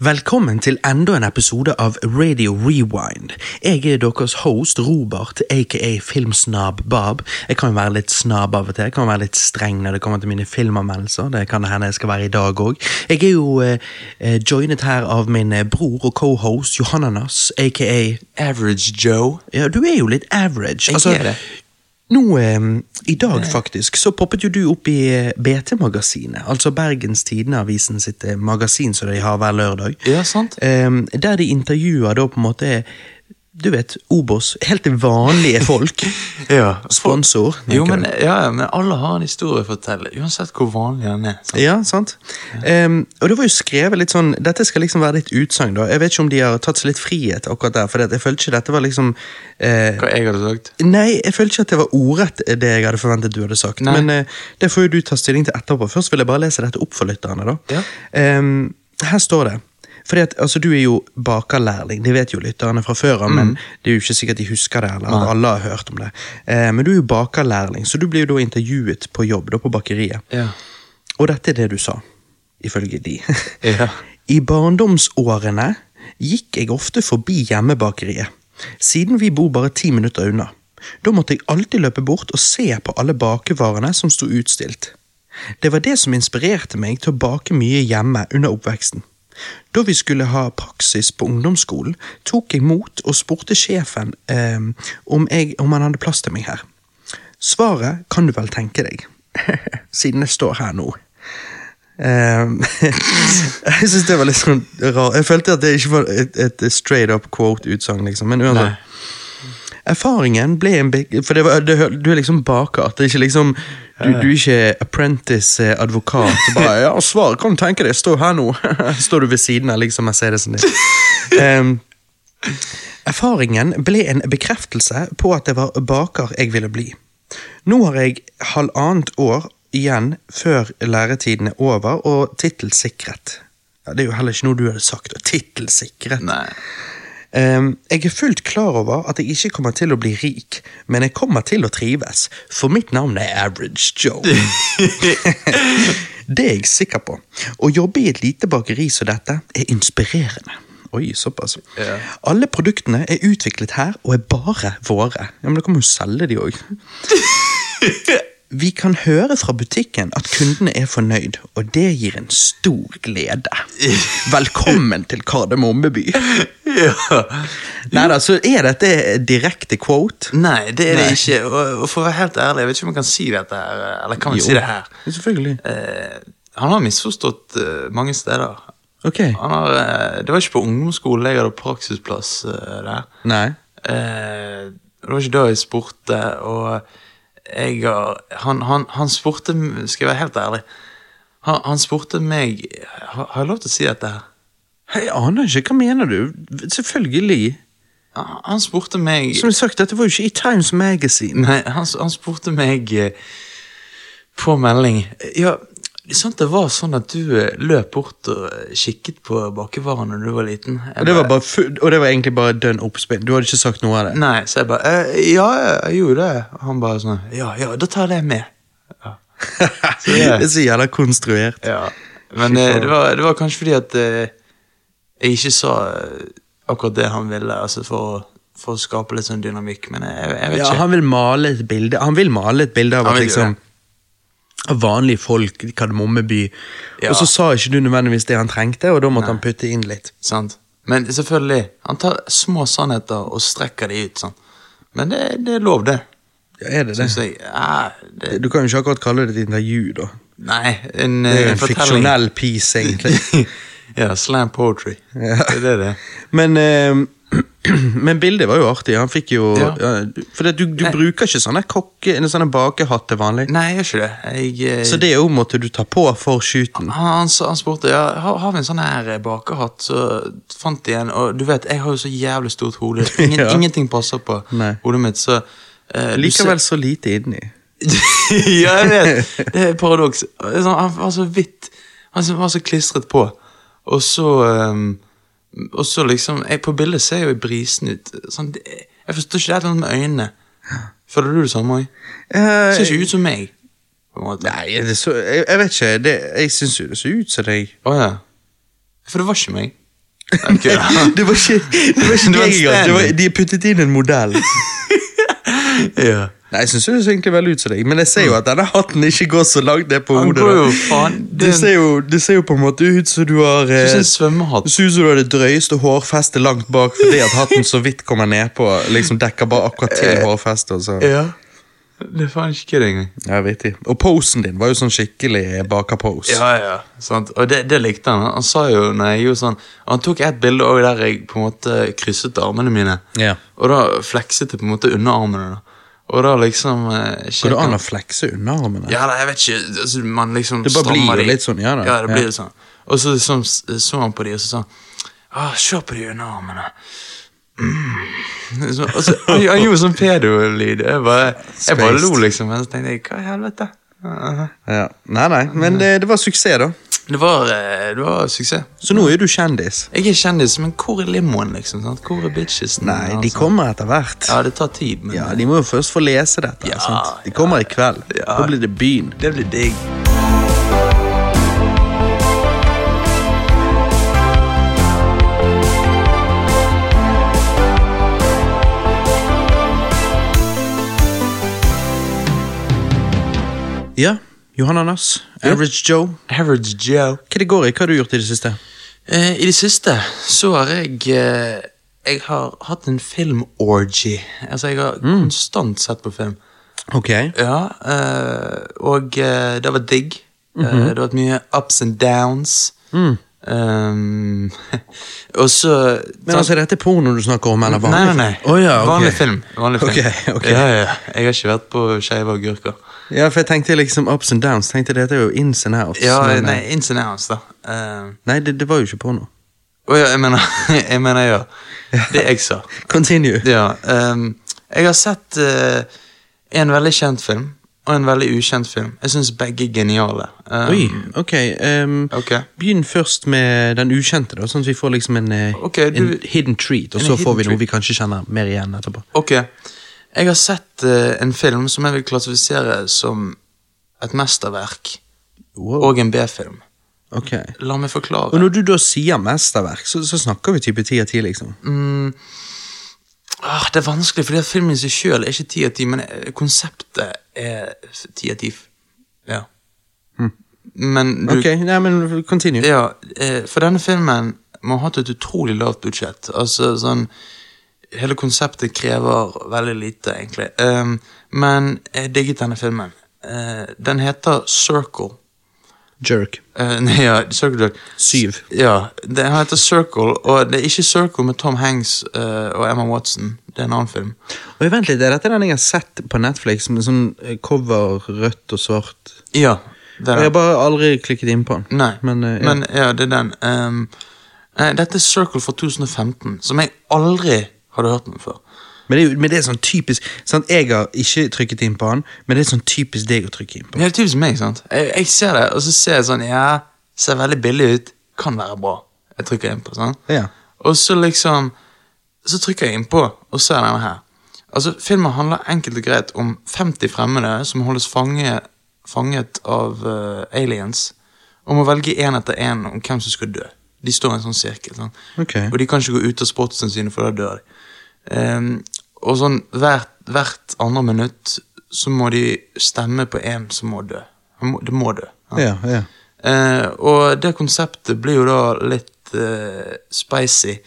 Velkommen til enda en episode av Radio Rewind. Jeg er deres host Robert, aka Filmsnab Bob. Jeg kan jo være litt snab av og til, jeg kan være litt streng når det kommer til mine filmanmeldelser. Det kan det hende jeg skal være i dag òg. Jeg er jo eh, eh, joinet her av min eh, bror og cohost Johananas, aka Average Joe. Ja, du er jo litt average. Jeg Altså, er det. Nå, eh, I dag faktisk, så poppet jo du opp i eh, BT-magasinet, altså Bergens Tidende-avisen sitt eh, magasin som de har hver lørdag. Ja, sant. Eh, der de intervjuer da på en måte Du vet, Obos. Helt vanlige folk. Ja. Sponsor. Jo, men, ja, men alle har en historie å fortelle, uansett hvor vanlig den er. sant? Ja, sant? Ehm, og det var jo skrevet litt sånn Dette skal liksom være ditt utsagn, da. Jeg vet ikke om de har tatt seg litt frihet akkurat der, for jeg følte ikke dette var liksom eh, Hva jeg hadde sagt? Nei, jeg følte ikke at det var ordrett det jeg hadde forventet du hadde sagt. Nei. Men eh, det får jo du ta stilling til etterpå. Først vil jeg bare lese dette opp for lytterne. da. Ja. Um, her står det fordi at, altså, Du er jo bakerlærling, det vet jo lytterne fra før av, men det er jo ikke sikkert de husker det, eller at Nei. alle har hørt om det. Eh, men du er jo bakerlærling, så du blir jo da intervjuet på jobb da på bakeriet. Ja. Og dette er det du sa, ifølge de. Ja. I barndomsårene gikk jeg ofte forbi hjemmebakeriet, siden vi bor bare ti minutter unna. Da måtte jeg alltid løpe bort og se på alle bakevarene som sto utstilt. Det var det som inspirerte meg til å bake mye hjemme under oppveksten. Da vi skulle ha praksis på ungdomsskolen, tok jeg mot og spurte sjefen eh, om, jeg, om han hadde plass til meg her. Svaret kan du vel tenke deg, siden jeg står her nå. Ehm, jeg syns det var litt sånn rart. Jeg følte at det ikke var et, et straight up quote-utsagn, liksom. Men uansett. Erfaringen ble en For det var, det, du er liksom bakart. Det er ikke liksom Du, du er ikke apprentice-advokat. Bare, ja, svar, kan du tenke deg, stå her nå. Står du ved siden av liksom Mercedesen din. Um, erfaringen ble en bekreftelse på at det var baker jeg ville bli. Nå har jeg halvannet år igjen før læretiden er over, og tittelsikret. Ja, det er jo heller ikke noe du hadde sagt. Tittelsikret. Ehm, jeg er fullt klar over at jeg ikke kommer til å bli rik, men jeg kommer til å trives, for mitt navn er Average Joe. det er jeg sikker på. Å jobbe i et lite bakeri som dette er inspirerende. Oi, såpass. Yeah. Alle produktene er utviklet her og er bare våre. Ja, Men da kan vi jo selge de òg. Vi kan høre fra butikken at kundene er fornøyd, og det gir en stor glede. Velkommen til Kardemommeby. Ja. Nei da, så er dette direkte quote? Nei, det er det ikke. Og, for å være helt ærlig, jeg vet ikke om jeg kan si dette her, eller kan vi si det her? Selvfølgelig. Eh, han har misforstått eh, mange steder. Ok. Han har, eh, det var ikke på ungdomsskolen jeg hadde praksisplass eh, der. Nei. Eh, det var ikke da jeg spurte, og jeg har han, han, han spurte Skal jeg være helt ærlig? Han, han spurte meg Har jeg lov til å si dette her? Jeg aner ikke, hva mener du? Selvfølgelig. Han, spurte meg Som sagt, dette var jo ikke i Times Magazine. Nei, han, han spurte meg eh, på melding Ja, sant det var sånn at du eh, løp bort og eh, kikket på bakevarene da du var liten? Jeg Og det var, bare og det var egentlig bare dønn oppspill. Du hadde ikke sagt noe av det. Nei, så jeg bare eh, Ja, jeg gjorde det. Han bare sånn Ja, ja, da tar jeg det med. Ja. Så det er så jævla konstruert. Ja, men eh, det, var, det var kanskje fordi at eh, jeg ikke sa eh, akkurat det han ville, altså for, å- for å skape litt sånn dynamikk, men jeg, jeg vet Ja, ikke. han vil male et bilde Han vil male et bilde av at liksom vanlige folk i Kardemommeby. Ja. Og så sa ikke du nødvendigvis det han trengte, og da måtte han putte inn litt. Sant? Men selvfølgelig, han tar små sannheter og strekker de ut, sant? Men det, det er lov, det. Ja, er det det? Jeg. Ja, det Du kan jo ikke akkurat kalle det et intervju, da. nei, en, Det er jo eh, en fiksjonell piece, egentlig. ja, slam poetry. Ja. Det er det. Men, eh, men bildet var jo artig. Han fikk jo Ja. ja. For det, du, du bruker ikke sånne kokke, en sånne bakehatt til vanlig. Nei, jeg gjør ikke det. Jeg, jeg... Så det òg måtte du ta på for shooten. han, han, han spurte ja, har, har vi en sånn her eh, bakehatt, så fant de en, og du vet, jeg har jo så jævlig stort hode. Ingen, Ja. Ingenting passer på Nei. hodet mitt, så uh, Likevel så lite inni. Ja, jeg vet. Det er et paradoks. Han var så vidt Han var så klistret på. Og så ehm, Og så liksom jeg, På bildet ser jeg jo brisen ut. Sånn, jeg forstår ikke det noe med øynene. Føler du det samme òg? Uh, Ser ikke ut som meg. Nei, så, jeg, jeg vet ikke. Det, jeg syns jo det så ut som deg. Oh, ja. For det var ikke meg. Okay, ja. Det var ikke, det var ikke Det var deg engang. De puttet inn en modell. ja. Nei, Jeg syns det ser egentlig veldig ut som deg, men jeg ser jo at denne hatten ikke går så langt ned på Han hodet. går jo faen Det ser jo, det ser jo på en måte ut som du har Det eh. Det ser ut som du har det drøyeste hårfestet langt bak fordi at hatten så vidt kommer ned på, liksom dekker bare akkurat til hårfestet. og så- Ja. Det er faen ikke det engang. Jeg vet det Og posen din var jo sånn skikkelig bakerpose. Ja, ja, sant. Og det, det likte han. Han sa jo nei, jo sånn Han tok et bilde der jeg på en måte krysset armene mine. Ja. Og da flekset jeg på en måte under armene. da. Og da liksom eh, Går det an å flekse underarmene? Ja, da, jeg vet ikke. Altså, man liksom Det bare blir jo litt sånn, ja da. Ja, det blir Ja. sånn. Og så så, så han på de, og så sa han ah, Se på de underarmene. Mm. Så, og så, han, han gjorde sånn pedolyd. Jeg bare, jeg bare lo, liksom. Men så tenkte jeg, hva i helvete? Uh, Ja. Nei, nei, men det, det var suksess, da. Det var, eh, det var suksess. Så nå er du kjendis. Jeg er kjendis, men hvor er limoen, liksom? sant? Hvor er bitchesen? Nei, de altså? kommer etter hvert. Ja, det tar tid, men Ja, De må jo først få lese dette. Ja, sant? De kommer i kveld. Ja. Da blir det byen. det blir digg. Ja, Johan Anders. Average Joe. Average Joe. Hva det går i? Hva har du gjort i det siste? Eh, I det siste så har jeg eh, Jeg har hatt en film-orgy. Altså, jeg har Mm. konstant sett på film. Ok. Ja, eh, og eh, det var digg. Eh, det har vært mye ups and downs. Mm. Um, og så Men altså, er dette porno du snakker om, eller vanlig nei, nei. film? Å ja, ok. Vanlig film. Vanlig film. Ok, ok. Ja, ja. Jeg har ikke vært på Skeive agurker. Ja, for jeg tenkte liksom ups and downs. Tenkte Dette er jo ins and outs. Ja, men, nei, eh, ins and outs, da. Uh, nei det, det var jo ikke porno. Å ja, jeg mener, jeg mener ja. Det jeg sa. Continue. Ja, um, jeg har sett uh, en veldig kjent film og en veldig ukjent film. Jeg syns begge er geniale. Um, Oi, ok. Um, okay. Begynn først med den ukjente, da, sånn at vi får liksom en, okay, du- en hidden treat. Og så får vi noe vi kanskje kjenner mer igjen etterpå. Ok. Jeg har sett uh, en film som jeg vil klassifisere som et mesterverk Wow. og en B-film. Ok. La meg forklare. Og når du da sier mesterverk, så, så snakker vi type ti av ti, liksom. Mm, ah, det er vanskelig, fordi at filmen i seg sjøl er ikke ti av ti, men eh, konseptet er ti av ti. Ja. Men du Ok, nei, men continue. Ja, eh, for denne filmen må ha hatt et utrolig lavt budsjett. Altså sånn Hele konseptet krever veldig lite, egentlig. Um, men jeg digget denne filmen. Uh, den heter Circle. Jerk. Uh, nei, ja, Circle Jerk. Syv. Ja, den heter Circle, og det er ikke Circle med Tom Hanks uh, og Emma Watson. Det er en annen film. Og vent litt, er dette den jeg har sett på Netflix med sånn eh, cover rødt og svart? Ja, det er jeg har bare aldri klikket inn på den. Nei, Men, eh, ja. men ja, det er den. Um, eh, dette er Circle fra 2015, som jeg aldri hadde hørt den før. Men det, er, jo- men det er sånn typisk sant? Jeg har ikke trykket inn på den, men det er sånn typisk deg å trykke inn på. Det er typisk meg, sant? Jeg, jeg ser det, og så ser jeg sånn Ja, ser veldig billig ut. Kan være bra. Jeg trykker inn på, sant? Ja. Og så liksom Så trykker jeg inn på, og ser denne her. Altså, Filmen handler enkelt og greit om 50 fremmede som holdes fange, fanget av eh, aliens, og må velge én etter én om hvem som skal dø. De står i en sånn sirkel. Sant? Ok. Og de kan ikke gå ut av sportsene sine, for da dør de. Ehm, og sånn hvert, hvert andre minutt så må de stemme på en som må dø. Det må dø. Ja. Ja, ja. Uh, og det konseptet blir jo da litt uh, spicy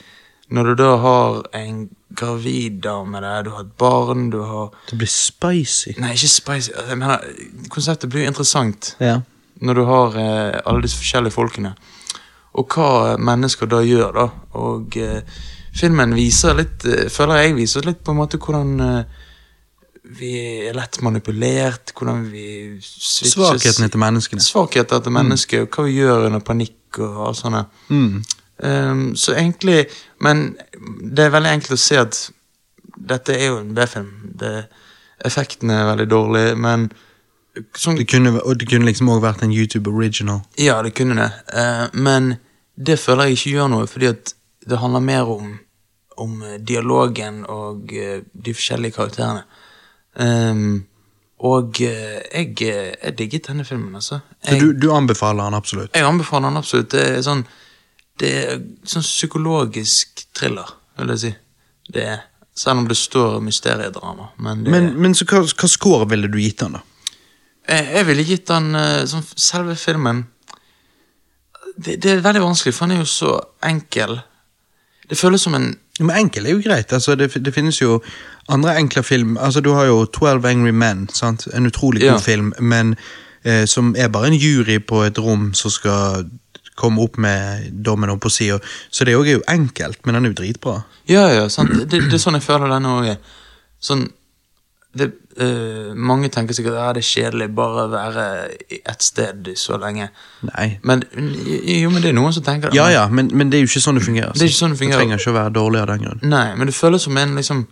når du da har en gravid dame der, du har et barn, du har Det blir spicy. Nei, ikke spicy. Jeg mener, konseptet blir jo interessant Ja. når du har uh, alle disse forskjellige folkene. Og hva mennesker da gjør, da. Og eh, filmen viser litt, eh, føler jeg viser litt på en måte hvordan eh, vi er lett manipulert, hvordan vi switches Svakhetene til menneskene. Svakheter til mennesket, og hva vi gjør under panikk og alt sånt. Mm. Um, så egentlig Men det er veldig enkelt å se at dette er jo en B-film. Effektene er veldig dårlige, men som, Det kunne, det kunne liksom også vært en YouTube original. Ja, det kunne det. Uh, men det føler jeg ikke gjør noe, fordi at det handler mer om, om eh, dialogen og eh, de forskjellige karakterene. Um, og eh, jeg, jeg digget denne filmen, altså. Så Jeg, du, du anbefaler den absolutt? jeg anbefaler den absolutt. Det er sånn Det er sånn psykologisk thriller, vil jeg si. Det er. Selv om det står mysteriedrama. Men, Men, men så hva, hva score ville du gitt den, da? jeg, jeg ville gitt den sånn selve filmen det, det er veldig vanskelig, for den er jo så enkel. Det føles som en Men enkel er jo greit. altså Det, det finnes jo andre enkle film. altså Du har jo 12 Angry Men. sant? En utrolig god Ja. film, men eh, som er bare en jury på et rom som skal komme opp med dommen opp på sida. Så det er jo enkelt, men den er jo dritbra. Ja, ja, sant. Det, det er sånn jeg føler denne òg er. Sånn det, uh, Mange tenker sikkert at det er kjedelig bare å være ett sted så lenge. Nei. Men jo, men det er noen som tenker det. Ja ja, men, men det er jo ikke sånn det fungerer. Det sånn det fungerer. trenger ikke å være dårlig av den grunn. Nei, men det føles som en liksom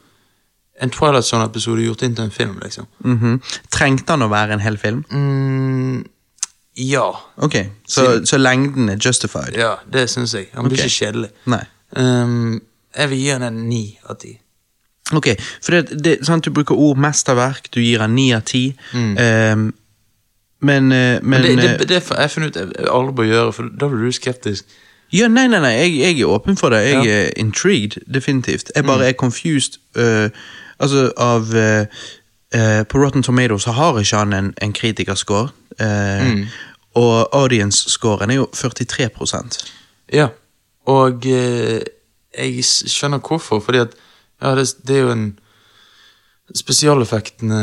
En Twilight Zone-episode gjort inn til en film, liksom. Mhm. Trengte han å være en hel film? Mm, ja. Ok, så, så lengden er justified? Ja, det syns jeg. Han blir okay. ikke kjedelig. Nei. Um, jeg vil gi han en ni av ti. Ok, for det, det, sant, du bruker ord mesterverk, du gir han ni av ti. Ehm, men, eh, men, Men det, eh, det, det har jeg funnet ut aldri bør gjøre, for da blir du skeptisk. Ja, nei, nei, nei, jeg, jeg er åpen for det. Jeg Ja. er intrigued, definitivt. Jeg bare er confused uh, altså av uh, uh, På Rotten Tomatoes har ikke han en, en kritikerscore. Mm. Og audience-scoren er jo 43% Ja, og jeg skjønner hvorfor, fordi at ja, det, det er jo en Spesialeffektene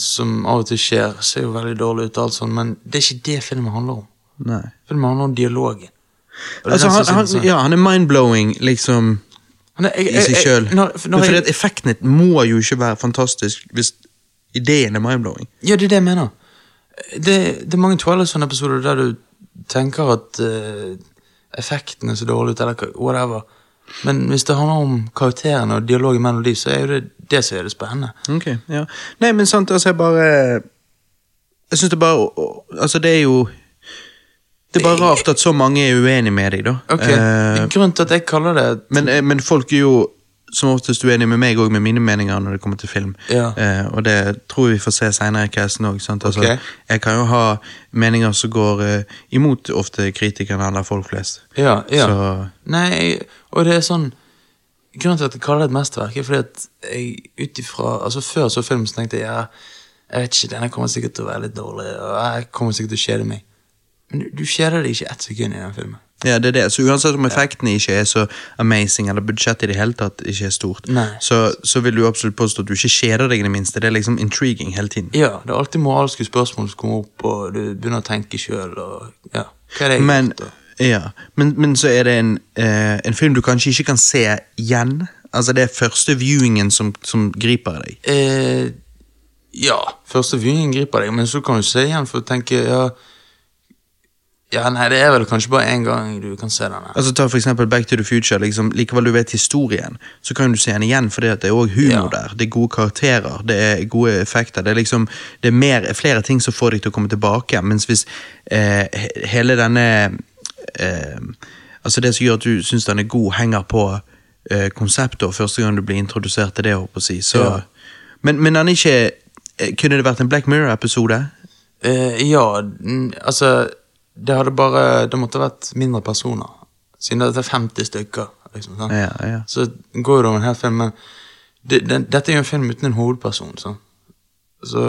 som av og til skjer, ser jo veldig dårlig ut, og alt sånt, men det er ikke det filmen handler om. Nei. Filmen handler om dialogen. Altså, han, han, ja, han er mind-blowing, liksom, er- jeg- i seg jeg- sjøl. Men fordi at effekten må jo ikke være fantastisk hvis ideen er mind-blowing. Ja, det er det jeg mener. Det, det er mange Twilight Zone-episoder der du tenker at uh, effekten er så dårlig ut, eller whatever. Men hvis det handler om karakterene og dialogen mellom de, så er jo det det som er det spennende. Ok, ja. Nei, men sant, altså, jeg bare Jeg syns det bare Altså, det er jo Det er bare rart at så mange er uenige med deg, da. Ok, uh, Grunnen til at jeg kaller det men, eh, men folk er jo som oftest uenig med meg òg, med mine meninger når det kommer til film. Ja. Eh, og det tror jeg vi får se senere i casten òg. Altså, okay. Jeg kan jo ha meninger som går eh, imot ofte kritikerne eller folk flest. Ja, ja. Så Nei, og det er sånn Grunnen til at jeg kaller det et mesterverk, er fordi at jeg ut ifra Altså, før så film, så tenkte jeg ja, jeg vet ikke, denne kommer sikkert til å være litt dårlig, og jeg kommer sikkert til å kjede meg. Men du, du kjeder deg ikke ett sekund i den filmen. Ja, det er det. Så uansett om effektene ikke er så amazing, eller budsjettet i det hele tatt ikke er stort, så, så vil du absolutt påstå at du ikke kjeder deg i det minste. Det er liksom intriguing hele tiden. Ja, det er alltid moralske spørsmål som kommer opp, og du begynner å tenke sjøl, og ja. Hva er det jeg Men, gjort, ja, men, men så er det en, eh, en film du kanskje ikke kan se igjen. Altså Det er første viewingen som, som griper deg. Eh, ja, første viewingen griper deg, men så kan du se igjen for å tenke ja, ja, nei, det er vel kanskje bare én gang du kan se denne. Altså Ta for eksempel Back to the Future. liksom Likevel du vet historien, så kan du se den igjen, for det er òg humor Ja. der. Det er gode karakterer, det er gode effekter. Det er liksom Det er mer, flere ting som får deg til å komme tilbake. Mens hvis eh, hele denne eh, Altså Det som gjør at du syns den er god, henger på eh, konseptet, første gang du blir introdusert til det, på å si. Så, Ja. Men, men den er ikke eh, Kunne det vært en Black Mirror-episode? Eh, ja, altså Det hadde bare Det måtte vært mindre personer. Siden det er 50 stykker. Liksom, sånn. Ja, ja. Så går det over en hel film, men det, det, dette er jo en film uten en hovedperson. sånn. så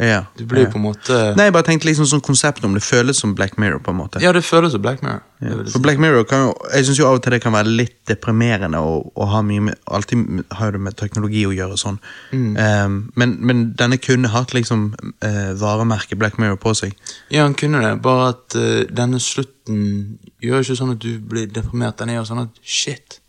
ja du blir ja. på en måte Nei, jeg bare tenkte liksom sånn konsept om det føles som Black Mirror, på en måte. Ja, det føles som Black Mirror. Ja. For. Black Mirror kan jo Jeg synes jo av og til det kan være litt deprimerende å ha mye med Alltid har det med teknologi å gjøre sånn. Mm. Um, men, men denne kunne hatt liksom uh, varemerket Black Mirror på seg. Ja, han kunne det, bare at uh, denne slutten gjør ikke sånn at du blir deprimert. Den gjør sånn at shit.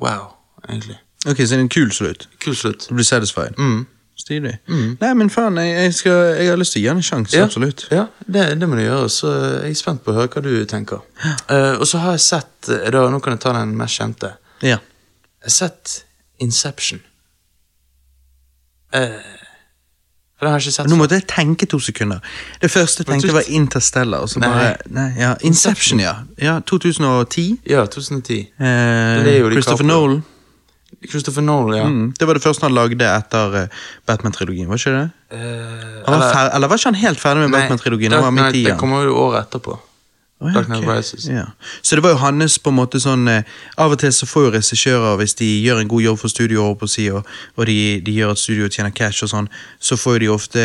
Wow, egentlig. Ok, så det er en kul slutt. Kul slutt. Du blir satisfied. Mm. Stilig. Nei, men faen, jeg, jeg, skal, jeg har lyst til å gi den en sjanse, Ja, absolutt. Ja, det, det må du gjøre. Så jeg er spent på å høre hva du tenker. Uh, og så har jeg sett eh, da, Nå kan jeg ta den mest kjente. Ja. Jeg har sett Inception. Uh, for den har jeg ikke sett Nå måtte jeg tenke to sekunder. Det første jeg tenkte var Interstellar. Og så Nei. bare, nei, ja, Inception, ja. ja 2010. Ja, 2010. Eh, Leo DiCaprio. Christopher Nolan. Christopher Nolan, ja. Mm, det var det første han lagde etter eh, Batman-trilogien, var ikke det? Uh, var eller- eller var ikke han helt ferdig med Batman-trilogien? Dark Han var midt i Knight, Det kommer jo året etterpå. Oh, ja, Dark Knight ok. Ja. Så det var jo hans på en måte sånn eh, Av og til så får jo regissører, hvis de gjør en god jobb for studio, si, og, og de, de gjør at studio tjener cash og sånn, så får jo de ofte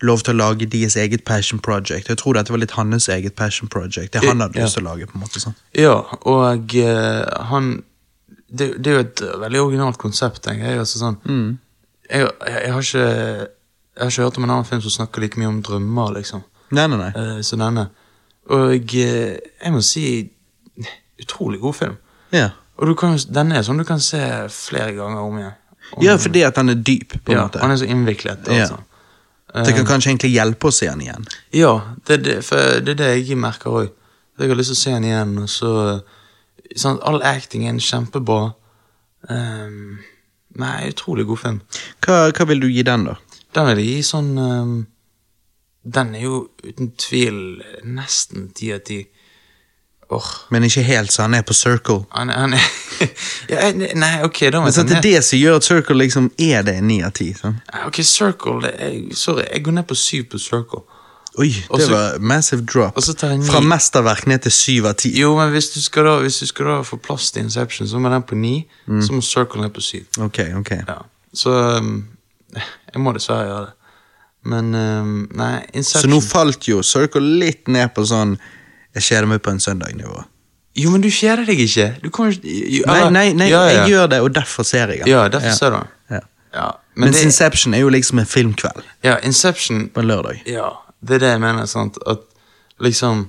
lov til å lage deres eget passion project. Jeg tror dette var litt hans eget passion project. Det han hadde Ja. lyst til å lage. på en måte sånn. Ja, og eh, han det, det er jo et eh, veldig originalt konsept, tenker jeg. Altså, sånn, Mm. jeg, jeg, jeg, har ikke, jeg har ikke hørt om en annen film som snakker like mye om drømmer, liksom, Nei, nei, nei. Uh, som denne. Og eh, jeg må si utrolig god film. Ja, Og du kan, denne er sånn du kan se flere ganger om igjen. Om, ja fordi at den er dyp, på en ja, måte. han er så innviklet. Ja. Altså. Det kan kanskje egentlig hjelpe å se den igjen. Ja, det, er det, det er det jeg merker òg. Jeg har lyst til å se den igjen. Og så, sånn, all actingen kjempebra. Um, nei, utrolig god film. Hva, hva vil du gi den, da? Den vil jeg gi sånn um, Den er jo uten tvil nesten ti av ti. Åh, Men ikke helt, så han er på circle. han, han er ja, Nei, ok, da må Men jeg det er det som gjør at circle liksom er det ni av ti. sant? Ok, Circle er, Sorry, jeg går ned på syv på Circle. Oi, det Også, var massive drop. Fra mesterverk ned til syv av ti. Jo, men hvis du skal da, du skal da få plass til Inception, så må den på ni. Mm. Så må Circle ned på syv. Ok, ok. Ja. Så um, jeg må dessverre gjøre det. Men um, nei, Så nå falt jo circle litt ned på sånn Jeg kjeder meg på en søndag-nivå. Jo, men du kjeder deg ikke. Du kommer ikke jo, Nei, nei, nei ja, ja. jeg gjør det, og derfor ser jeg den. Ja, derfor ser du den. Ja. Ja, men Mens det, Inception er jo liksom en filmkveld ja, Inception på en lørdag. Ja, det er det jeg mener. sant? At liksom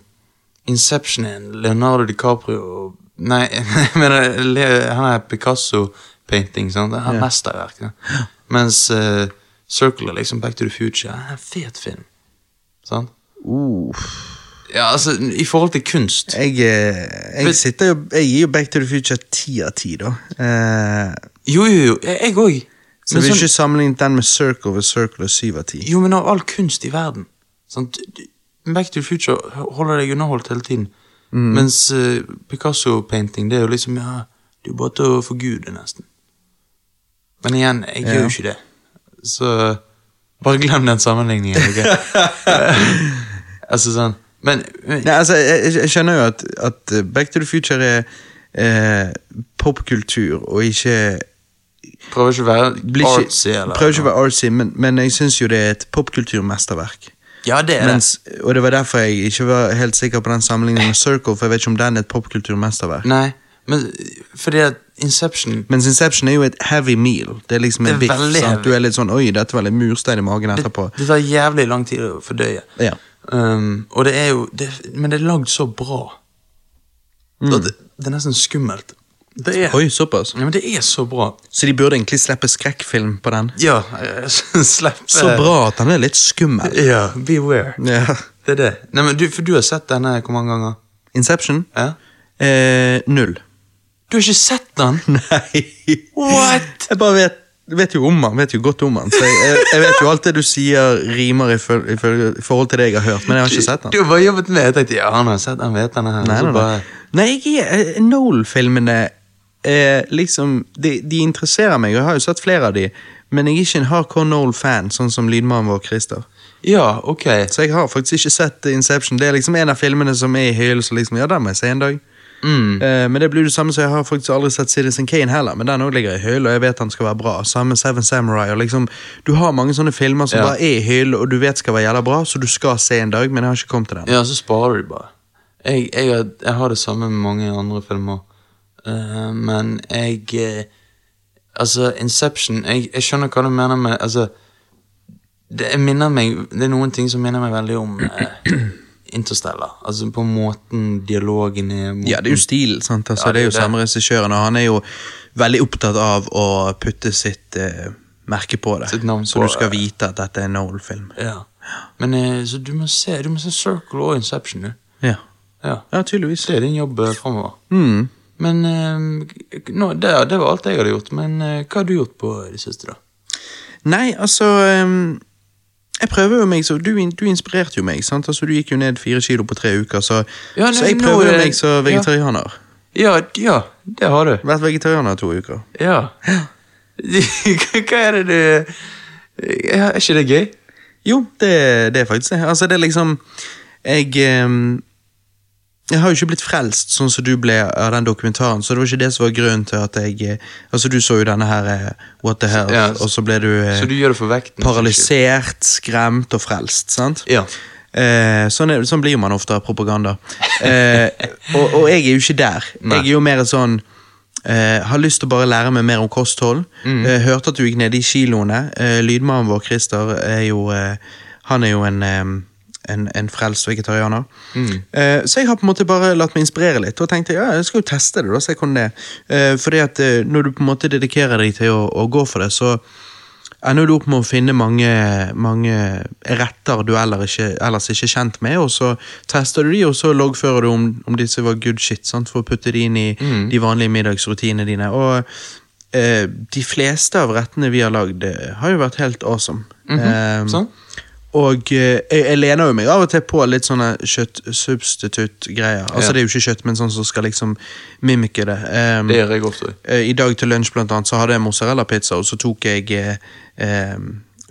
Inception er en Leonardo DiCaprio Nei, jeg mener han er Picasso-painting. sant? Han er yeah. mesterverk. Ja. Mens uh, Circle liksom Back to the Future. er En fet film. Sant? Uh, Ja, altså, i forhold til kunst jeg, eh, jeg sitter jo Jeg gir jo Back to the Future ti av ti, da. Eh, Jo, jo, jo, jeg òg. så vi vil ikke sammenligne den med Circle over Circle og syv av ti. Jo, men av all kunst i verden sant? Back to the Future holder deg underholdt hele tiden. Mm. Mens uh, Picasso-painting, det er jo liksom Ja, det er jo bare til å forgude, nesten. Men igjen, jeg Ja. gjør jo ikke det. Så bare glem den sammenligningen. Okay? altså sånn Men, men Nei, altså, jeg, jeg- jeg skjønner jo at, at eh, Back to the Future er eh, popkultur, og ikke prøver ikke å være artsy, eller Prøver ikke å være artsy, men, men jeg syns jo det er et popkulturmesterverk. Ja, det er det. Og det var derfor jeg ikke var helt sikker på den sammenligningen med Circle, for jeg vet ikke om den er et popkulturmesterverk. Nei, men fordi at Inception Mens Inception er jo et heavy meal. Det er liksom Det en biff. sant? Du er litt sånn Oi, dette var litt murstein i magen etterpå. det tar jævlig lang tid å fordøye. Ja. Um, og det er jo det, Men det er lagd så bra. Mm. Det, det er nesten skummelt. Det er. Oi, såpass. ja, men det er så bra. Så de burde egentlig slippe skrekkfilm på den. Ja, slippe... Så eh, bra at han er litt skummel. Ja, beware. Ja. Det er det. Nei, men du, For du har sett denne hvor mange ganger? Inception? Ja? Eh, null. Du har ikke sett den? Nei. What? Jeg bare vet, vet jo om den, vet jo godt om den. Så jeg, jeg, jeg vet jo alt det du sier rimer i, for, i, forhold til det jeg har hørt, men jeg har ikke sett den. Du har bare jobbet med Jeg tenkte, ja, han har sett den, vet denne her. Nei, nei, nei. nei jeg er eh, Noel-filmene eh, liksom de, de interesserer meg, og jeg har jo sett flere av de, men jeg er ikke en hardcore Noel-fan, sånn som lydmannen vår Christer. Ja, ok. Så jeg har faktisk ikke sett Inception. Det er liksom en av filmene som er i hyllen. liksom, ja, den må jeg se en dag. Mm. Uh, men det blir det samme, så jeg har faktisk aldri sett Citizen Kane heller, men den også ligger i hyll, og jeg vet han skal være bra. Samme Seven Samurai, liksom, du har mange sånne filmer som Ja. bare er i hyll, og du vet skal være jævla bra, så du skal se en dag, men jeg har ikke kommet til den. Ja, så sparer du bare. Jeg, jeg, jeg har det samme med mange andre filmer. Eh, men jeg uh, Altså, Inception jeg, jeg skjønner hva du mener med Altså det, minner meg, det er noen ting som minner meg veldig om uh, Interstellar. Altså på måten dialogen er måten, Ja, det er jo stil, sant? Altså, Ja, det er jo det samme regissøren, og han er jo veldig opptatt av å putte sitt merke på det. Sitt navn så du skal vite at dette er en Noel-film. Ja. Men så du må se Du må se Circle og Inception, du. Ja. Ja. ja, tydeligvis. Det er din jobb uh, framover. Mm. Men eh, nå, det, det var alt jeg hadde gjort. Men eh, hva har du gjort på det siste, da? Nei, altså Jeg prøver jo meg så Du, du inspirerte jo meg, sant? Altså, du gikk jo ned fire kilo på tre uker, så, Ja, så jeg prøver jo er- meg som vegetarianer. Ja, ja, det har du. Vært vegetarianer i to uker. Ja. Hva er det du Er ikke det gøy? Jo, det, det er faktisk det. Altså, det er liksom Jeg ehm, jeg har jo ikke blitt frelst sånn som du ble av den dokumentaren, så det var ikke det som var grunnen til at jeg eh, Altså, du så jo denne her eh, What the hell, Ja, og så ble du eh, Så du vekten? paralysert, skremt og frelst, sant? Ja. Eh, sånn, er, sånn blir jo man ofte av propaganda. Eh, og, og jeg er jo ikke der. Nei. Jeg er jo mer sånn eh, Har lyst til å bare lære meg mer om kosthold. Mm. Hørte at du gikk ned i kiloene. Lydmannen vår, Christer, er jo Han er jo en en, en frelst vegetarianer. Mm. Eh, så jeg har på en måte bare latt meg inspirere litt, og tenkte ja, jeg skal jo teste det. da, se hvordan det er. Eh, fordi at eh, når du på en måte dedikerer deg til å, å gå for det, så ender du opp med å finne mange, mange retter du ellers ikke, ellers ikke er kjent med, og så tester du de, og så loggfører du om, om disse var good shit, sant? for å putte de inn i de vanlige middagsrutinene dine. Og eh, de fleste av rettene vi har lagd, eh, har jo vært helt awesome. Eh, Sånn? Og eh, jeg, jeg lener jo meg av og til på litt sånne kjøttsubstitutt-greier. Altså Ja. Det er jo ikke kjøtt, men sånn som skal liksom mimike det. Um, Det gjør jeg ofte. eh, I dag til lunsj blant annet, så hadde jeg mozzarella-pizza, og så tok jeg eh,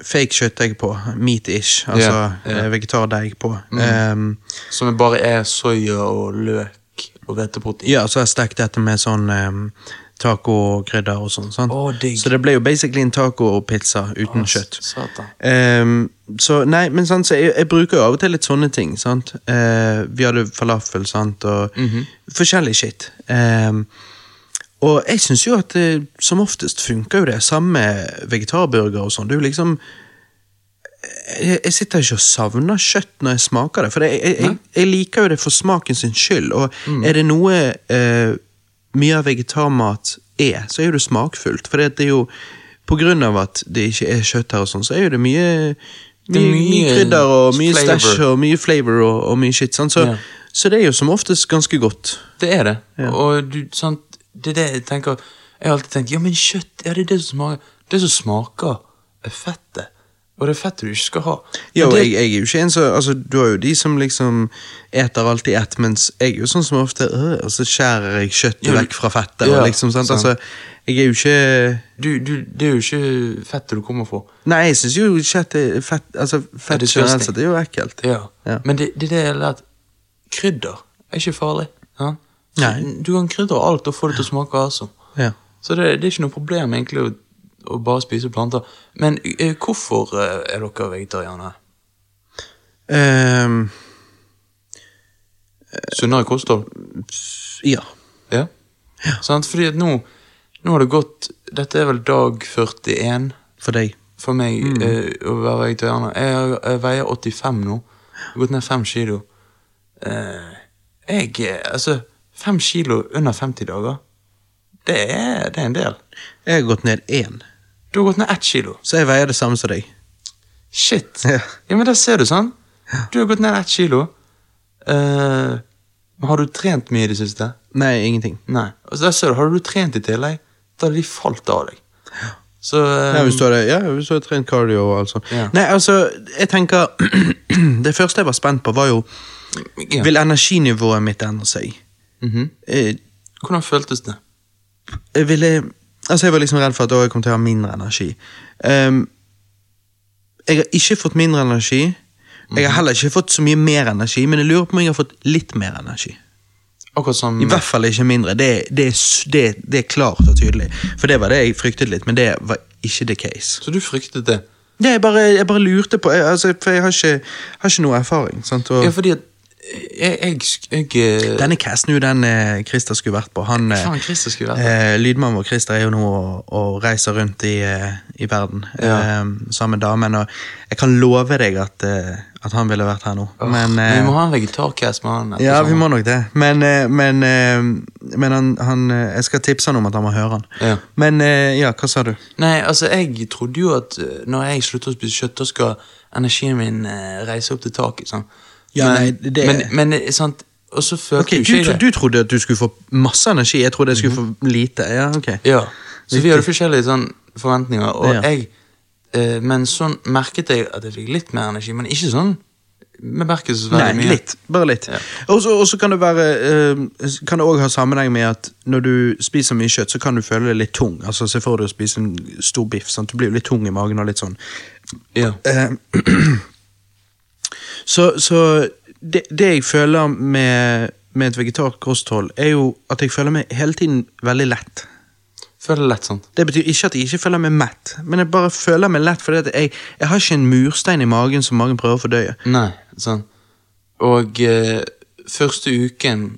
fake kjøttdeig på. Meat-ish. Altså ja. eh, vegetardeig på. Um, Som bare er soya og løk og hveteprotein. ja, så har jeg stekt dette med sånn um, tacokrydder og sånn. sant? Digg. Så det ble jo basically en tacopizza uten kjøtt. Um, så nei, men sant, så jeg, jeg bruker jo av og til litt sånne ting. sant? Uh, vi hadde falafel sant, og forskjellig shit. Um, og jeg syns jo at det som oftest funker jo det. Samme vegetarburger og sånn. Jo liksom jeg, jeg sitter ikke og savner kjøtt når jeg smaker det, for jeg, jeg, jeg liker jo det for smaken sin skyld. Og er det noe eh, mye av vegetarmat er, så er jo det smakfullt. For det er jo på grunn av at det ikke er kjøtt her, og sånn, så er jo det mye mye, mye mye krydder og mye flavor. stæsj og mye flavor og, og mye shit. Så, Ja. så det er jo som oftest ganske godt. Det er det. Ja. Og du, sant, det er det jeg tenker Jeg har alltid tenkt ja, men kjøtt ja, det er det som smaker Det som smaker, er fettet. Og det er fettet du ikke skal ha. Ja, og det, jeg, jeg er jo ikke en så, altså, Du har jo de som liksom eter alltid ett, mens jeg er jo sånn som ofte øh, og så skjærer jeg kjøttet Ja, vekk fra fettet. Ja, liksom, sant? sant. Altså, jeg er jo ikke du, du, det er jo ikke fettet du kommer fra. Nei, jeg syns jo kjøttet fett Altså, fett disgusting. det, det, er jo ekkelt. Ja. Ja. Men det, det er det har lært. Krydder er ikke farlig. Ja? Nei. Du kan krydre alt og få det til å smake awesome. Ja. Så det, det er ikke noe problem egentlig å, å bare spise planter. Men eh, hvorfor eh, er dere vegetarianere? Ehm, Sunnere kosthold? ja. Ja. Sant? Fordi at nå, nå har det gått Dette er vel dag 41 For deg. for meg eh, å være vegetarianer. Jeg, jeg veier 85 nå. Jeg har gått ned 5 kilo. Eh, jeg eh, Altså, 5 kilo under 50 dager, det er, det er en del. Jeg har gått ned én, Du har gått ned ett kilo. så jeg veier det samme som deg. Shit. Ja. Ja, men der ser du, sånn. Du har gått ned ett kilo. Uh, har du trent mye i det siste? Nei, ingenting. Nei. Altså, der ser du, Har du trent i tillegg, da hadde de falt av deg. Så um... Ja, hvis du hadde, ja, hvis du hadde trent cardio og alt sånt. Ja. Nei, altså, jeg tenker Det første jeg var spent på, var jo ja. Vil energinivået mitt endre seg? Mm -hmm. jeg, Hvordan føltes det? jeg ville Altså, jeg var liksom redd for at jeg kom til å ha mindre energi. Um, jeg har ikke fått mindre energi. Jeg har heller ikke fått så mye mer energi, men jeg lurer på om jeg har fått litt mer energi. Akkurat som I hvert fall ikke mindre. Det, det, det, det er klart og tydelig. For det var det jeg fryktet litt, men det var ikke the case. Så du fryktet det? Det jeg bare, jeg bare lurte på, jeg, altså, for jeg har ikke, har ikke noe erfaring. Sant? Og Ja, fordi at jeg, jeg, jeg, jeg denne casten jo den eh, Christer skulle vært på. Han, eh, Faen, Christer skulle vært på. eh, Lydmannen vår Christer er jo nå og, og reiser rundt i, eh, i verden Ja. eh, sammen med damen. Og jeg kan love deg at, eh, at han ville vært her nå. Oh, men, vi eh, må ha en vegetarcast med han. ja, vi må nok det. Men, eh, men, eh, men han, han, eh, jeg skal tipse han om at han må høre han. Ja. Men eh, ja, hva sa du? Nei, altså, jeg trodde jo at eh, når jeg slutter å spise kjøtt, da skal energien min eh, reise opp til taket. Sånn. Ja, men, nei, det- men, men eh, sant Og så følte okay, du, ikke du, du trodde at du skulle få masse energi, jeg trodde jeg skulle få lite. Ja, ok. Ja, så vi hadde forskjellige sånn forventninger, og Ja. jeg eh, Men sånn merket jeg at jeg fikk litt mer energi, men ikke sånn bemerkelsesverdig Nei, mye. litt. Bare litt. Ja. Og så- kan det være eh, Kan det òg ha sammenheng med at når du spiser mye kjøtt, så kan du føle deg litt tung. Altså Se for deg å spise en stor biff. Sant? Du blir jo litt tung i magen og litt sånn. Ja. Eh, så så det, det jeg føler med, med et vegetarkosthold, er jo at jeg føler meg hele tiden veldig lett. Føler lett sånn. Det betyr ikke at jeg ikke føler meg mett, men jeg bare føler meg lett fordi jeg, jeg har ikke en murstein i magen som magen prøver å fordøye. Nei, sånn. Og eh, første uken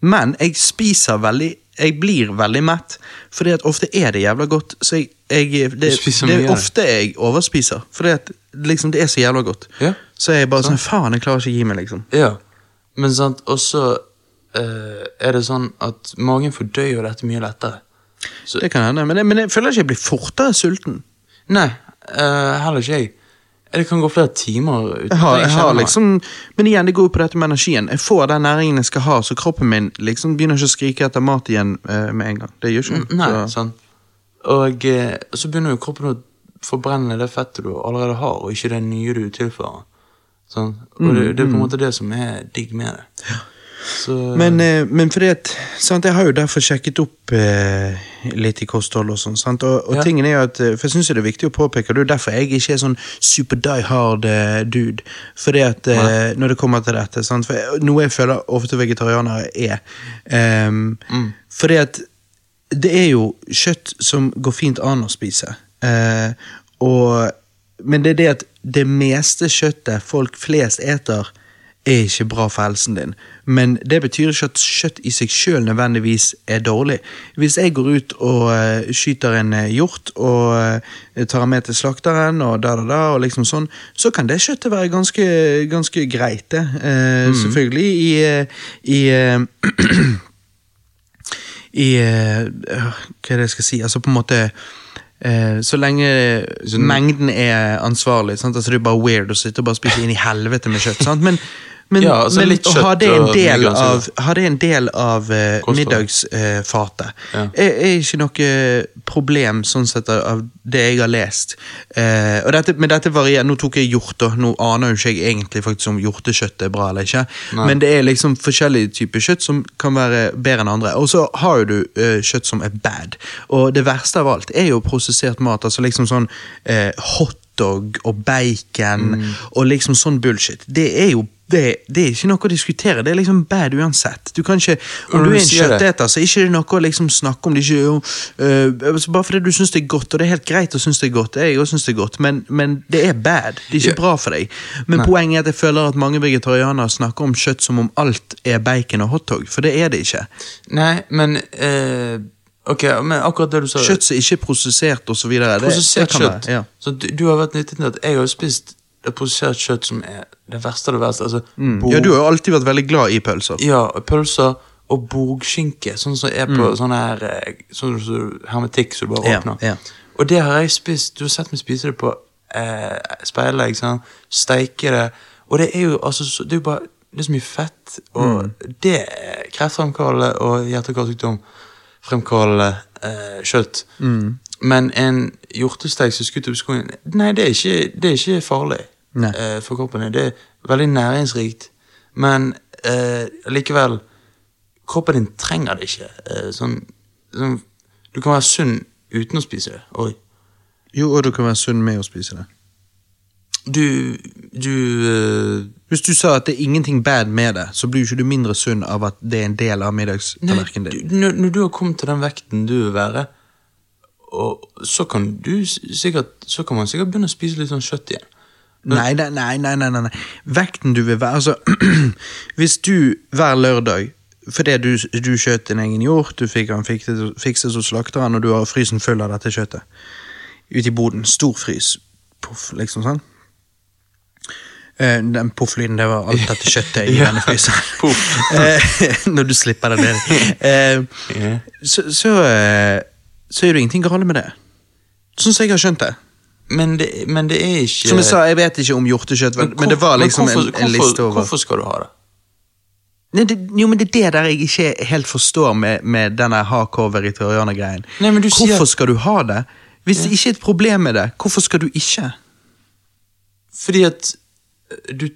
Men jeg spiser veldig Jeg blir veldig mett, fordi at ofte er det jævla godt. Så jeg, jeg det, det er ofte jeg overspiser, fordi at liksom, det er så jævla godt. Ja. Så er jeg bare sånn Faen, jeg klarer ikke å gi meg, liksom. Ja. Men sant, også eh, er det sånn at magen fordøyer dette mye lettere. Så, Det kan hende, men jeg, men jeg føler ikke jeg blir fortere sulten. nei, eh, heller ikke jeg. Det kan gå flere timer uten Jeg har, at jeg kjenner har meg. liksom, men igjen, det går jo på dette med energien. Jeg får den næringen jeg skal ha, så kroppen min liksom begynner ikke å skrike etter mat igjen eh, med en gang. Det gjør ikke Mm, Nei, så- sant. Og eh, så begynner jo kroppen å forbrenne det fettet du allerede har, og ikke det nye du tilfører. Sånn. Og Mm, det, det er på en måte det som er digg med det. Så, Men, eh, men fordi at sant, Jeg har jo derfor sjekket opp eh, litt i kosthold og sånn. Og, og Ja. tingen er jo at eh, For jeg syns det er viktig å påpeke, og det er derfor jeg ikke er sånn super die hard eh, dude. Fordi at eh, Når det kommer til dette. sant, for jeg, Noe jeg føler ofte vegetarianere er. Um, Mm. Fordi at det er jo kjøtt som går fint an å spise. Eh, og, men det er det at det meste kjøttet folk flest eter, er ikke bra for helsen din. Men det betyr ikke at kjøtt i seg sjøl nødvendigvis er dårlig. Hvis jeg går ut og eh, skyter en eh, hjort og eh, tar den med til slakteren, og da, da, da, og liksom sånn, så kan det kjøttet være ganske, ganske greit, det. Eh, Selvfølgelig i, i i Hva er det jeg skal si? Altså på en måte eh, Så lenge mengden er ansvarlig. Sant? Altså Det er bare weird å sitte og bare spise inn i helvete med kjøtt. Sant? Men, men, Ja, altså men litt å kjøtt ha det en del av, har det en del av uh, middagsfatet? Uh, Ja. er, er ikke noe problem sånn sett av, det jeg har lest. Uh, dette, men dette varierer. Nå tok jeg hjort, og nå aner jo ikke jeg egentlig faktisk om hjortekjøtt er bra eller ikke. Nei. Men det er liksom forskjellige typer kjøtt som kan være bedre enn andre. Og så har jo du eh, kjøtt som er bad. Og det verste av alt er jo prosessert mat. Altså liksom sånn eh, hotdog og bacon Mm. og liksom sånn bullshit. Det er jo det, det er ikke noe å diskutere. Det er liksom bad uansett. Du kan ikke, Om du du er en kjøtteter, så er det ikke noe å liksom snakke om. Det ikke, uh, bare fordi du syns det er godt, og det er helt greit å synes det er godt, jeg også synes det er godt, men, men det er bad. Det er ikke yeah. bra for deg. Men Nei. poenget er at jeg føler at mange vegetarianere snakker om kjøtt som om alt er bacon og hotdog, for det er det ikke. Nei, men eh, Ok, men akkurat det du sa Kjøtt som ikke er prosessert osv. Prosessert kjøtt. Ja. Så du, du har vært nyttig til at jeg har jo spist det prosessert kjøtt som er det verste av det verste. Altså, Mm. ja, du har jo alltid vært veldig glad i pølser. Ja, pølser og bogskinke, sånn som er på sånn her eh, Sånn som hermetikk som du bare åpner. Ja, ja. Og det har jeg spist. Du har sett meg spise det på eh, speilegg. Sånn, steike det. Og det er jo altså så, Det er jo bare Det er så mye fett, og Mm. det er kreftfremkallende og hjerte-karsykdom fremkallende eh, kjøtt. Mm. Men en hjortesteik som er skutt opp i skogen Nei, det er ikke, det er ikke farlig eh, for kroppen. Det er veldig næringsrikt. Men eh, likevel Kroppen din trenger det ikke. Eh, sånn, sånn, du kan være sunn uten å spise det. Oi. Jo, og du kan være sunn med å spise det. Du Du eh, Hvis du sa at det er ingenting bad med det, så blir jo ikke du mindre sunn av at det er en del av middagstallerkenen din. når, når du har kommet til den vekten du vil være, så kan du sikkert Så kan man sikkert begynne å spise litt sånn kjøtt igjen. Nei, nei, nei, nei, nei, nei. Vekten du vil være Altså, hvis du hver lørdag fordi du, du skjøt din egen hjort, du fikk han fikset hos slakteren, og du har frysen full av dette kjøttet ute i boden. Stor frys. Poff, liksom sånn. Eh, Den poff-lyden, det var alt dette kjøttet i Ja. denne fryseren. Eh, Når du slipper det ned. Eh, så, så, så er det ingenting galt med det. Sånn som jeg har skjønt det. Men det, men det er ikke Som jeg sa, jeg vet ikke om hjortekjøtt, men, men det var liksom hvorfor, en, en liste over Hvorfor skal du ha det? Nei, det, Jo, men det er det der jeg ikke helt forstår med, med denne hardcore vegetarianer-greien. Sier- Hvorfor skal du ha det? Hvis det ikke er et problem med det, hvorfor skal du ikke? Fordi at du,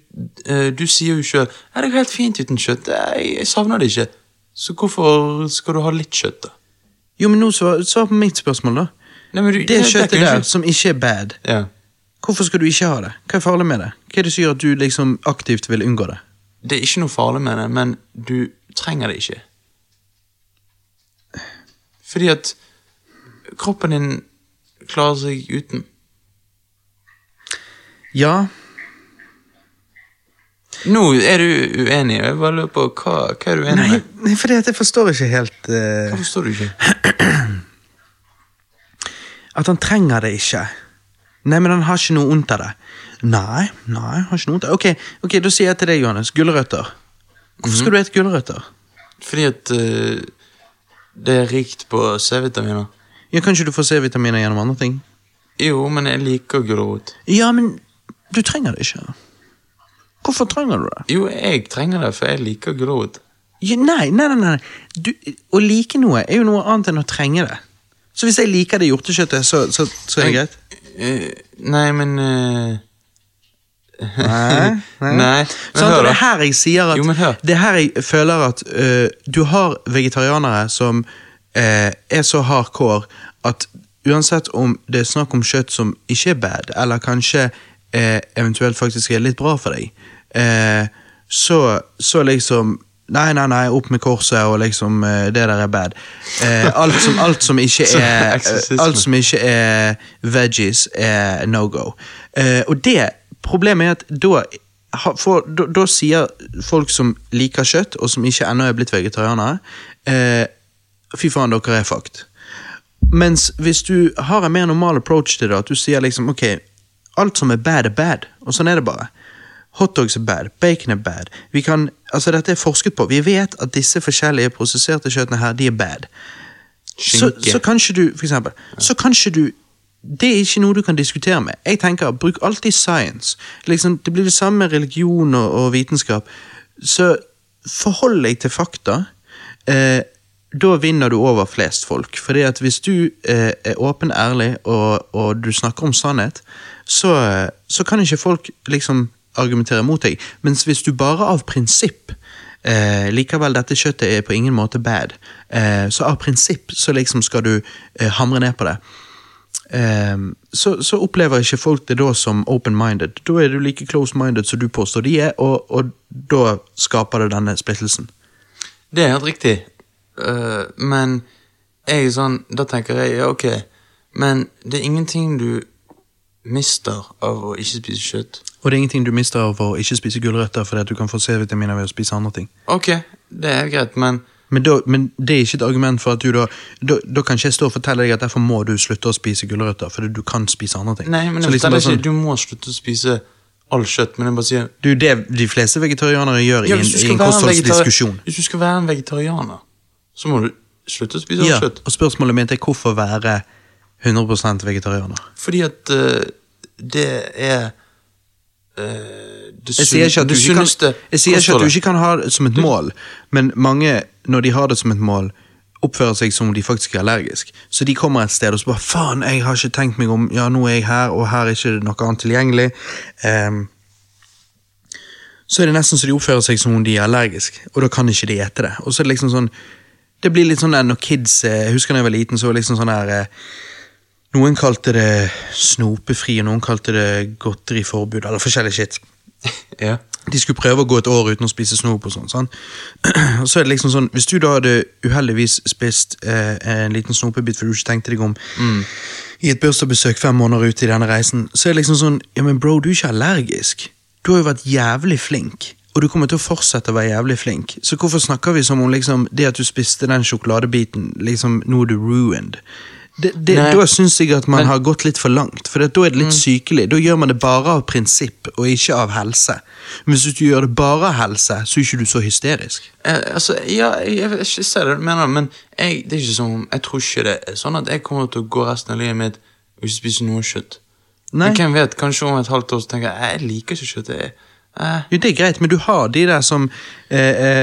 eh, du sier jo sjøl Ja, det går helt fint uten kjøtt. Jeg, jeg savner det ikke. Så hvorfor skal du ha litt kjøtt, da? Jo, men nå svar, svar på mitt spørsmål, da. Nei, men du, Det kjøttet kan der som ikke er bad, Ja. hvorfor skal du ikke ha det? Hva er farlig med det? Hva er det som gjør at du liksom aktivt vil unngå det? Det er ikke noe farlig med det, men du trenger det ikke. Fordi at kroppen din klarer seg uten. Ja, Nå er du uenig. Jeg bare lurer på hva, hva er du uenig med? nei, fordi at jeg forstår ikke helt eh, Hva forstår du ikke? At han trenger det ikke. Nei, men han har ikke noe vondt av det. Nei, nei, han har ikke noe vondt av det. Ok, ok, da sier jeg til deg, Johannes. Gulrøtter. Hvorfor skal du spise gulrøtter? Fordi at eh, det er rikt på C-vitaminer. Ja, Kan ikke du få C-vitaminer gjennom andre ting? Jo, men jeg liker gulrot. Ja, men du trenger det ikke. Hvorfor trenger du det? Jo, jeg trenger det, for jeg liker gulrot. Ja, nei, nei, nei. nei. Du, å like noe er jo noe annet enn å trenge det. Så hvis jeg liker det hjortekjøttet, så, så, så er det greit? Eh, nei, men uh... Nei, nei. Nei, men hør det er her jeg sier at Jo, men hør. Det er her jeg føler at uh, du har vegetarianere som uh, er så hardcore at uansett om det er snakk om kjøtt som ikke er bad, eller kanskje uh, eventuelt faktisk er litt bra for deg, øh, så, så liksom Nei, nei, nei, opp med korset, og liksom øh, Det der er bad. Eh, alt, som, alt som ikke er eksorsisme. Alt som ikke er veggies, er no go. Eh, og det Problemet er at da, for, da, da sier folk som liker kjøtt, og som ikke ennå er blitt vegetarianere, eh, fy faen, dere er fucked. Mens hvis du har en mer normal approach til det, at du sier liksom ok, alt som er bad, er bad, og sånn er det bare. Hotdogs er bad, bacon er bad. Vi kan, altså Dette er forsket på. Vi vet at disse forskjellige prosesserte kjøttene her, de er bad. Så, så kanskje du, for eksempel, så kanskje du Det er ikke noe du kan diskutere med. Jeg tenker, Bruk alltid science. Liksom, det blir det samme med religion og, og vitenskap. Så forhold deg til fakta. Eh, da vinner du over flest folk. Fordi at hvis du eh, er åpen, ærlig og, og du snakker om sannhet, så, så kan ikke folk liksom argumentere mot deg. Mens hvis du bare av prinsipp eh, likevel dette kjøttet er på ingen måte bad, eh, så av prinsipp så liksom skal du eh, hamre ned på det. Eh, så, så opplever ikke folk det da som open-minded. Da er du like close-minded som du påstår de er, og, og da skaper det denne splittelsen. Det er helt riktig. uh, men jeg er sånn Da tenker jeg ja, ok, men det er ingenting du mister av å ikke spise kjøtt. Og det er ingenting du mister av å ikke spise gulrøtter fordi at du kan få C-vitaminer ved å spise andre ting. Ok, det er greit, men Men, da, men det er ikke et argument for at du da Da, da kan ikke jeg stå og fortelle deg at derfor må du slutte å spise gulrøtter, fordi du kan spise andre ting. Nei, men jeg liksom bare ikke Du må slutte å spise all kjøtt, men jeg bare sier er jo det de fleste vegetarianere gjør Ja, i en, du en kostholdsdiskusjon. Hvis du skal være en vegetarianer, så må du slutte å spise all Ja, kjøtt. og spørsmålet mitt er hvorfor være 100% vegetarianer? Fordi at uh, det er Jeg sier ikke at du ikke kan, jeg sier ikke at du ikke kan ha det som et mål, men mange, når de har det som et mål, oppfører seg som om de faktisk er allergisk. Så de kommer et sted og så bare faen, jeg har ikke tenkt meg om, ja, nå er jeg her, og her er ikke noe annet tilgjengelig. Um, så er det nesten så de oppfører seg som om de er allergisk, og da kan ikke de ete det. Og så er det liksom sånn, det blir litt sånn der når kids, eh, jeg husker da jeg var liten, så var det liksom sånn der, eh, noen kalte det snopefri, og noen kalte det godteriforbud, eller forskjellig shit Ja. de skulle prøve å gå et år uten å spise snop og sånn. sånn. Og så er det liksom sånn, Hvis du da hadde uheldigvis spist eh, en liten snopebit for du ikke tenkte deg om i et bursdagsbesøk fem måneder ute i denne reisen, så er det liksom sånn Ja, men bro, du er ikke allergisk. Du har jo vært jævlig flink. Og du kommer til å fortsette å være jævlig flink. Så hvorfor snakker vi som om liksom, det at du spiste den sjokoladebiten, liksom, nå er du ruined? Det, det, da syns jeg at man Men- har gått litt for langt. For da er det litt sykelig. Da gjør man det bare av prinsipp, og ikke av helse. Men hvis du gjør det bare av helse, så er ikke du så hysterisk. Eh, altså, ja, jeg, jeg, jeg ser det du mener, men jeg, det er ikke sånn, jeg tror ikke det er sånn at jeg kommer til å gå resten av livet mitt og ikke spise noe kjøtt. Nei. Men hvem vet, kanskje om et halvt år så tenker jeg jeg liker ikke kjøtt. Jeg, Jo, det er greit, men du har de der som eh,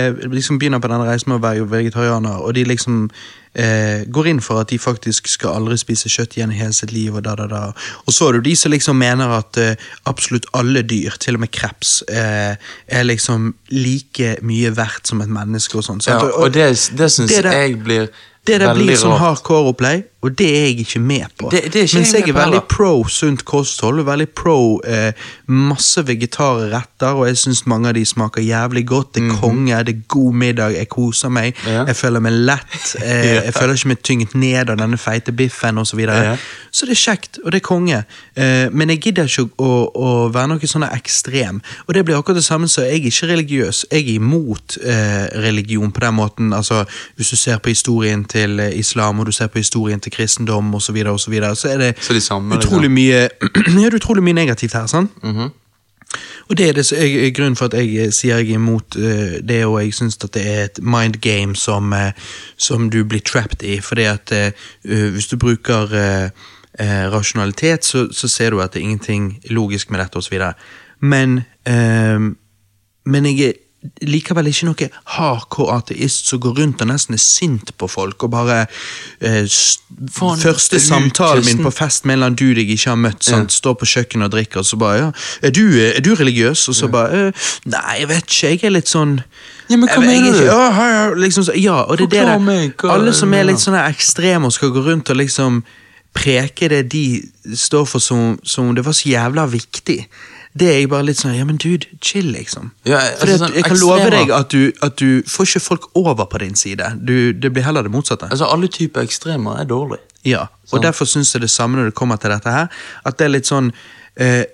eh, liksom begynner på denne reisen med å være vegetarianer, og de liksom eh, går inn for at de faktisk skal aldri spise kjøtt igjen i hele sitt liv, og da, da, da. Og så det jo de som liksom mener at eh, absolutt alle dyr, til og med kreps, eh, er liksom like mye verdt som et menneske og sånn. ja, og, og det, det syns jeg blir Det der blir sånn hardcore opplegg, Og det er jeg ikke med på. Det- det ikke Mens jeg jeg er veldig pro sunt kosthold, og veldig pro eh, masse vegetarretter, og jeg syns mange av de smaker jævlig godt. Det er konge, det er god middag, jeg koser meg. Ja. Jeg føler meg lett. Eh, Jeg føler ikke meg tynget ned av denne feite biffen osv. Så, videre. Ja. så det er kjekt, og det er konge. Eh, men jeg gidder ikke å, å være noe sånn ekstrem. Og det blir akkurat det samme som jeg er ikke religiøs. Jeg er imot eh, religion på den måten. Altså, hvis du ser på historien til eh, islam, og du ser på historien til kristendom osv., så, videre, og så, videre, så er det Så de samme, liksom. utrolig mye Ja, utrolig mye negativt her. sant? Mhm. Og det er, det, er grunnen for at jeg eh, sier jeg er imot uh, det, og jeg syns at det er et mind game som, uh, som du blir trapped i. Fordi at eh, eh, hvis du bruker rasjonalitet, så, så ser du at det er ingenting logisk med dette, osv. Men, men jeg er likevel ikke noe hardcore ateist som går rundt og nesten er sint på folk og bare eh, Faen, Første samtalen min på fest med en eller annen dude jeg ikke har møtt? Ja. står på kjøkkenet og drikker, og så bare ja, er du, er du religiøs? Og så bare eh, Nei, jeg vet ikke, jeg er litt sånn Ja, men hva mener er du? Ja, ja, ja, liksom, ja, og det er det der. Alle som er litt sånne ekstreme og skal gå rundt og liksom preke det de står for som, som om det var så jævla viktig. Det er jeg bare litt sånn Ja, men dude, chill, liksom. Ja, Fordi altså, sånn jeg kan love deg at du, at du får ikke folk over på din side. Du, det blir heller det motsatte. Altså, alle typer ekstremer er dårlig. Ja, og sånn. derfor syns jeg det samme når det kommer til dette her. At det er litt sånn eh,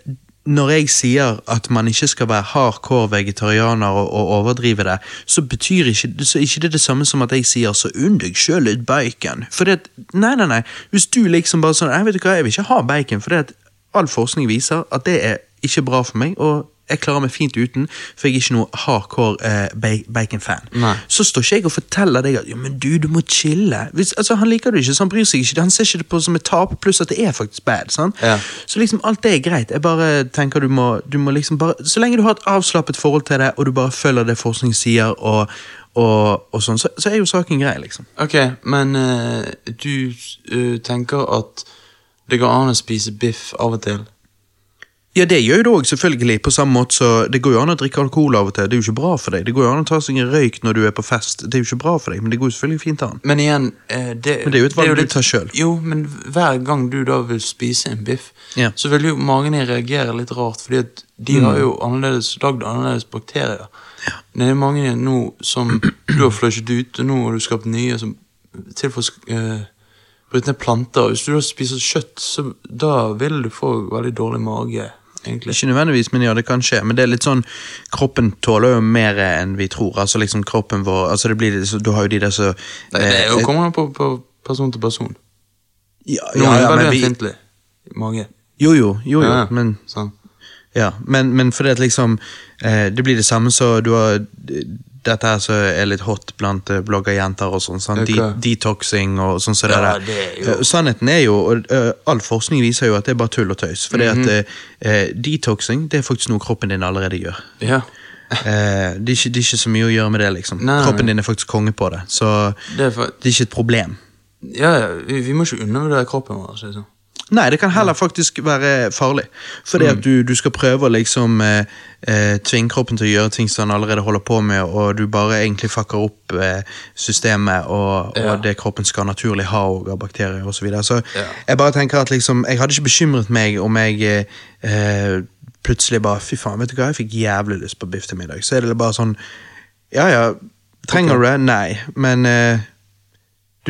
Når jeg sier at man ikke skal være hardcore vegetarianer og, og overdrive det, så betyr ikke, så er ikke det det samme som at jeg sier så unn deg sjøl litt bacon. For det, nei, nei, nei. Hvis du liksom bare sånn Nei, vet du hva, jeg vil ikke ha bacon, for det at all forskning viser at det er ikke bra for meg. og jeg klarer meg fint uten, for jeg er ikke noe hardcore eh, bacon-fan. Så står ikke jeg og forteller deg at ja, men du, du må chille. Hvis, altså, han liker det ikke, så han bryr seg ikke. Han ser ikke det på som et tap, pluss at det er faktisk bad. Ja. Så liksom alt det er greit. Jeg bare tenker du må, du må liksom bare Så lenge du har et avslappet forhold til det, og du bare følger det forskning sier, og, og, og sånn, så, så er jo saken grei, liksom. Ok, men uh, du uh, tenker at det går an å spise biff av og til? Ja, det gjør det òg, selvfølgelig. På samme måte så Det går jo an å drikke alkohol av og til. Det er jo ikke bra for deg. Det går jo an å ta seg en røyk når du er på fest. Det er jo ikke bra for deg, men det går jo selvfølgelig fint an. Men igjen eh, det, Men det er jo et valg du litt- tar selv. Jo, men hver gang du da vil spise en biff, Ja. så vil jo magen din reagere litt rart, fordi at de Mm. har jo annerledes, lagd annerledes bakterier. Det er mange nå som du har flushet ut, og nå har du skapt nye som til for uh, bryte ned planter. Hvis du da spiser kjøtt, så da vil du få veldig dårlig mage, egentlig. Ikke nødvendigvis, men ja, det kan skje. Men det er litt sånn Kroppen tåler jo mer enn vi tror. Altså liksom kroppen vår altså det blir, Du har jo de der så Det, det er jo eh, kommer an på, på person til person. ja, ja, ja, er ja, men vi, fintlig. Mange. Jo, jo, jo, jo Ja, men sånn. Ja, men, men fordi at liksom eh, Det blir det samme så du har Dette her som er litt hot blant eh, bloggerjenter og sånn. sånn Ja, de, detoxing og sånn Så Ja, det er Eh, Sannheten er jo, og eh, all forskning viser jo at det er bare tull og tøys. for Mhm. at eh, eh, detoxing det er faktisk noe kroppen din allerede gjør. Ja. Eh, det, er ikke, det er ikke så mye å gjøre med det, liksom. Nei, Kroppen nei. din er faktisk konge på det. Så Det er for, det er ikke et problem. ja, ja, vi, vi må ikke undervurdere kroppen vår. Liksom. Nei, det kan heller faktisk være farlig. Fordi Mm. at du, du skal prøve å liksom eh, eh, tvinge kroppen til å gjøre ting som den allerede holder på med, og du bare egentlig fucker opp eh, systemet og, Ja. og det kroppen skal naturlig ha og av bakterier osv. Så, videre. så Ja. jeg bare tenker at liksom Jeg hadde ikke bekymret meg om jeg eh, plutselig bare Fy faen, vet du hva, jeg fikk jævlig lyst på biff til middag. Så er det bare sånn Ja ja, trenger du det? Nei. Men eh,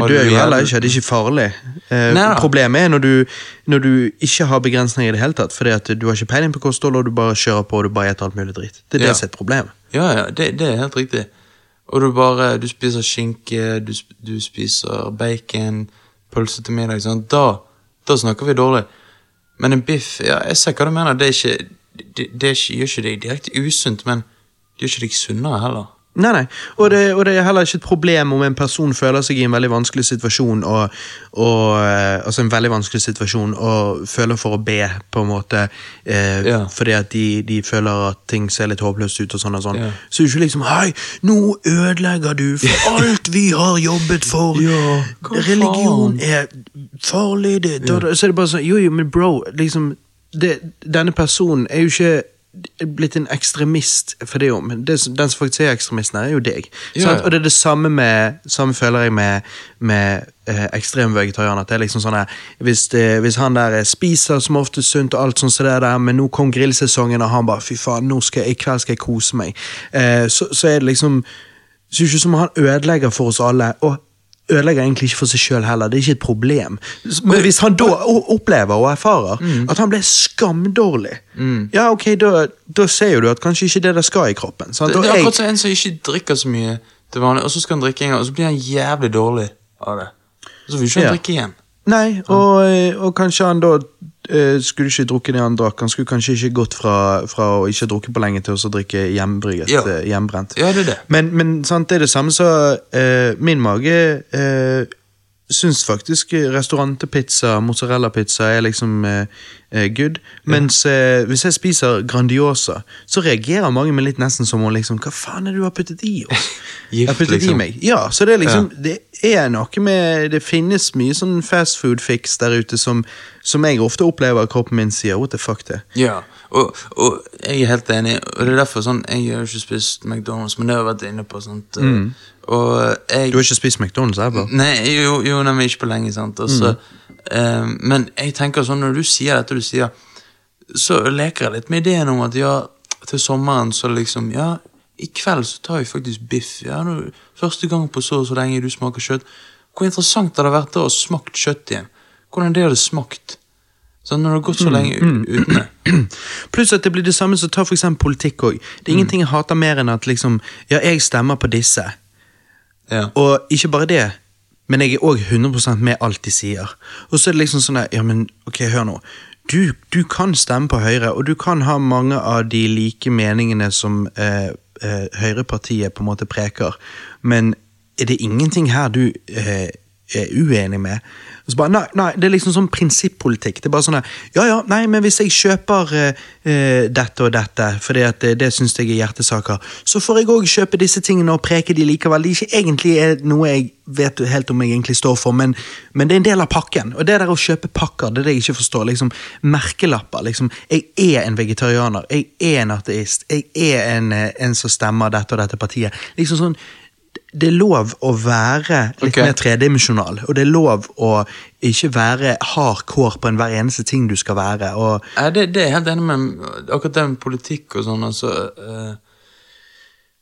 du dør jo heller ikke, det er ikke farlig. Eh, Nei problemet er når du, når du ikke har begrensninger i det hele tatt, fordi at du har ikke peiling på kosthold, og du bare kjører på og du bare spiser alt mulig dritt. Det er Ja. det som er et problem. Ja, ja, det, det er helt riktig. Og du bare Du spiser skinke, du, du spiser bacon, pølse til middag. Sånn. Da, da snakker vi dårlig. Men en biff Ja, jeg ser hva du mener. Det ikke Det, det ikke, gjør ikke deg direkte usunt, men det gjør ikke deg sunnere heller. Nei, nei. Og det, og det er heller ikke et problem om en person føler seg i en veldig vanskelig situasjon, og, og eh, altså en veldig vanskelig situasjon, og føler for å be, på en måte, eh, Ja. fordi at de, de føler at ting ser litt håpløst ut og sånn og sånn. Ja. Så ikke liksom Hei, nå ødelegger du for alt vi har jobbet for. Ja, Religion er farlig. Det, da, da. Så er det bare sånn Jo, jo, men bro, liksom det, Denne personen er jo ikke blitt en ekstremist for det om. Det, den som faktisk er ekstremisten her, er jo deg. Ja, ja. Og det er det samme med Samme føler jeg med, med eh, ekstrem vegetarianer. Det er liksom sånn her, hvis, det, hvis han der spiser som ofte sunt og alt sånt så det der, men nå kom grillsesongen, og han bare fy faen, nå skal jeg, i kveld skal jeg kose meg, eh, så, så er det liksom Så er det ikke som om han ødelegger for oss alle. og ødelegger egentlig ikke for seg sjøl heller, det er ikke et problem. Men hvis han da opplever og erfarer at han ble skamdårlig, ja ok, da, da ser jo du at kanskje ikke det der skal i kroppen. Sant? Det, det er akkurat som en som ikke drikker så mye til vanlig, og så skal han drikke en gang, og så blir han jævlig dårlig av det. Og så vil ikke han Ja. drikke igjen. Nei, og, og kanskje han da eh, skulle ikke drukket det han drakk. Han skulle kanskje ikke gått fra, fra å ikke drukke på lenge til å drikke hjemmebrygget, Ja. eh, hjemmebrent. Ja, det er det. Men, men sant, det er det samme så uh, Min mage eh, syns faktisk restaurantpizza, mozzarella-pizza, er liksom eh, eh, good. Mens eh, hvis jeg spiser Grandiosa, så reagerer mange med litt nesten som om liksom Hva faen er det du har puttet i oss? Gift, har puttet liksom. i meg. Ja, så det er liksom Det er noe med Det finnes mye sånn fast food fix der ute som, som jeg ofte opplever kroppen min sier what the fuck det. Ja, og, og jeg er helt enig, og det er derfor sånn Jeg har ikke spist McDonald's, men det har jeg vært inne på. sånt mm. Og jeg Du har ikke spist McDonald's ever? Nei, jo, jo nei, ikke på lenge, sant. Og så, eh, men jeg tenker sånn, når du sier dette du sier, så leker jeg litt med ideen om at ja, til sommeren så liksom Ja, i kveld så tar vi faktisk biff. Ja, nå, Første gang på så og så lenge du smaker kjøtt. Hvor interessant hadde det vært da å smakt kjøtt igjen? Hvordan det hadde smakt? Sånn når det har gått så lenge u- uten det. Pluss at det blir det samme som tar for eksempel politikk òg. Det er ingenting jeg hater mer enn at liksom Ja, jeg stemmer på disse. Og ikke bare det, men jeg er òg 100% med alt de sier. Og så er det liksom sånn der, ja, men ok, hør nå. Du, du kan stemme på Høyre, og du kan ha mange av de like meningene som eh, eh, Høyrepartiet på en måte preker, men er det ingenting her du eh, er uenig med? Og så bare, nei, nei, Det er liksom sånn prinsippolitikk. Det er bare sånn Ja ja, nei, men hvis jeg kjøper eh, eh, dette og dette, fordi at det, det syns jeg er hjertesaker, så får jeg òg kjøpe disse tingene og preke de likevel. Det er ikke egentlig er noe jeg vet helt om jeg egentlig står for, men, men det er en del av pakken. Og det der å kjøpe pakker, det er det jeg ikke forstår. liksom Merkelapper. liksom, Jeg er en vegetarianer, jeg er en ateist, jeg er en, eh, en som stemmer dette og dette partiet. liksom sånn det er lov å være litt okay. mer tredimensjonal, og det er lov å ikke være hardcore på enhver eneste ting du skal være. og Ja, det, det er jeg helt enig med. Akkurat det med politikk og sånn, altså Uh,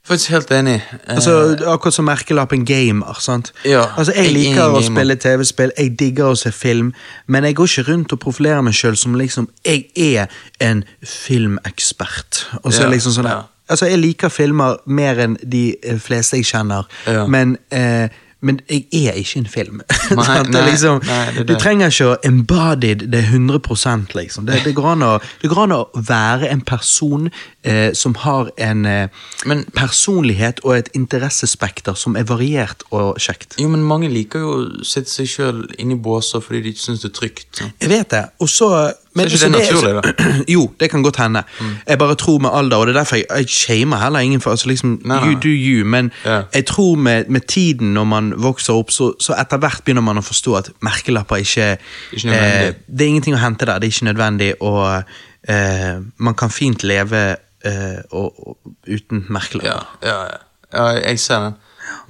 Faktisk helt enig. Eh, Altså, Akkurat som merkelappen gamer. sant? Ja, altså, Jeg er liker jeg å gamer. spille TV-spill, jeg digger å se film, men jeg går ikke rundt og profilerer meg sjøl som liksom Jeg er en filmekspert. Og så Ja, liksom sånn ja. Altså, Jeg liker filmer mer enn de eh, fleste jeg kjenner, Ja. men eh, men jeg er ikke en film. Nei, nei, liksom, nei, det det. Du trenger ikke å embodied det 100 liksom. Det, det, går å, det går an å være en person eh, som har en eh, Men- personlighet og et interessespekter som er variert og kjekt. Jo, men mange liker jo å sette seg sjøl i båser fordi de ikke syns det er trygt. Så. Jeg vet det. Og så men, Så er ikke det så naturlig, Mm. Jo, det kan godt hende. Jeg bare tror med alder, og det er derfor jeg, jeg shamer heller ingen for altså liksom, Nei, nei. You do you, men yeah. jeg tror med, med tiden når man vokser opp, så, så etter hvert begynner man å forstå at merkelapper ikke Ikke eh, Det er ingenting å hente der, det er ikke nødvendig, og eh, man kan fint leve eh, og, og, uten merkelapper. Ja, ja, ja. jeg ser den.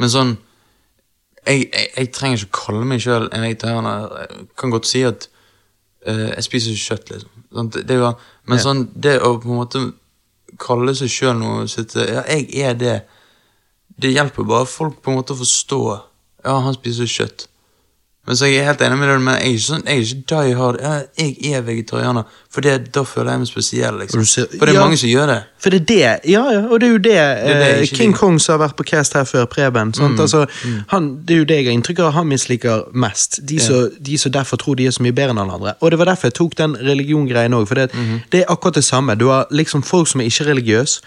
Men sånn Jeg, jeg, jeg trenger ikke å kalle meg sjøl en vegetarianer. Jeg kan godt si at jeg spiser ikke kjøtt, liksom. Sånn, det, det men sånn, det å på en måte kalle seg sjøl noe sitte, Ja, jeg er det. Det hjelper bare folk på en måte å forstå. Ja, han spiser kjøtt. Men så jeg er helt enig med deg, men jeg er ikke sånn, jeg er ikke die hard. Jeg er vegetarianer, for det, da føler jeg meg spesiell. liksom. Ser- For det er ja. mange som gjør det. For det er det, ja, ja, og det er jo det, er det eh, King. Kong som har vært på cast her før, Preben. Sant? Altså, han, det er jo det jeg har inntrykk av han misliker mest. De som de som derfor tror de er så mye bedre enn alle andre. Og det var derfor jeg tok den religiongreien òg, for det, det er akkurat det samme. Du har liksom folk som er ikke religiøse,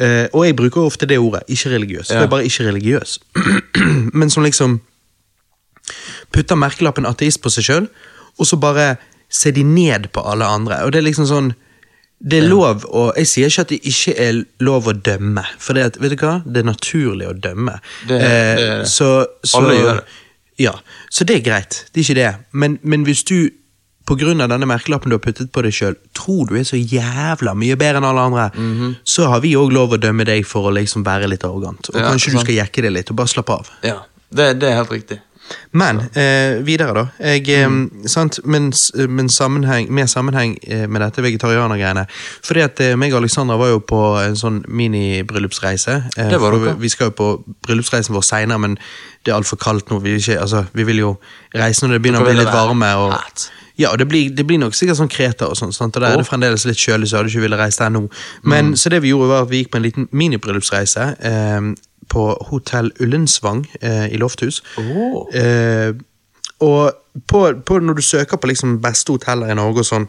Uh, og jeg bruker ofte det ordet, ikke religiøs. Ja. jeg er bare ikke religiøs. Men som liksom putter merkelappen ateist på seg sjøl, og så bare ser de ned på alle andre. Og det er liksom sånn Det er lov å Jeg sier ikke at det ikke er lov å dømme, for det, at- vet du hva? det er naturlig å dømme. Det- det eh, så, så, Alle gjør det. Ja, så det er greit. Det er ikke det. Men, men hvis du av denne merkelappen du har puttet på deg sjøl, tror du er så jævla mye bedre enn alle andre, Mhm. så har vi òg lov å dømme deg for å liksom være litt arrogant. Og Ja, kanskje sant. du skal jekke det litt og bare slappe av. Ja, det, det er helt riktig. Men eh, videre, da. Jeg, eh, Mm. sant? Men, s- men sammenheng, med sammenheng eh, med dette vegetarianergreiene. Fordi at eh, meg og Alexandra var jo på en sånn mini-bryllupsreise. Eh, dere. Vi skal jo på bryllupsreisen vår seinere, men det er altfor kaldt nå. Vi, ikke, altså, vi vil jo reise når det begynner å bli litt varme. Og, hot. ja, det blir, det blir nok sikkert sånn Kreta og sånn. Og der er det fremdeles litt kjølig, så jeg hadde ikke ville reise der nå. Men Mm. så det vi gjorde, var at vi gikk på en liten minibryllupsreise. Eh, på Hotell Ullensvang eh, i Lofthus. Oh. Eh, og på, på, når du søker på liksom beste hoteller i Norge og sånn,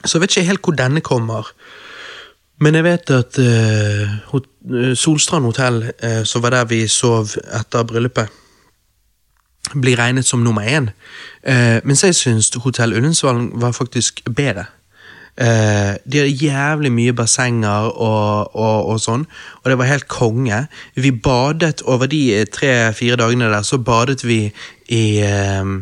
så vet ikke jeg helt hvor denne kommer. Men jeg vet at eh, eh, Solstrand hotell, eh, som var der vi sov etter bryllupet, blir regnet som nummer én. Eh, mens jeg syns Hotell Ullensvang var faktisk bedre. Eh, de hadde jævlig mye bassenger og, og, og sånn, og det var helt konge. Vi badet over de tre-fire dagene der, så badet vi i eh,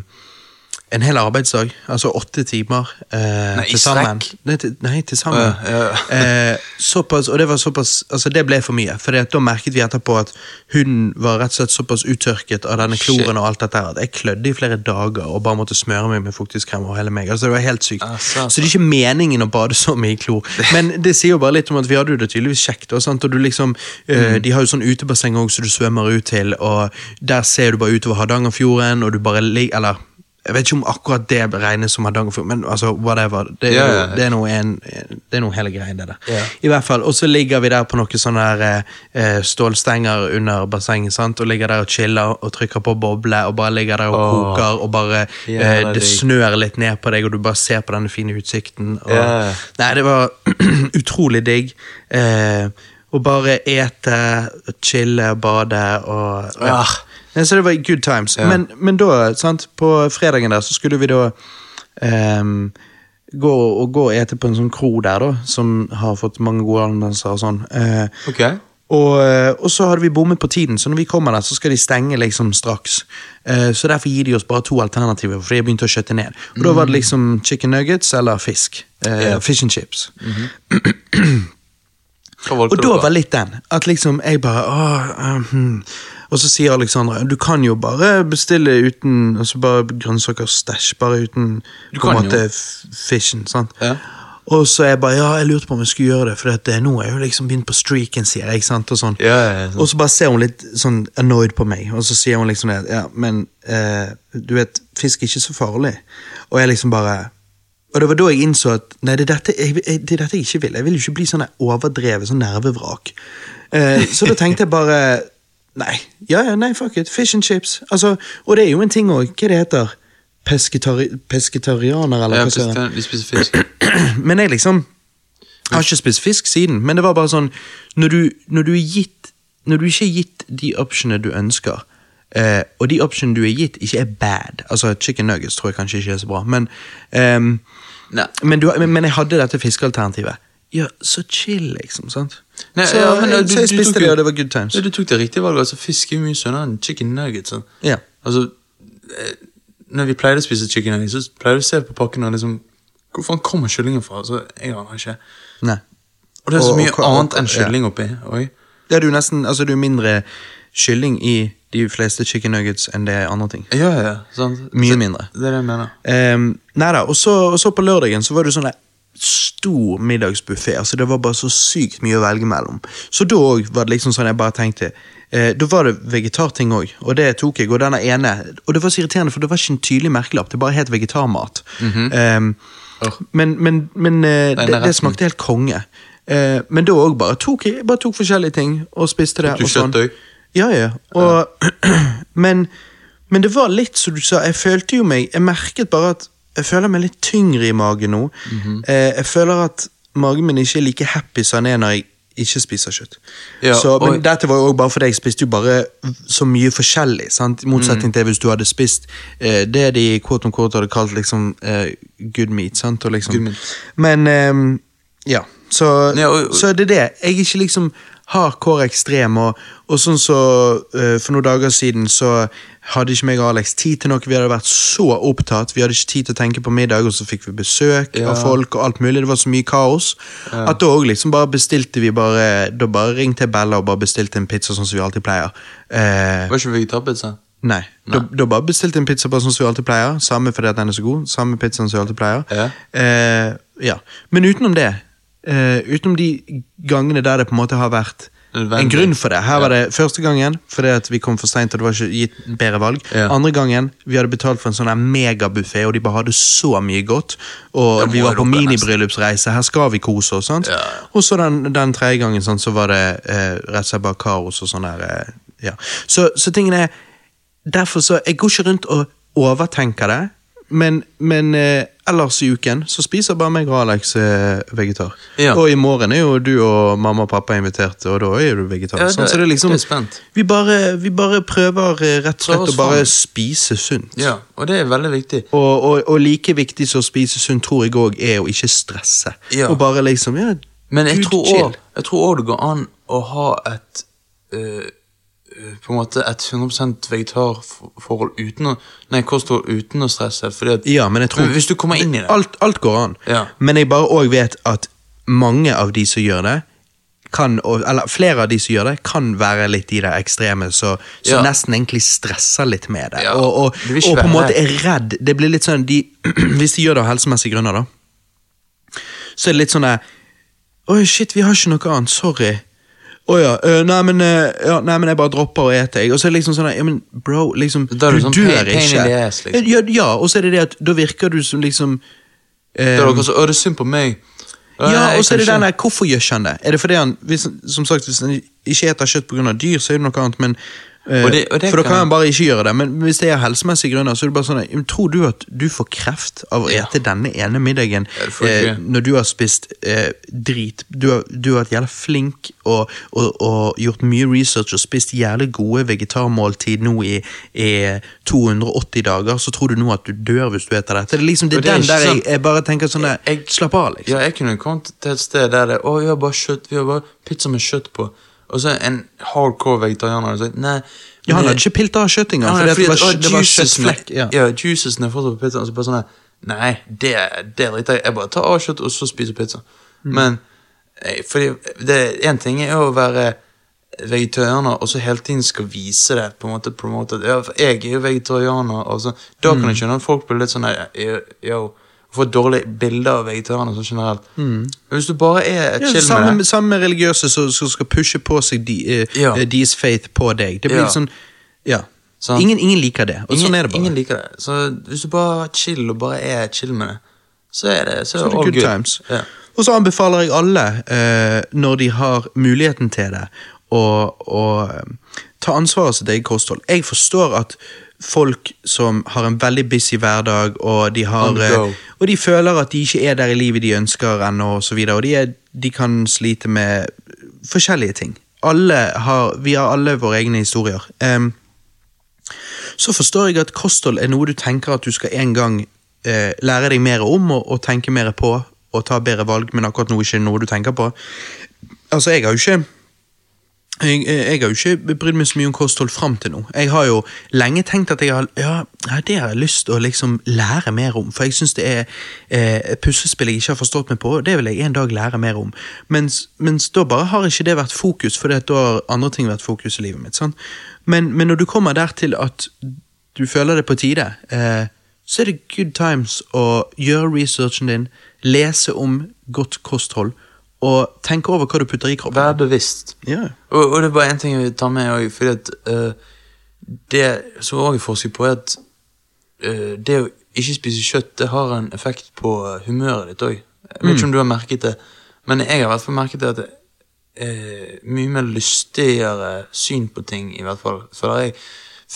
en hel arbeidsdag, altså åtte timer eh, Nei, til sammen. Nei, til, nei, til sammen. Uh, uh. eh, såpass, og det var såpass, altså det ble for mye, for da merket vi etterpå at hun var rett og slett såpass uttørket av denne Shit. kloren og alt dette at jeg klødde i flere dager og bare måtte smøre meg med fuktighetskrem og hele meg. Altså det var helt sykt. Ah, så det er ikke meningen å bade så mye i klor. Men det sier jo bare litt om at vi hadde jo det tydeligvis kjekt. Og, sant? og du liksom, eh, Mm. De har jo sånn utebasseng også, som du svømmer ut til, og der ser du bare utover Hardangerfjorden, og du bare ligger Eller jeg vet ikke om akkurat det regnes som Hardangerfjorden, men altså, whatever. Det, er ja, ja. det er noe en, det er noe hele greien, det der. Ja. I hvert fall, Og så ligger vi der på noen sånne der, eh, stålstenger under bassenget, sant? og ligger der og chiller og trykker på boble, og bare ligger der og Åh. koker, og bare eh, det snør litt ned på deg, og du bare ser på denne fine utsikten. Og. Nei, det var utrolig digg. Eh, og bare ete, chille, bade og Ja. Så det var good times. Ja. Men, men da, sant, på fredagen der, så skulle vi da um, gå og gå og ete på en sånn kro der, da, som har fått mange gode anmeldelser og sånn. Uh, okay. og, eh, og så hadde vi bommet på tiden, så når vi kommer der, så skal de stenge liksom straks. Uh, så derfor gir de oss bare to alternativer, for de har begynt å skjøtte ned. Og da var det liksom chicken nuggets eller fisk. Uh, yeah. Fish and chips. Mm -hmm. Og da var litt den. At liksom jeg bare åh, eh, hmm. Og så sier Alexandra du kan jo bare bestille uten altså bare grønnsaker og stæsj. Bare uten Du på en måte fishen. sant? Ja. Og så jeg bare ja, jeg lurte på om jeg skulle gjøre det, for at, eh, nå er jeg jo liksom begynt på streaken, sier jeg. ikke sant? Og sånn. Ja, ja, sant. Og så bare ser hun litt sånn annoyed på meg, og så sier hun liksom det, ja, men eh, du vet, fisk er ikke så farlig. Og jeg liksom bare Og det var da jeg innså at nei, det er dette jeg, det er dette jeg ikke vil. Jeg vil jo ikke bli sånn overdrevet, sånn nervevrak. Eh, så da tenkte jeg bare Nei, ja, ja, nei, fuck it. Fish and chips. Altså, og det er jo en ting òg. Hva det heter Pesketari Pesketarianer, eller Ja, hva søren? vi spiser fisk. Men jeg liksom Jeg har ikke spist fisk siden, men det var bare sånn Når du, når du er gitt Når du ikke er gitt de optionene du ønsker, eh, og de optionene du er gitt, ikke er bad Altså, chicken nuggets tror jeg kanskje ikke er så bra, men eh, men, du, men, men jeg hadde dette fiskealternativet. Ja, så chill, liksom. sant? Nei, så, ja, men, jeg- du- så jeg du spiste tok det, og det var good times. Ja, du tok det riktige valget. altså Fisk er mye sunnere enn chicken nuggets. Sånn. Ja. Altså, eh, når vi pleide å spise chicken nuggets, så pleide vi å se på pakken og liksom Hvor faen kommer kyllingen fra? Altså, jeg aner ikke. Nei. Og det er så mye og- og- annet enn ja. kylling oppi. Oi. Det er du nesten, altså du er mindre kylling i de fleste chicken nuggets enn det er andre ting. Ja, ja, sant. Mye Så- mindre. Det er det jeg mener. Um, nei da, og så på lørdagen så var du sånn der stor middagsbuffé. Altså det var bare så sykt mye å velge mellom. Så da òg var det liksom sånn jeg bare tenkte eh, Da var det vegetarting òg, og det tok jeg. Og denne ene Og det var så irriterende, for det var ikke en tydelig merkelapp. Det bare het vegetarmat. um, oh. men men, men eh, det, det smakte helt konge. Eh, men da òg bare tok jeg bare tok forskjellige ting og spiste det. Du og sånn. kjøtt? Ja, ja. Og, men, men det var litt som du sa, jeg følte jo meg Jeg merket bare at jeg føler meg litt tyngre i magen nå. Mhm. eh, jeg føler at magen min ikke er like happy som den er når jeg ikke spiser kjøtt. Ja, så, men og- dette var jo også bare fordi jeg spiste jo bare så mye forskjellig. Sant? I motsetning til hvis du hadde spist eh, det de quote on quote hadde kalt liksom eh, good meat. Sant? Liksom, Good meat. Men ehm, ja, så, Ja, og- så det er det. Jeg ikke liksom hardcore ekstrem, og, og sånn så eh, For noen dager siden så hadde ikke meg og Alex tid til noe. Vi hadde vært så opptatt. Vi hadde ikke tid til å tenke på middag, og så fikk vi besøk Ja. av folk og alt mulig. Det var så mye kaos. At da liksom bare bestilte vi bare Da bare ringte jeg Bella og bare bestilte en pizza sånn som vi alltid pleier. Eh, Var ikke vegetarpizza? Nei. Da, da bare bestilte en pizza bare sånn som vi alltid pleier. Samme fordi at den er så god. Samme pizzaen som vi alltid pleier. Ja. Eh, ja. Men utenom det, eh, utenom de gangene der det på en måte har vært Nødvendig. en grunn for det. Her var det første gangen fordi at vi kom for seint og det var ikke gitt bedre valg. Ja. Andre gangen vi hadde betalt for en sånn megabuffé, og de bare hadde så mye godt. Og vi var på minibryllupsreise, her skal vi kose oss. sant? Ja. Og så den, den tredje gangen sånn, så var det eh, rett og slett bare kaos og sånn der. Eh, ja. Så, så tingene er Derfor så Jeg går ikke rundt og overtenker det, men, men eh, ellers i uken så spiser bare meg og Alex eh, vegetar. Ja. Og i morgen er jo du og mamma og pappa invitert, og da er du vegetar. Ja, sånn, så det er liksom det er spent. Vi bare, vi bare prøver eh, rett og slett å bare spise sunt. Ja, og det er veldig viktig. Og, og, og like viktig som å spise sunt, tror jeg òg er å ikke stresse. Ja. Og bare liksom ja, Men jeg Gud, tror òg det går an å ha et øh, På en måte et 100 vegetarforhold uten å Nei, kosthold uten å stresse. Fordi at, Ja, men jeg tror Men hvis du kommer inn i det Alt, alt går an. Ja. Men jeg bare òg vet at mange av de som gjør det, kan, eller flere av de som gjør det, kan være litt i det ekstreme, så, så Ja. nesten egentlig stresser litt med det. Ja, og, og, ikke og på en måte er redd. Det blir litt sånn, de, Hvis de gjør det av helsemessige grunner, da, så er det litt sånn der Oi, shit, vi har ikke noe annet. Sorry. Å ja, Uh, nei, men, uh, ja, nei, men jeg bare dropper å ete, jeg. Og så er det liksom sånn ja, men bro, liksom, du det sånn dør pain ikke. ass, liksom. ja, ja, og så er det det at da virker du som liksom Da er også, Å, det er synd på meg. Ja, og så er det den der, hvorfor gjør han det? Er det fordi han, hvis, som sagt, hvis han ikke eter kjøtt pga. dyr, så er det noe annet, men eh, Og det- og det For da kan- man bare ikke gjøre det, men hvis det er helsemessige grunner, så er det bare sånn Tror du at du får kreft av å Ja. denne ene middagen eh, når du har spist eh, drit? Du har, du har vært jævlig flink og, og, gjort mye research og spist jævlig gode vegetarmåltid nå i, i 280 dager, så tror du nå at du dør hvis du eter dette? Det er liksom det er det den der jeg, jeg bare tenker sånn der, Slapp av, liksom. Ja, jeg kunne kommet til et sted der det Å, vi har bare kjøtt, vi har bare pizza med kjøtt på. Og så en hardcore vegetarianer sagt nei. Ja, han hadde ikke pilt av kjøtt engang, Ja, det var, det var juicesene- kjøttflekk. Ja. Ja, juicesene er fortsatt på pizzaen. Så bare sånn Nei, det, det driter jeg. Jeg bare tar av kjøtt, og så spiser pizza. Mm. Men eh, fordi det En ting er å være vegetarianer og så hele tiden skal vise det. på en måte promote ja, Jeg er jo vegetarianer. Og så, da Mm. kan jeg skjønne at folk blir litt sånn yo, Får et dårlig bilde av vegetarianer sånn generelt. Mm. hvis du bare er. Ja, chill samme, med det Sammen med religiøse som skal pushe på seg de, uh, Ja. eh, deres faith på deg. Det blir Ja. sånn, ja. Sånn. Ingen, ingen liker det, og ingen, sånn er det bare. Ingen liker det. Så hvis du bare er chill og bare er chill med det, så er det så Så er det all good good. times. Ja. Og så anbefaler jeg alle, uh, når de har muligheten til det, å, å ta ansvaret sitt eget kosthold. Jeg forstår at folk som har en veldig busy hverdag, og de, har, eh, og de føler at de ikke er der i livet de ønsker ennå, og så videre, og de, er, de kan slite med forskjellige ting. Alle har, vi har alle våre egne historier. Um, så forstår jeg at kosthold er noe du tenker at du skal en gang uh, lære deg mer om og, og tenke mer på og ta bedre valg, men akkurat nå ikke noe du tenker på. Altså, jeg har jo ikke jeg, jeg har jo ikke brydd meg så mye om kosthold fram til nå. Jeg har jo lenge tenkt at jeg har, ja, det har jeg lyst til å liksom lære mer om, for jeg syns det er eh, puslespill jeg ikke har forstått meg på, og det vil jeg en dag lære mer om. Mens, mens da bare har ikke det vært fokus, for da har andre ting vært fokus i livet mitt. sant? Men, men når du kommer der til at du føler det på tide, eh, så er det good times å gjøre researchen din, lese om godt kosthold, og tenke over hva du putter i kroppen. Vær bevisst. Ja. Og, og det er bare én ting jeg vil ta med òg, fordi at eh, Det som òg er forsket på, er at uh, det å ikke spise kjøtt, det har en effekt på eh, humøret ditt òg. Jeg vet ikke om du har merket det, men jeg har i hvert fall merket det at det er mye mer lystigere syn på ting, i hvert fall. Føler jeg.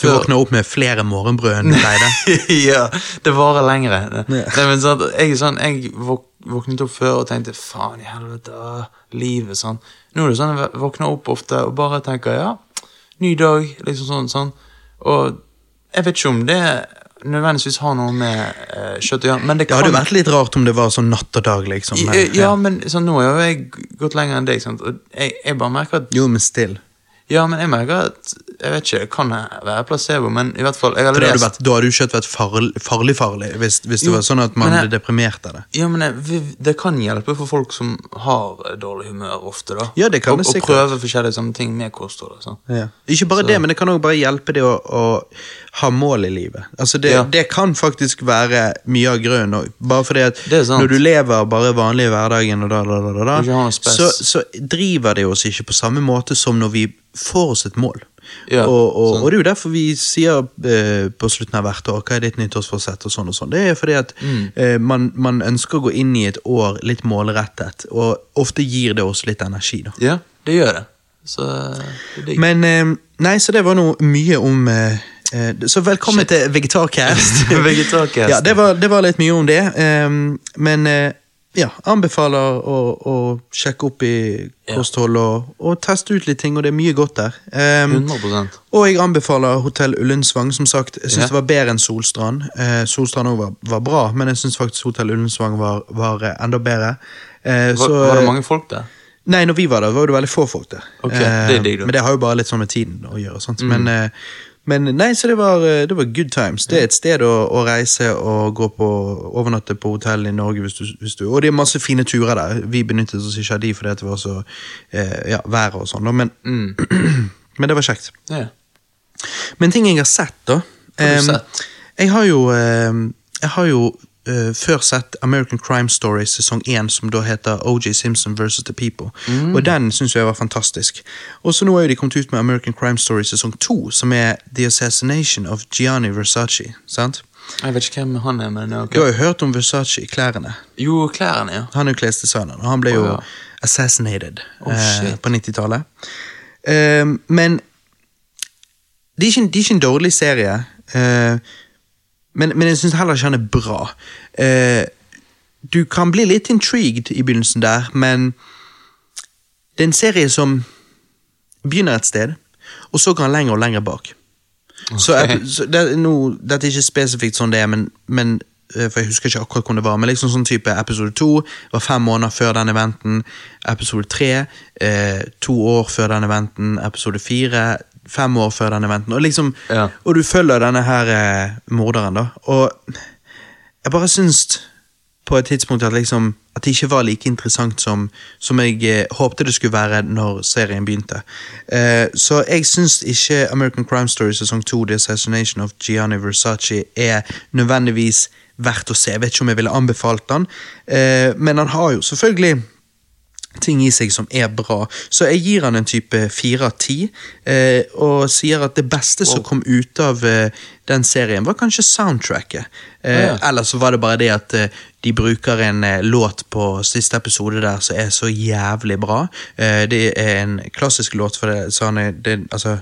Du våkner opp med flere morgenbrød enn du pleide. ja, det varer lengre. Ja. Nei, men sant, jeg, sånn, jeg våk, våknet opp før og tenkte faen i helvete, livet. Sånn. Nå er det sånn jeg våkner opp ofte og bare tenker ja, ny dag, liksom sånn. sånn. Og jeg vet ikke om det nødvendigvis har noe med uh, kjøtt å gjøre. Men det Det hadde vært litt rart om det var sånn natt og dag, liksom. Men- ja, Ja, men sånn, nå har jo jeg gått lenger enn deg, sant? og jeg, jeg bare merker at Jo, men still. Ja, men jeg merker at Jeg vet ikke, det kan være placebo, men i hvert fall jeg har lest vært, da hadde jo kjøtt vært farlig farlig, farlig hvis, hvis det Jo, var sånn at man ble deprimert av det. Ja, men jeg, Det kan hjelpe for folk som har dårlig humør ofte. da Ja, det kan og, det og sikkert. prøve forskjellige sånne ting med kosthold. sånn. Ja. Ikke bare det, men det kan også bare hjelpe det å, å ha mål i livet. Altså det, Ja. det kan faktisk være mye av grunnen. Bare fordi at når du lever bare vanlig i hverdagen, og da, da, da, da, da, Ikke så, så driver det oss ikke på samme måte som når vi får oss et mål. Ja, og, og, sånn. og det er jo derfor vi sier eh, på slutten av hvert år hva er ditt nyttårsforsett og sånn og sånn. Det er fordi at Mm. eh, man, man ønsker å gå inn i et år litt målrettet, og ofte gir det oss litt energi. da. Ja, det gjør det. Så det digg. Men eh, Nei, så det var noe mye om eh, eh, Så velkommen til Vegetarcast. Vegetarcast. ja, det var, det var litt mye om det. Um, men ja, anbefaler å, å sjekke opp i kosthold og, og teste ut litt ting, og det er mye godt der. Um, 100 og jeg anbefaler Hotell Ullensvang. Som sagt, jeg syns yeah. det var bedre enn Solstrand. Uh, Solstrand òg var, var bra, men jeg syns faktisk Hotell Ullensvang var, var eh, enda bedre. Uh, var, så, var det mange folk der? Nei, når vi var der, var det veldig få folk der. Ok, det er deg da. Men det har jo bare litt sånn med tiden å gjøre. Mm. Men, eh, men nei, så det var, eh, det var good times. Det er et sted å, å reise og gå på overnatte på hotell i Norge hvis du, hvis du Og det er masse fine turer der. Vi benyttet oss ikke av de fordi det var så eh, ja, været og sånn. Men, Mm. men det var kjekt. Ja. Men ting jeg har sett, da har du em, sett? Jeg har jo, um, jeg har jo eh, før sett American Crime Story sesong 1, som da heter OJ Simpson versus The People. Mm. Og den syns jeg var fantastisk. Og så nå har de kommet ut med American Crime Story sesong 2, som er The Assassination of Gianni Versace. sant? Jeg vet ikke hvem han er, men okay. Du har jo hørt om Versace-klærne. Jo, klærne, ja. Han er jo klesdesigneren, og han ble jo oh, ja. assassinated Oh, eh, på 90-tallet. Eh, men det er, ikke, det er ikke en dårlig serie, eh, men, men jeg syns heller ikke han er bra. Eh, du kan bli litt intrigued i begynnelsen der, men det er en serie som begynner et sted, og så går han lenger og lenger bak. Så, Ok. så det, no, Dette er ikke spesifikt sånn det er, men, men eh, for jeg husker ikke akkurat hvordan det var, men liksom sånn type episode to var fem måneder før den eventen. Episode tre eh, to år før den eventen. Episode fire fem år før den eventen. Og liksom, Ja. og du følger denne her eh, morderen, da. Og jeg bare syns på et tidspunkt at, liksom, at det ikke var like interessant som, som jeg eh, håpte det skulle være når serien begynte. Eh, så jeg syns ikke American Crime Story sesong 2, The Assassination of Gianni Versace, er nødvendigvis verdt å se. Jeg vet ikke om jeg ville anbefalt den, eh, men han har jo selvfølgelig ting i seg som er bra. Så jeg gir han en type fire av ti, eh, og sier at det beste som kom ut av eh, den serien, var kanskje soundtracket. Eh, Ja. Eller så var det bare det at eh, de bruker en låt på siste episode der som er så jævlig bra. Det er en klassisk låt, for det, så han er det, altså,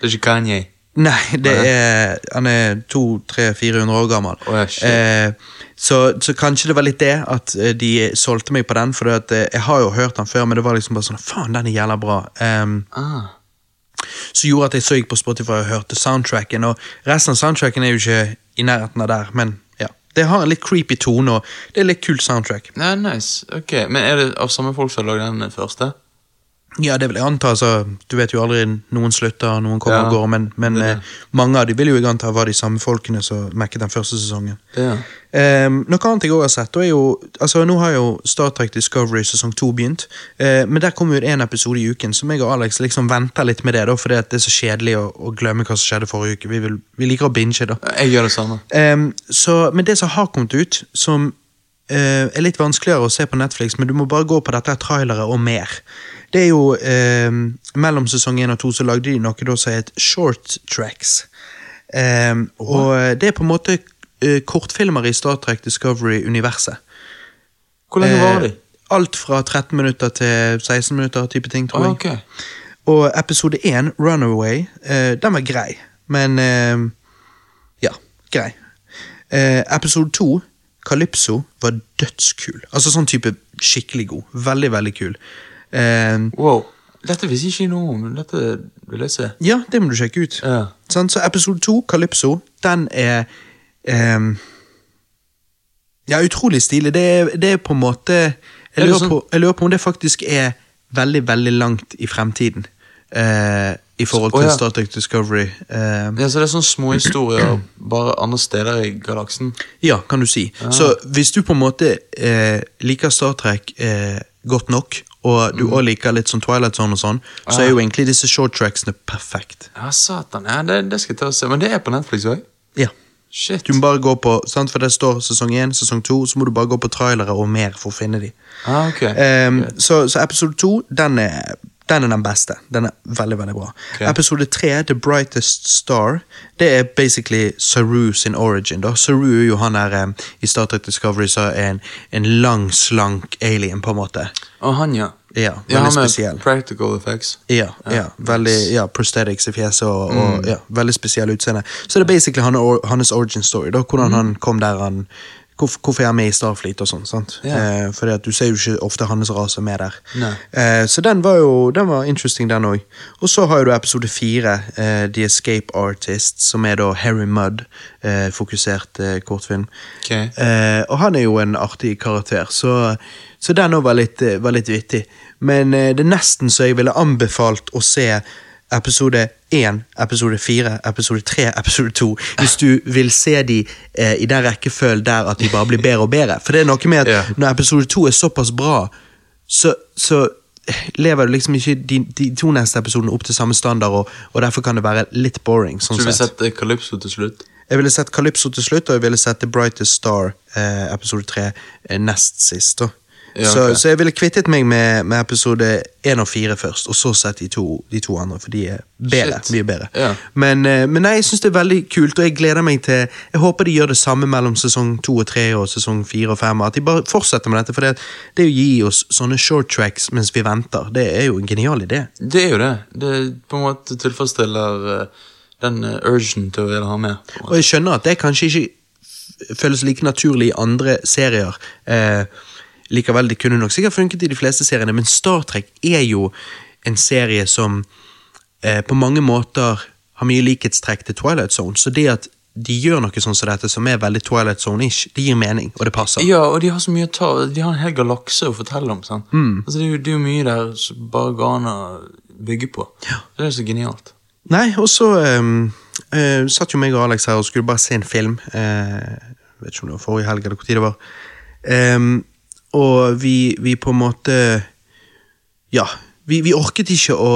Det er ikke Kanye. Nei, det er, han er to, tre, 400 år gammel. Oh, eh, så, så kanskje det var litt det at eh, de solgte meg på den, for at, eh, jeg har jo hørt den før, men det var liksom bare sånn Faen, den er jævla bra. Um, Ah. Så gjorde at jeg så gikk på Spotify og hørte soundtracken. Og resten av soundtracken er jo ikke i nærheten av der, men ja. Det har en litt creepy tone, og det er litt kult soundtrack. Ja, nice. Ok, Men er det av samme folk som har lagd den første? Ja, det vil jeg anta. altså, Du vet jo aldri noen slutter, noen kommer Ja, og går, men, men det det. eh, mange av de vil jo jeg anta var de samme folkene som mekket den første sesongen. Ja. Eh, noe annet jeg også har sett, og er jo, altså nå har jo Star Trek Discovery sesong 2 begynt, eh, men der kommer jo en episode i uken, som jeg og Alex liksom venter litt med det, da, fordi det er så kjedelig å, å glemme hva som skjedde forrige uke. Vi, vil, vi liker å binge, da. Jeg gjør det samme. Um, så, men det som har kommet ut, som eh, er litt vanskeligere å se på Netflix, men du må bare gå på dette traileret trailere og mer. Det er jo eh, Mellom sesong 1 og 2 så lagde de noe da som het Short Tracks. Um, og det er på en måte eh, kortfilmer i Star Trek Discovery-universet. Hvor lenge varer de? Eh, alt fra 13 minutter til 16 minutter, type ting, tror jeg. ok. Og episode 1, Runaway, eh, den var grei. Men eh, Ja, grei. Eh, episode 2, Calypso, var dødskul. Altså sånn type skikkelig god. Veldig, veldig kul. Eh, Wow. Dette visste jeg ikke noe om. Dette vil jeg se. ja, det må du sjekke ut. Ja. Sånn, Så episode 2, Calypso, den er ehm, Ja, utrolig stilig. Det er, det er på en måte jeg lurer, sånn- på, jeg lurer på om det faktisk er veldig, veldig langt i fremtiden. eh, I forhold til til ja. Star Trek Discovery. eh, Ja, så det er sånne små historier bare andre steder i galaksen. Ja, kan du si. Så hvis du på en måte eh, liker Star Trek eh, godt nok, og du også liker litt sånn Twilight Zone og sånn, så er jo egentlig disse short tracksene perfekt. Ja, satan. Ja, det, det skal jeg ta og se. Men det er på Netflix òg? Ja. Shit. Du må bare gå på, sant, for det står sesong 1, sesong 2, så må du bare gå på trailere og mer for å finne dem. Ah, ok. um, så, så episode 2, den er, den er den beste. Den er veldig, veldig bra. Okay. Episode 3, The Brightest Star, det er basically Saru sin origin. da. Saru er jo han der um, i Star Trek Discovery som er en, en lang, slank alien, på en måte. Og han, ja. Ja, Ja, han med spesiell. practical effects. Ja, ja, veldig, ja, prosthetics i fjeset og, og ja, veldig spesiell utseende. Så det er basically hans origin story, da, hvordan han kom der han hvorfor, hvorfor er han med i Starfleet og sånn, sant? Yeah. Eh, fordi at du ser jo ikke ofte hans rase med der. Eh, så den var jo den var interesting, den òg. Og så har jo du episode fire, eh, The Escape Artist, som er da Harry Mudd, eh, fokusert eh, kortfilm. Okay. Eh, og han er jo en artig karakter, så, så den òg var, var litt vittig. Men det er nesten så jeg ville anbefalt å se episode 1, episode 4, episode 3, episode 2, hvis du vil se de eh, i den rekkefølgen der at de bare blir bedre og bedre. For det er noe med at yeah. når episode 2 er såpass bra, så, så lever du liksom ikke de, de to neste episodene opp til samme standard, og, og derfor kan det være litt boring. sånn Så du vil sett. sette Calypso til slutt? Jeg ville sett Calypso til slutt, og jeg ville sett The Brightest Star, eh, episode 3, eh, nest sist. da. Ja, så, så jeg ville kvittet meg med, med episode 1 og 4 først, og så sett de to, de to andre, for de er bedre. Shit. Mye bedre. Ja. Men, eh, men nei, jeg syns det er veldig kult, og jeg gleder meg til Jeg håper de gjør det samme mellom sesong 2 og 3 og sesong 4 og 5. At de bare fortsetter med dette, for det, det å gi oss sånne short tracks mens vi venter, det er jo en genial idé. Det er jo det. Det på en måte tilfredsstiller eh, den uh, urgen til å ville ha med. Og jeg skjønner at det kanskje ikke føles like naturlig i andre serier. Eh, likevel, det kunne nok sikkert funket i de fleste seriene, men Star Trek er jo en serie som eh, på mange måter har mye likhetstrekk til Twilight Zone. Så det at de gjør noe sånn som dette, som er veldig Twilight Zone-ish, det gir mening, og det passer. Ja, og de har så mye å ta De har en hel galakse å fortelle om. sant? Altså, det, er jo, det er jo mye der som bare går an å bygge på. Ja. Det er så genialt. Nei, og så um, uh, satt jo meg og Alex her og skulle bare se en film. Uh, vet ikke om det var forrige helg eller hvor tid det var. Ehm, og vi, vi på en måte Ja, vi, vi orket ikke å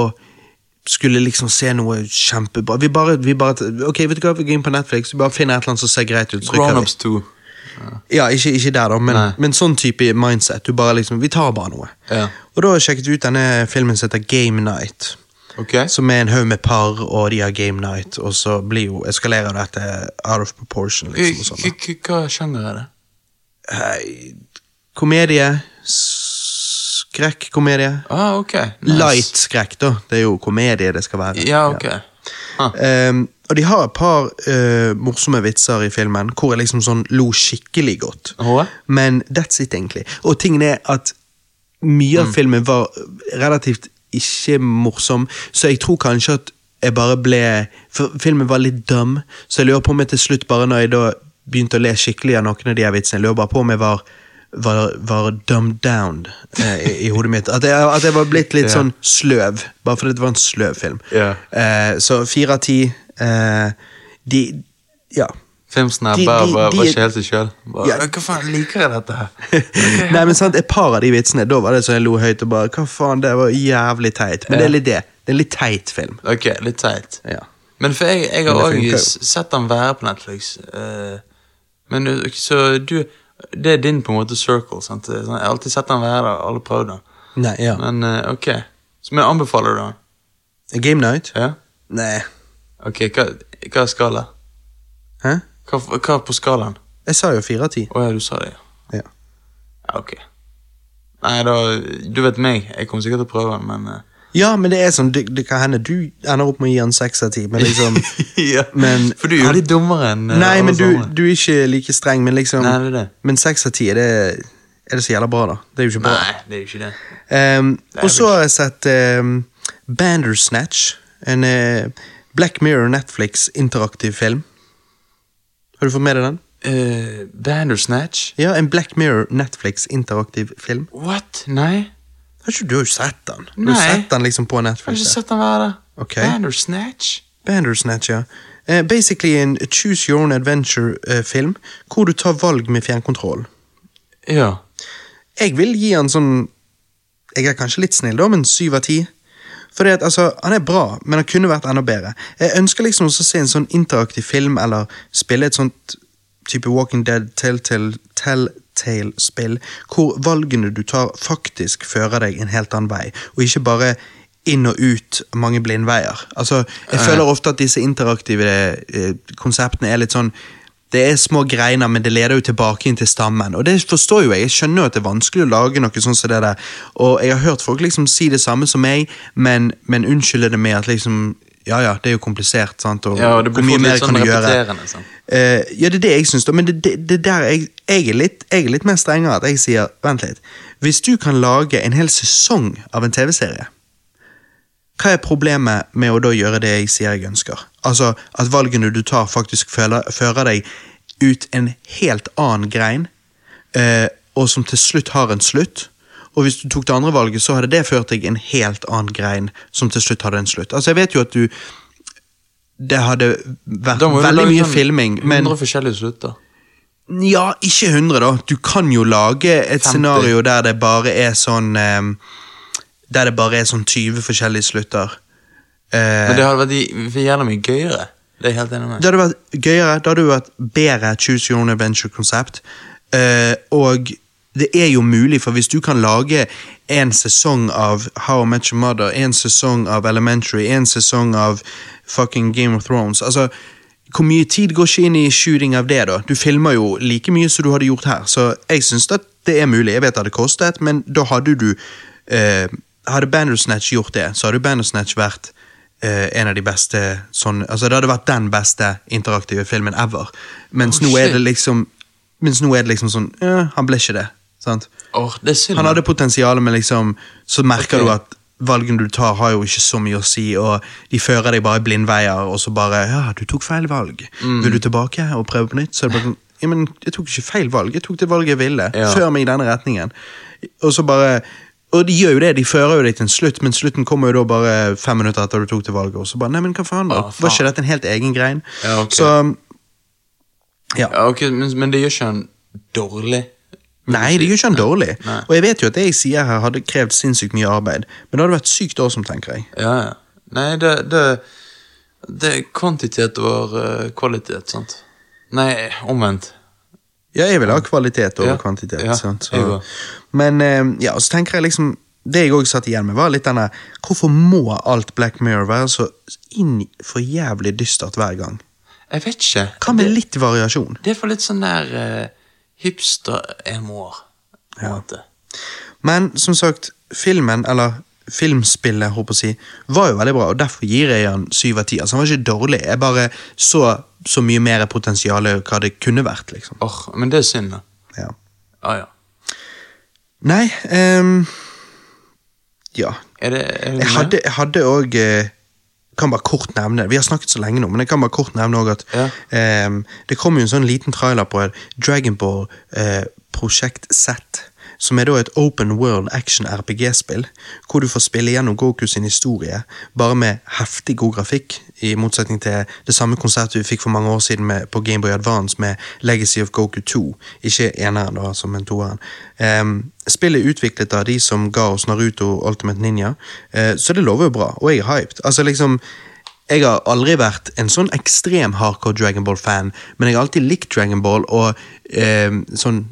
skulle liksom se noe kjempebra. Vi bare, vi bare Ok, vet du hva, vi går inn på Netflix, vi bare finner et eller annet som ser greit ut. Grownups 2. Ja, ikke, ikke der, da, men, men sånn type mindset. Du bare liksom, Vi tar bare noe. Ja. Og da sjekket vi ut denne filmen som heter Game Night. Ok? Som er en haug med par, og de har game night, og så blir jo eskalerer dette out of proportion. liksom og sånn. Hva sjanger er det? Hei, Komedie. Skrekk-komedie. Ah, okay. Nice. Light skrekk, da. Det er jo komedie det skal være. Ja, ok. Ah. Um, og de har et par uh, morsomme vitser i filmen hvor jeg liksom sånn lo skikkelig godt. Oh. Men that's it, egentlig. Og tingen er at mye av filmen var relativt ikke morsom, så jeg tror kanskje at jeg bare ble For filmen var litt dum, så jeg lurer på om jeg til slutt, bare når jeg da begynte å le skikkelig av noen av de her vitsene, jeg lurer bare på om jeg var var, var dumbed down eh, i, i hodet mitt. At jeg, at jeg var blitt litt yeah. sånn sløv, bare fordi det var en sløv film. Yeah. Eh, så fire av ti eh, De Ja. Filmsen er bare de- var ikke helt seg sjøl. Ja. Hva faen, liker jeg dette her? Nei, men sant, Et par av de vitsene, da var det så jeg lo høyt og bare Hva faen, det var jævlig teit. Men det er litt det. Det er en litt teit film. Ok, litt teit. Ja. Men for jeg, jeg har òg sett den være på Netflix. Uh, men så du Det er din på en måte circle. sant? Er sånn, Jeg har alltid sett den være der, alle prøvd den. Nei, ja. Men eh, ok. Så, men anbefaler du den? Game Night? Ja? Nei. Ok, hva, hva er skala? Hæ? Hva, hva på skalaen? Jeg sa jo fire av ti. Å ja, du sa det, ja. Ja. Ja, ok. Nei, da Du vet meg. Jeg kommer sikkert til å prøve den, men eh, Ja, men det er sånn, det, det kan hende du ender opp med å gi han seks av ti, men liksom ja. Men- For du er jo litt dummere enn eh, Nei, alle men du, sammen. du er ikke like streng, men liksom Nei, det er det. Men seks av ti, er det, er det så jævla bra, da? Det er jo ikke bra. Nei, det er jo ikke det. Ehm, er og så har jeg sett um, Bandersnatch, en eh, Black Mirror Netflix interaktiv film. Har du fått med deg den? Uh, Bandersnatch? Ja, En Black Mirror Netflix-interaktiv film. What? Nei. Ikke, du har jo sett den. Du har sett den liksom på Jeg har ikke sett den være Okay. Ok. Bandersnatch? Bandersnatch, ja. Uh, basically en choose your own adventure-film, hvor du tar valg med fjernkontroll. Ja. Jeg vil gi han sånn Jeg er kanskje litt snill, da, men syv av ti. Fordi at, altså, Han er bra, men han kunne vært enda bedre. Jeg ønsker liksom også å se en sånn interaktiv film, eller spille et sånt type Walking Dead, Telltale, Telltale-spill, hvor valgene du tar, faktisk fører deg en helt annen vei, og ikke bare inn og ut mange blindveier. Altså, Jeg føler ofte at disse interaktive eh, konseptene er litt sånn det er små greiner, men det leder jo tilbake inn til stammen. Og det forstår jo jeg. Jeg skjønner jo at det er vanskelig å lage noe sånn som det der. Og jeg har hørt folk liksom si det samme som meg, men, men unnskylder det med at liksom Ja ja, det er jo komplisert, sant. Og Ja, og hvor mye mer litt kan sånn du gjøre? Sånn. Eh, ja, det er det jeg syns. Men det, det, det der jeg, jeg, er litt, jeg er litt mer strengere. At jeg sier vent litt. Hvis du kan lage en hel sesong av en TV-serie, hva er problemet med å da gjøre det jeg sier jeg ønsker? Altså at valgene du tar, faktisk føler, fører deg ut en helt annen grein, uh, og som til slutt har en slutt. Og hvis du tok det andre valget, så hadde det ført deg en helt annen grein som til slutt hadde en slutt. Altså Jeg vet jo at du Det hadde vært veldig mye sånn filming, men 100 forskjellige slutter. ja, ikke 100, da. Du kan jo lage et 50. scenario der det bare er sånn um, Der det bare er sånn 20 forskjellige slutter. Uh, Men det hadde vært gjerne mye gøyere. Det er helt enig med. det hadde vært gøyere, det hadde vært bedre Choose Your Own Adventure-konsept. Uh, og det er jo mulig, for hvis du kan lage en sesong av How I Met Your Mother, en sesong av Elementary, en sesong av fucking Game of Thrones altså, Hvor mye tid går ikke inn i shooting av det, da? Du filmer jo like mye som du hadde gjort her, så jeg syns at det er mulig. Jeg vet at det kostet, men da hadde du eh, Hadde Bandersnatch gjort det, så hadde Bandersnatch vært Uh, en av de beste sånn Altså, det hadde vært den beste interaktive filmen ever. Mens Oh, nå er det liksom Mens nå er det liksom sånn ja, Han ble ikke det. Synd. Han hadde potensial, men liksom Så merker okay. du at valgene du tar, har jo ikke så mye å si, og de fører deg bare i blindveier, og så bare Ja, du tok feil valg. Mm. Vil du tilbake og prøve på nytt? Så er det bare sånn Ja, men jeg tok ikke feil valg. Jeg tok det valget jeg ville. Ja. Før meg i denne retningen. Og så bare og de gjør jo det, de fører jo deg til en slutt, men slutten kommer jo da bare fem minutter etter du tok til valget. Og så bare, nei, men hva faen da? Ah, Var ikke dette en helt egen grein? Ja, okay. Så, ja. Ja, ok, men, men det gjør ikke han dårlig. Nei, det gjør ikke han dårlig. Nei. Og jeg vet jo at det jeg sier her hadde krevd sinnssykt mye arbeid, men det hadde vært sykt awesome, tenker jeg. Ja, ja. Nei, det, det, det er kvantitet over eh, kvalitet, sant? Nei, omvendt. Ja, jeg vil ha kvalitet over Ja, kvantitet. ja, sant? Så, men eh, ja, så tenker jeg liksom Det jeg òg satt igjen med, var litt denne Hvorfor må alt Black Mirror være så inn for jævlig dystert hver gang? Jeg vet ikke. Hva med det, litt variasjon? det er for litt sånn der uh, hipster-emoer, Ja. en. Men som sagt, filmen, eller filmspillet, håper jeg å si, var jo veldig bra, og derfor gir jeg han syv av ti. Altså, han var ikke dårlig, jeg bare så så mye mer potensial hva det kunne vært, liksom. Åh, men det er synd, da. Ja. Ah, ja. Nei um, Ja. Er det, er det Jeg hadde, jeg hadde òg eh, Kan bare kort nevne Vi har snakket så lenge nå, men jeg kan bare kort nevne også at Ja. ehm, det kom jo en sånn liten trailer på et Dragon Ball eh, Prosjekt Z. Som er da et open world action RPG-spill, hvor du får spille gjennom Goku sin historie, bare med heftig god grafikk, i motsetning til det samme konsertet vi fikk for mange år siden med, på Gameboy Advance med Legacy of Goku 2, ikke eneren da, som en toeren. Um, spillet er utviklet av de som ga oss Naruto Ultimate Ninja, uh, så det lover jo bra, og jeg er hyped. Altså liksom, jeg har aldri vært en sånn ekstrem hardcore Dragon Ball-fan, men jeg har alltid likt Dragon Ball, og eh, sånn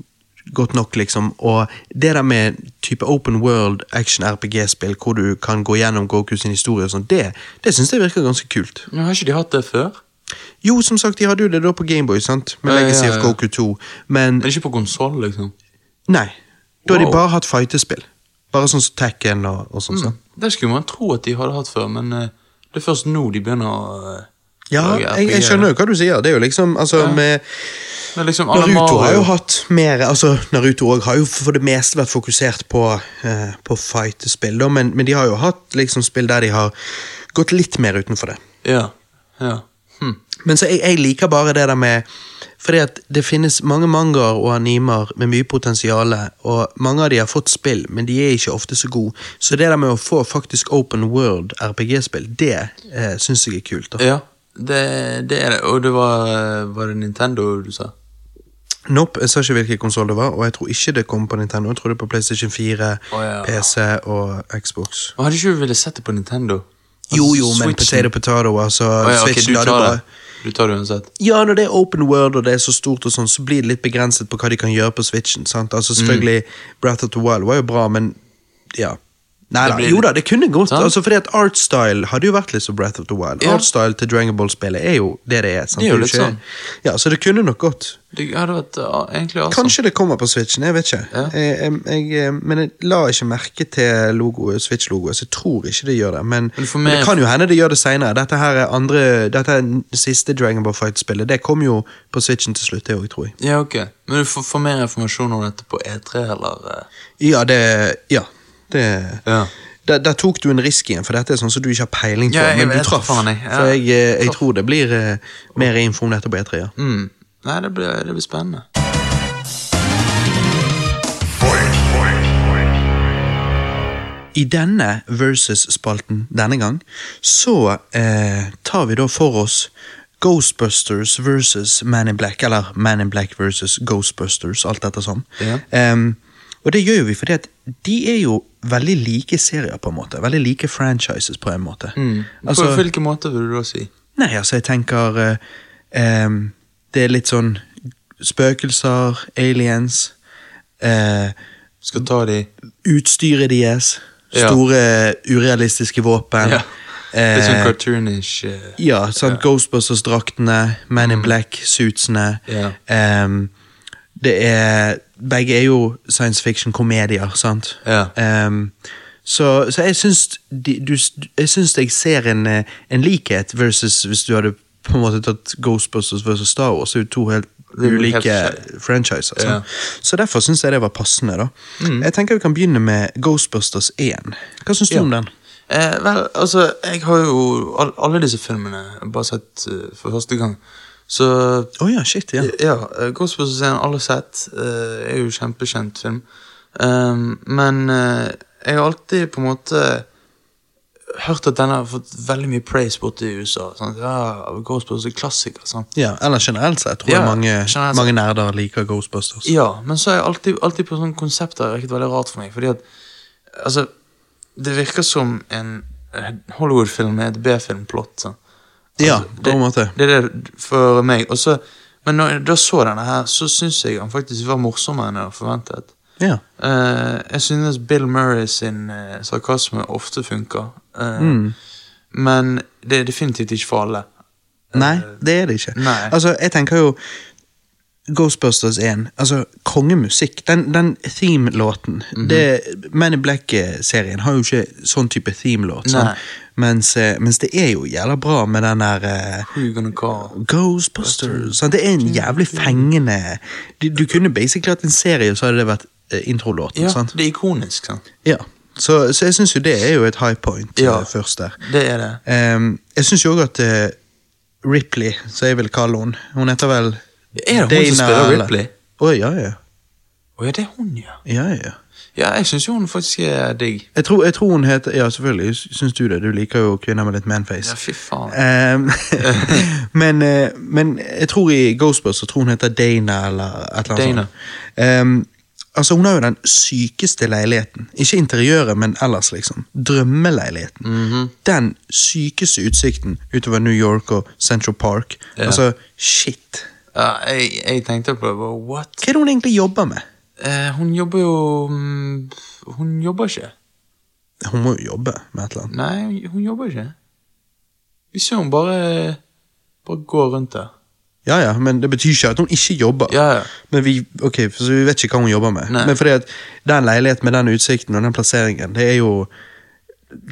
godt nok, liksom. Og det der med type open world action RPG-spill, hvor du kan gå gjennom Goku sin historie og sånn, det, det syns jeg virker ganske kult. Men har ikke de hatt det før? Jo, som sagt, de hadde jo det da på Gameboy, sant? Med Ja, ja, Legacy ja. of Goku 2, men Men ikke på konsoll, liksom? nei. Da har de bare hatt fightespill. Bare sånn som Tekken og, og sånn. Mm, Det skulle man tro at de hadde hatt før, men uh, det er først nå de begynner å uh, Ja, jeg, jeg skjønner jo hva du sier. Det er jo liksom, altså, Ja. med liksom Naruto har jo hatt mer altså Naruto har jo for det meste vært fokusert på, eh, på fightespill, men, men de har jo hatt liksom spill der de har gått litt mer utenfor det. Ja. ja. Hm. Men så jeg, jeg liker bare det der med Fordi at det finnes mange mangaer og animer med mye potensial, og mange av de har fått spill, men de er ikke ofte så gode. Så det der med å få faktisk open world RPG-spill, det eh, syns jeg er kult. da. Ja, det, det er det. Og det var, var det Nintendo du sa? Nope, jeg sa ikke hvilken konsoll det var, og jeg tror ikke det kom på Nintendo. Jeg tror det på PlayStation 4, oh, ja. PC og Xbox. Og Hadde ikke du villet sett det på Nintendo? Jo, jo, men potato potato, altså. Oh, ja, ok, Switchen, du da, det tar bare-. Du tar det uansett. Ja, når det er open world og det er så stort, og sånn, så blir det litt begrenset på hva de kan gjøre på Switchen. sant? Altså Mm. Selvfølgelig, Breath of the Wild var jo bra, men ja. Nei da, blir- jo da, det kunne gått. Sant? altså fordi at Artstyle hadde jo vært litt som Breath of the Wild. Ja. Artstyle til Dragon Ball-spillet er jo det det er. sant? Det er jo litt sånn. Ja, Så det kunne nok gått. Det hadde vært uh, egentlig awesome. Kanskje det kommer på Switchen, jeg vet ikke. Ja. Jeg, jeg, jeg, men jeg la ikke merke til logo, Switch-logoet, så jeg tror ikke det gjør det. Men, Men for men det kan jo hende det gjør det seinere. Dette her er andre, dette er siste Dragon Ball Fight-spillet. Det kom jo på Switchen til slutt, det òg, tror jeg. Ja, ok. Men du får, får mer informasjon om dette på E3, eller? eh? Ja, det Ja. Det Ja. der, der tok du en risk igjen, for dette er sånn som du ikke har peiling på. Men du traff. jeg. For jeg, eh, jeg tror det blir uh, mer info om dette på E3. Ja. Mm. Nei, det blir, det blir spennende. I denne versus-spalten denne gang, så eh, tar vi da for oss Ghostbusters versus Man in Black, eller Man in Black versus Ghostbusters, alt dette sånn. Ja. Em, og det gjør vi fordi at de er jo veldig like serier, på en måte. Veldig like franchises, på en måte. Mm. Altså- på hvilken måte vil du da si? Nei, altså, jeg tenker eh, em, Det er litt sånn spøkelser, aliens eh, Skal ta de Utstyret deres, Ja. store urealistiske våpen. ja. Litt sånn Eh, cartoonish uh, ja, sant, Ghostbusters-draktene, Man in Black-suitsene. Ja. Um, det er Begge er jo science fiction-komedier, sant? Ja. Um, så, så jeg syns du, Jeg syns jeg ser en, en likhet versus hvis du hadde på en måte tatt Ghostbusters versus Star Wars. Det er jo to helt er helt ulike franchiser. Ja. Så derfor syns jeg det var passende. da. Mm. Jeg tenker vi kan begynne med Ghostbusters 1. Hva syns du Ja. om den? Eh, vel, altså, jeg har jo all, alle disse filmene bare sett uh, for første gang. Så Å ja, shit, ja. ja, eh, Ghostbusters er en har sett. Uh, er jo kjempekjent film. Um, men uh, jeg har alltid på en måte hørt at den har fått veldig mye praise borte i USA. Sant? Ja, Ghostbusters er klassiker. Sant? Ja, Eller generelt sett tror Ja, jeg mange, mange nerder liker Ghostbusters. Ja, men så er jeg alltid, alltid på sånne konsepter virket veldig rart for meg. Fordi at Altså, det virker som en Hollywood-film med et B-filmplott. sant? Ja, Altså, på en måte. Det er det for meg. Også, men når jeg da så denne her, så syns jeg han faktisk var morsommere enn jeg hadde forventet. Ja. Uh, jeg synes Bill Murray sin uh, sarkasme ofte funker. Uh, Mm. Men det er definitivt ikke for alle. Nei, det er det ikke. Nei. Altså, jeg tenker jo Ghostbusters 1, altså kongemusikk, den, den theme-låten Mhm. det Man in Black-serien har jo ikke sånn type theme-låt. Sånn. Mens, eh, mens det er jo jævla bra med den der call? Ghostbusters. Sånn. Det er en jævlig fengende Du, du kunne basically hatt en serie, så hadde det vært uh, introlåten. Ja, sant? det er ikonisk, sant? Ja. Så, så jeg syns jo det er jo et high point Ja. uh, først der. Det er det. Um, jeg syns jo òg at Ripley, som jeg vil kalle henne Hun heter vel Er det hun som spiller Ripley? Å ja, ja. Å ja, det er hun, ja. ja, ja. Ja, jeg syns hun faktisk er digg. Jeg tror, jeg tror hun heter Ja, selvfølgelig syns du det. Du liker jo kvinner med litt manface. Ja, fy faen. Ehm, men, eh, men jeg tror i Ghostbusters tror hun heter Dana eller et eller annet Dana. sånt. Um, altså Hun har jo den sykeste leiligheten. Ikke interiøret, men ellers, liksom. Drømmeleiligheten. Mhm. Den sykeste utsikten utover New York og Central Park. Ja. Altså, shit. Ja, jeg, jeg tenkte på det, what? Hva er det hun egentlig jobber med? Eh, hun jobber jo mm, Hun jobber ikke. Hun må jo jobbe med et eller annet. Nei, hun- jobber ikke. Vi ser hun bare Bare går rundt der. Ja, ja, men det betyr ikke at hun ikke jobber. Ja, ja. Men vi, ok, så vi vet ikke hva hun jobber med. Nei. Men fordi at den leiligheten med den utsikten og den plasseringen, det er jo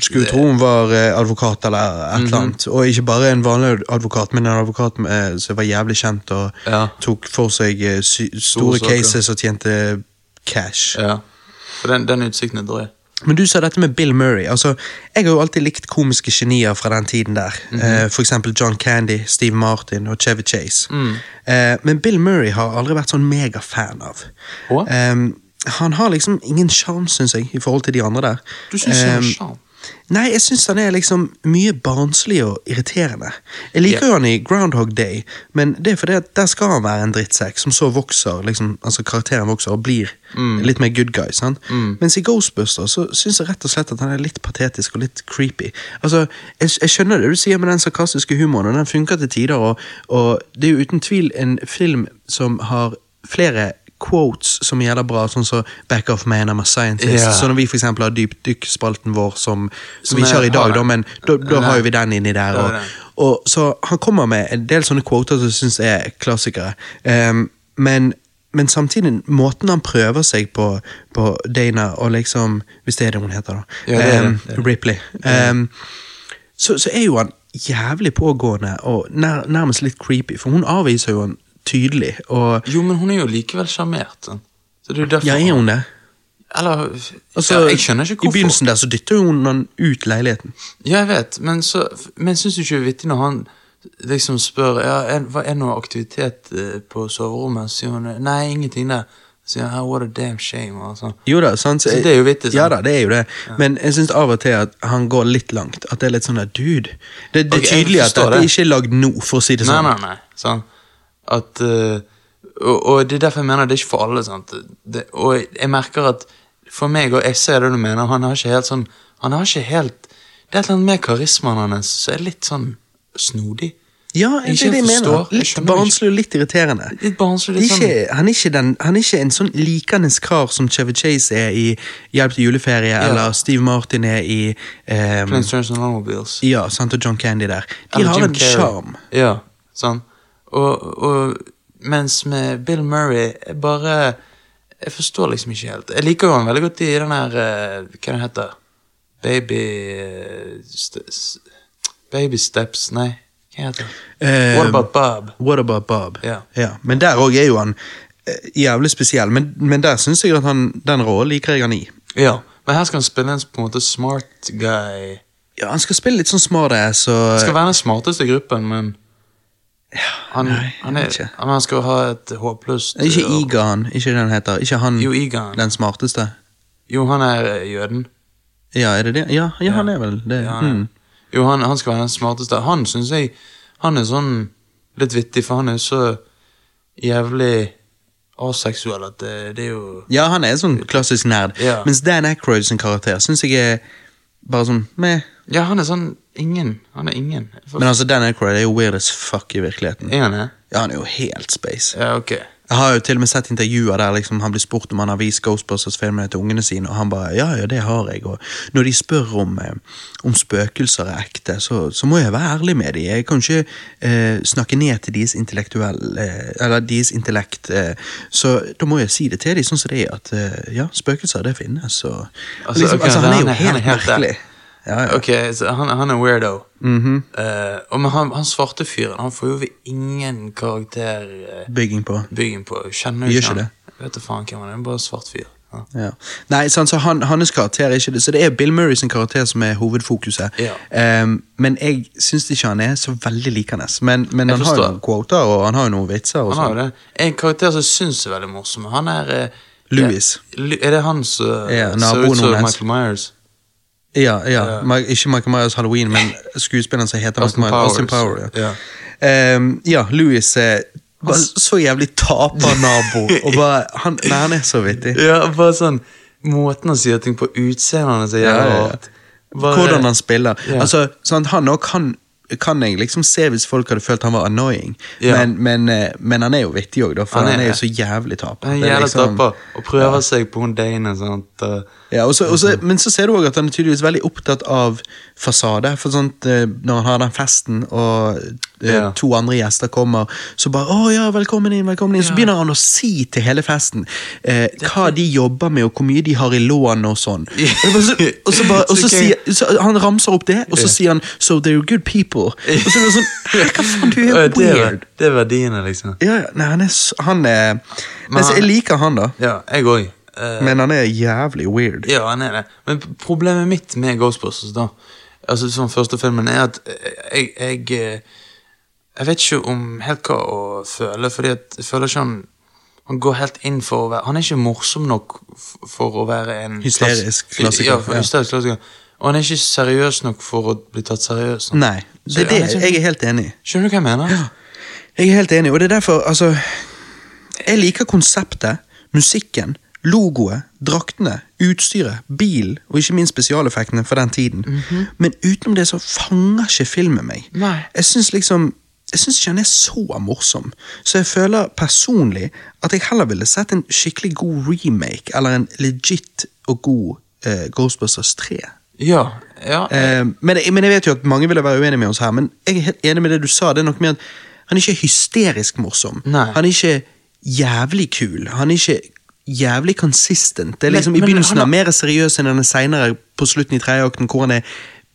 Skulle tro hun var eh, advokat eller et Mhm. eller annet. Og ikke bare en vanlig advokat, men en advokat med, som var jævlig kjent og Ja. tok for seg eh, store cases og tjente cash. ja. For den, den utsikten er drøy. Men du sa dette med Bill Murray. altså, Jeg har jo alltid likt komiske genier fra den tiden der. eh, for eksempel John Candy, Steve Martin og Chevy Chase. Eh, men Bill Murray har aldri vært sånn megafan av. Å? Eh, han har liksom ingen sjarm, syns jeg, i forhold til de andre der. Du synes han Eh, har? Nei, jeg syns han er liksom mye barnslig og irriterende. Jeg liker jo han i Groundhog Day, men det er fordi at der skal han være en drittsekk som så vokser, liksom, altså karakteren vokser og blir litt mer good guy. sant? Mens i Ghostbusters så syns jeg rett og slett at han er litt patetisk og litt creepy. Altså, Jeg, jeg skjønner det du sier med den sarkastiske humoren, og den funker til tider, og, og det er jo uten tvil en film som har flere quotes som gjelder bra, sånn som Back Off Man, I'm a Scientist. Yeah. Så når vi for eksempel har dypdykkspalten vår, som, som, vi ikke har i dag, da, men da, da har jo vi den inni der. Og, og, så han kommer med en del sånne quoter som jeg syns er klassikere. Um, men, men samtidig, måten han prøver seg på, på Dana, og liksom Hvis det er det hun heter, da. Ja, det det. Ehm, Det. Ripley. Um, så, så er jo han jævlig pågående og nær, nærmest litt creepy, for hun avviser jo han tydelig. Og Jo, men hun er jo likevel sjarmert. sånn. Så er ja, er hun det? Eller Altså, ja, Jeg skjønner ikke hvorfor. I begynnelsen der så dytter hun han ut leiligheten. Ja, jeg vet, men, så, men syns du ikke det er vittig når han liksom spør ja, er, hva er noe aktivitet eh, på soverommet? Så sier hun nei, ingenting der. Så sier han "Ah, what a damn shame. Sånn. Jo da, sant? Så det er jo vittig, sant? Ja da, det er jo det. Men jeg syns av og til at han går litt langt. At det er litt sånn der, dude Det, det er tydelig at det, det. ikke er lagd nå, for å si det Nei, sånn. nei, nei. Sånn. At, uh, og, og det er derfor jeg mener det er ikke for alle. Sant? Det, og jeg merker at for meg, og jeg ser det du mener, han har ikke helt sånn Han har ikke helt Det er et eller annet med karismaen hans som er litt sånn snodig. Ja, det er det jeg mener. Litt barnslig og litt irriterende. Litt barnslig, litt Ikke, han, er ikke den, han er ikke en sånn likende kar som Chevy Chase er i Hjelp til juleferie, eller Steve Martin er i um, Planes, Turns and Automobiles. Ja, sant, og John Candy der. De Eller har Jim en sjarm. Ja, sånn. Og, og mens med Bill Murray jeg bare Jeg forstår liksom ikke helt. Jeg liker jo han veldig godt i den her eh, Hva den heter Baby eh, Baby Steps Nei, hva heter det? Eh, What About Bob? What About Bob? Ja. Men der òg er jo han jævlig spesiell. Men, men der syns jeg at han, den rollen liker jeg han i. Ja, men her skal han spille en på en måte smart guy. Ja, Han skal spille litt sånn smart ass. og Han skal være den smarteste i gruppen, men han, nei, han, er, ikke. han, skal ha et håpløst Ikke Igan, Ikke den heter. Ikke han Jo, Egon. den smarteste. Jo, han er eh, jøden. Ja, er det det? Ja, ja han er vel det. Ja, han er- Mm. Jo, han, han skal være den smarteste. Han syns jeg Han er sånn litt vittig, for han er så jævlig aseksuell at det, det er jo ja, han er sånn klassisk nerd. Ja. Mens Dan Aykroyd sin karakter syns jeg er bare sånn meh. Ja, han er sånn ingen. Han er ingen. For, Men altså, Dan Aykroyd er jo weird as fuck i virkeligheten. er han det? Ja, han er jo helt space. Ja, ok. Jeg har jo til og med sett intervjuer der liksom, han blir spurt om han har vist Ghostbusters-filmene til ungene sine, og han bare ja, ja, det har jeg. Og når de spør om, eh, om spøkelser er ekte, så, så må jeg være ærlig med dem. Jeg kan ikke eh, snakke ned til deres eh, Eller deres intellekt. Eh, så da må jeg si det til dem sånn som det er, at eh, ja, spøkelser, det finnes. Og, Altså, liksom, okay, altså, han er jo han er- han er helt merkelig. der. Ja, ja. Ok, så han, han er weirdo. Mm -hmm. uh, og men han, han svarte fyren, han får jo ingen uh, Bygging på. på. Kjenner jo ikke han. det. Vet du faen hvem han er, er bare svart fyr. Ja. Nei, sant, så han, hans karakter er ikke det. Så det er Bill Murray sin karakter som er hovedfokuset. Ja. Um, men jeg syns ikke han er så veldig likende. Men, men han har jo noen quoter, og han har jo noen vitser. Han har sånn. jo det. En karakter som jeg syns er veldig morsom, han er eh, Louis. Ja, er det han som Ja, ser ut som. Michael Myers? Ja, ja. Ja. Ma- Ikke Michael Myers Halloween, men skuespilleren som heter Austin Michael Myers. Austin. Power. Ja, Ja. Um, ja Louis er bare så jævlig tapernabo. og bare, han, nei, han er så vittig. Ja, bare sånn Måten han sier ting på, utseendet er jævlig ja, ja. rart. Bare- Hvordan han spiller. Ja. Altså, sånn, han òg kan, kan jeg liksom se hvis folk hadde følt han var annoying, Ja. men, men, eh, men han er jo vittig òg, for Han han er- er, jo så jævlig taper. Han er er liksom- taper, og prøver seg på hun Dane. Sant? og- Ja, og så- og så- men så ser du òg at han er tydeligvis veldig opptatt av fasade. For sånt, eh, Når han har den festen, og eh, Ja. to andre gjester kommer, så bare 'Å ja, velkommen inn', velkommen inn. Så Ja. begynner han å si til hele festen eh, hva de jobber med, og hvor mye de har i lån og sånn. Og, så, og så, bare, og så Så sier så Han ramser opp det, og så sier han 'So they're good people'. Og så er det sånn Hva faen, du er det er, weird. det er verdiene, liksom. Ja, nei, han er, han er Men altså, han- Jeg liker han, da. Ja, jeg òg. Eh, Men han er jævlig weird. ja, han er det. Men problemet mitt med Ghostbusters, da, altså sånn første filmen, er at jeg, jeg eh, Jeg vet ikke om helt hva å føle, fordi jeg føler ikke han han går helt inn for å være Han er ikke morsom nok for å være en Hysterisk klassiker, Ja, for hysterisk klassiker. Og han er ikke seriøs nok for å bli tatt seriøst. Nei, det er det er jeg er helt enig i. Skjønner du hva jeg mener? Ja, Jeg er helt enig, og det er derfor, altså Jeg liker konseptet, musikken, logoet, draktene, utstyret, bilen og ikke minst spesialeffektene for den tiden. Mhm. Men utenom det så fanger ikke filmen meg. Nei. Jeg syns liksom jeg syns ikke han er så morsom, så jeg føler personlig at jeg heller ville sett en skikkelig god remake, eller en legit og god eh, Ghostbusters 3. Ja. ja. Eh, men, jeg- men jeg vet jo at mange ville være uenige med oss her, men jeg er helt enig med det du sa. Det er nok mer at han er ikke hysterisk morsom. Nei. Han er ikke jævlig kul. Han er ikke jævlig consistent. Det er Men- liksom I begynnelsen er mer seriøs enn han er senere på slutten i tredje akten, hvor han er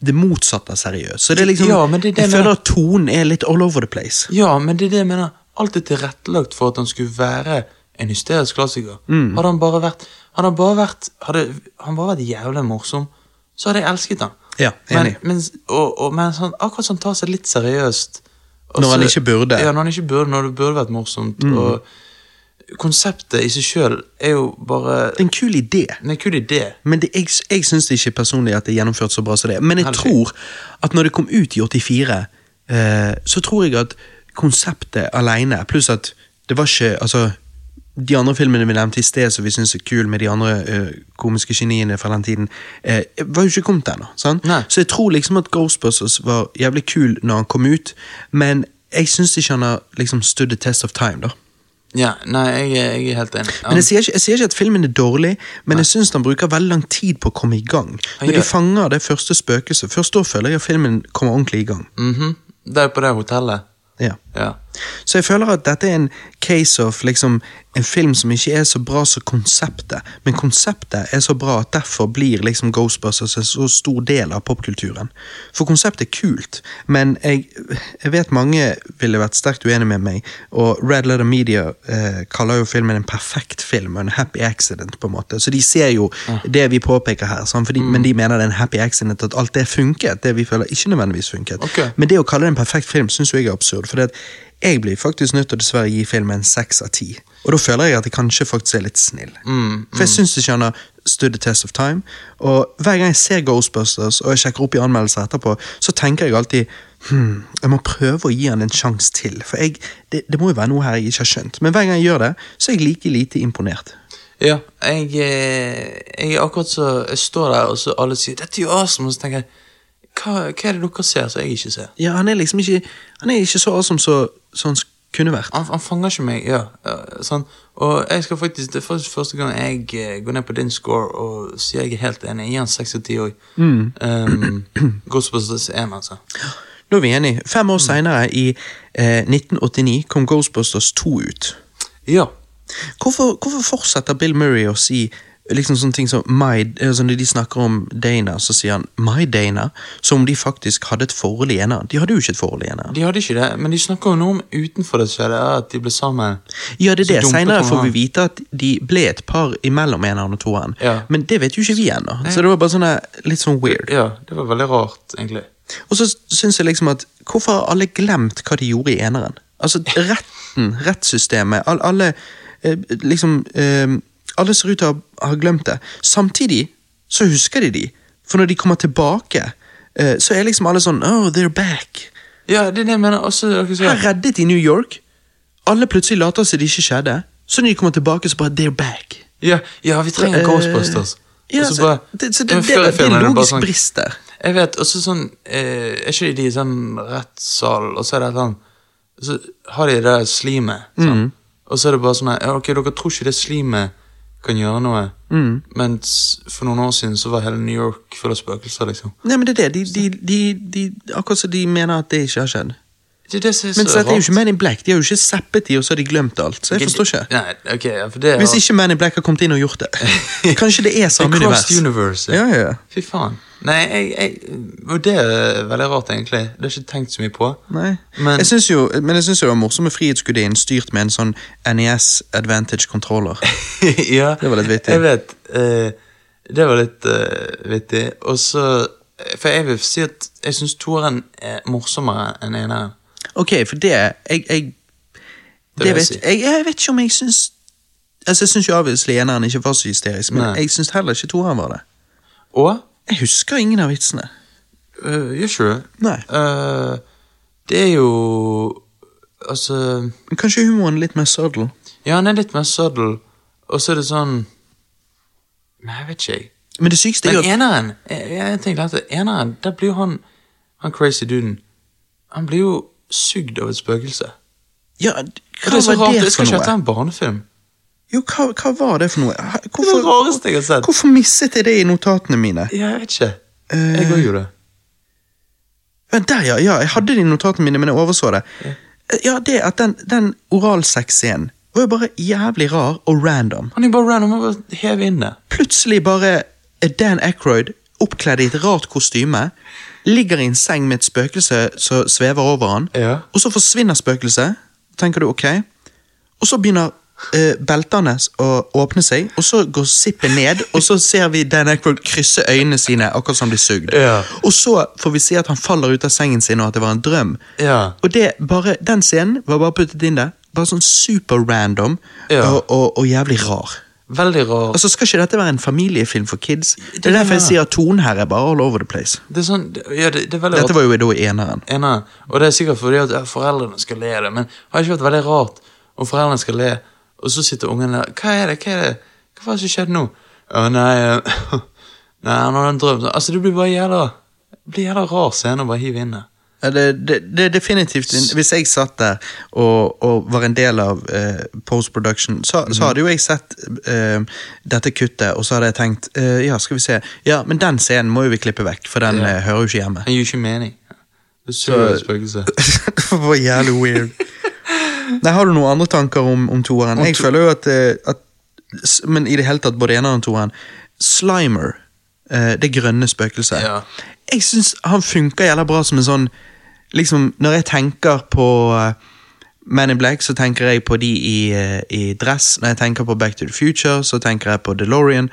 det motsatte av seriøs. Så det er liksom, Ja, det det jeg mener. føler at tonen er litt all over the place. Ja, men det er det jeg mener. Alt er tilrettelagt for at han skulle være en hysterisk klassiker. Mm. Hadde han bare vært Hadde han bare vært Hadde han bare vært jævlig morsom, så hadde jeg elsket han. Ja, enig. Men, men, og, og, men sånn, akkurat som han tar seg litt seriøst. Når han ikke burde. Mm. Ja, når han ikke burde, når det burde vært morsomt. Og konseptet i seg sjøl er jo bare Det er en kul idé. En kul idé. Men det, jeg, jeg syns ikke personlig at det er gjennomført så bra som det. Men jeg Heldig. tror at når det kom ut i 84, eh, så tror jeg at konseptet alene, pluss at det var ikke Altså, de andre filmene vi nevnte i sted som vi syns er kule med de andre eh, komiske geniene fra den tiden, eh, var jo ikke kommet ennå. Så jeg tror liksom at Ghostbusters var jævlig kul når han kom ut, men jeg syns ikke han har liksom stood the test of time, da. Ja, nei, jeg, jeg er helt enig. Men jeg sier, ikke, jeg sier ikke at filmen er dårlig, men jeg syns den bruker veldig lang tid på å komme i gang. Når de fanger det første spøkelset, først da føler jeg at filmen kommer ordentlig i gang. Mhm. Det er på det hotellet. Ja. Ja. Så jeg føler at dette er en case of liksom en film som ikke er så bra som konseptet, men konseptet er så bra at derfor blir liksom Ghostbusters en så stor del av popkulturen. For konseptet er kult, men jeg, jeg vet mange ville vært sterkt uenige med meg, og Red Letter Media eh, kaller jo filmen en perfekt film og en happy accident, på en måte. Så de ser jo det vi påpeker her, sant? Fordi, men de mener det er en happy accident at alt det funket, det vi føler ikke nødvendigvis funket. Okay. Men det å kalle det en perfekt film syns jeg er absurd. For jeg blir faktisk nødt til å dessverre gi filmen en seks av ti. Og da føler jeg at jeg kanskje faktisk er litt snill. For jeg syns ikke han har stood the test of time. Og hver gang jeg ser Ghostbusters og jeg sjekker opp i anmeldelser etterpå, så tenker jeg alltid hmm, jeg må prøve å gi han en sjanse til. For jeg, det, det må jo være noe her jeg ikke har skjønt. Men hver gang jeg gjør det, så er jeg like lite imponert. Ja, jeg, eh, jeg er akkurat så Jeg står der, og så alle sier 'Dette er jo awesome', og så tenker jeg hva, hva er det dere ser som jeg ikke ser? Ja, Han er liksom ikke Han er ikke så awesome som så han kunne vært. Han, han fanger ikke meg, ja. sånn. Og jeg skal faktisk, det er første gang jeg eh, går ned på din score og sier jeg er helt enig. Gir han seks av ti òg. Ghostbusters 1, altså. Nå er vi enige. Fem år seinere, i eh, 1989, kom Ghostbusters 2 ut. Ja. Hvorfor, hvorfor fortsetter Bill Murray å si liksom sånne ting som my, altså Når de snakker om Dana, så sier han 'my Dana', som om de faktisk hadde et forhold i ena De hadde jo ikke et forhold i ena De hadde ikke det, men de snakker jo noe om utenfor det skjedde, at de ble sammen. Ja, det er det. senere Seinere får vi vite at de ble et par imellom eneren og toeren. Ja. Men det vet jo ikke vi ennå. Så det var bare sånne, litt sånn weird. Ja, det var veldig rart, egentlig. Og så syns jeg liksom at Hvorfor har alle glemt hva de gjorde i eneren? Altså, retten, rettssystemet, all, alle eh, liksom eh, Alle ser ut til å ha, glemt det. Samtidig så husker de de. For når de kommer tilbake, eh, så er liksom alle sånn Oh, they're back. Ja, det er det jeg mener. Også, dere sier- Her reddet de New York. Alle plutselig later som det ikke skjedde. Så når de kommer tilbake, så bare They're back. ja, ja, vi trenger Eh, Ghostbusters. Ja, Og så så, bare- det, så det, det, det, før i det, det er filmen en det bare logisk sånn- brist der. Jeg vet, også sånn eh, Er ikke de i sånn rettssal, og så er det sånn Så har de det der slimet, sånn. Og så er det bare sånn her, ja, Ok, dere tror ikke det slimet kan gjøre noe, Mm. mens for noen år siden så var hele New York full av spøkelser, liksom. Nei, men det er det. De, de, de, de, akkurat som de mener at det ikke har skjedd. Det det Men så dette er jo ikke Man in Black. De har jo ikke zappet de, og så har de glemt alt. Så jeg forstår ikke. Nei, okay, ja, for det Hvis ikke Man in Black har kommet inn og gjort det. Kanskje det er samme univers. Universe. Ja, ja. Fy faen. Nei, jeg, jeg, det er veldig rart, egentlig. Det har jeg ikke tenkt så mye på. Nei. Men- jeg synes jo, men jeg synes jo det var morsomt med Frihetsgudinnen styrt med en sånn NES Advantage controller. ja, Det var litt vittig. Jeg vet. Uh, det var litt uh, vittig. Og så For jeg vil si at jeg syns toeren er morsommere enn eneren. Ok, for det Jeg, jeg, det det vet, jeg, jeg vet ikke om jeg syns Altså, Jeg syns jo obviously eneren ikke var så hysterisk, men Nei. jeg syns heller ikke toeren var det. Og Jeg husker ingen av vitsene. uh, Gjør ikke du? Nei. Eh, det er jo Altså Men Kanskje humoren er litt mer subtle? Ja, han er litt mer subtle, og så er det sånn Nei, jeg vet ikke, jeg. Men det sykeste er jo eneren, jeg, jeg tenkte at eneren, der blir jo han Han crazy duden Han blir jo sugd av et spøkelse. Ja, hva det er så var rart, det jeg skal for ikke ha noe? en barnefilm. Jo, hva, hva var det for noe? Hvorfor, Det var det rareste jeg har sett. Hvorfor misset jeg det i notatene mine? Ja, jeg vet ikke. Eh, Jeg òg gjorde det. Men der, ja. ja. Jeg hadde det i notatene mine, men jeg overså det. Eh, Ja, det at den, den oralsex-scenen var jo bare jævlig rar og random. Han er bare random og bare hev inn det. Plutselig bare er Dan Aykroyd oppkledd i et rart kostyme, ligger i en seng med et spøkelse som svever over han, Ja. og så forsvinner spøkelset. Tenker du ok? Og så begynner eh, beltene å åpne seg, og så går sippet ned, og så ser vi Dan Aykroyd krysse øynene sine, akkurat som blir sugd. Ja. Og så får vi se at han faller ut av sengen sin, og at det var en drøm. Ja. Og det, bare, den scenen var bare puttet inn der. Bare sånn super random og, og, og jævlig rar. Veldig rar. Altså Skal ikke dette være en familiefilm for kids? Det det er derfor jeg sier at tonen her er bare all over the place. Det sånn, ja, det, Dette var jo da eneren. Eneren. Og det er sikkert fordi at foreldrene skal le det, men det har ikke vært veldig rart om foreldrene skal le, og så sitter ungen der Hva er det? Hva er det? Hva var det som skjedde nå? Å, nei Nei, han hadde en drøm. Altså, det blir bare jævla det blir jævla rar scene å bare hive inn der. Det, det, det er definitivt Hvis jeg satt der og, og var en del av eh, post-production, så, så hadde jo jeg sett eh, dette kuttet, og så hadde jeg tenkt eh, Ja, skal vi se Ja, men den scenen må jo vi klippe vekk, for den Ja. eh, hører jo ikke hjemme. Den gir ikke mening. Det spøkelse. var jævlig weird. Nei, Har du noen andre tanker om, om toeren? Jeg føler jo at, eh, at Men i det hele tatt, både eneren og toeren Slimer, eh, det grønne spøkelset. Ja. Jeg syns han funker jævla bra som en sånn Liksom, når jeg tenker på uh, Man in Black, så tenker jeg på de i, uh, i dress. Når jeg tenker på Back to the Future, så tenker jeg på DeLorean.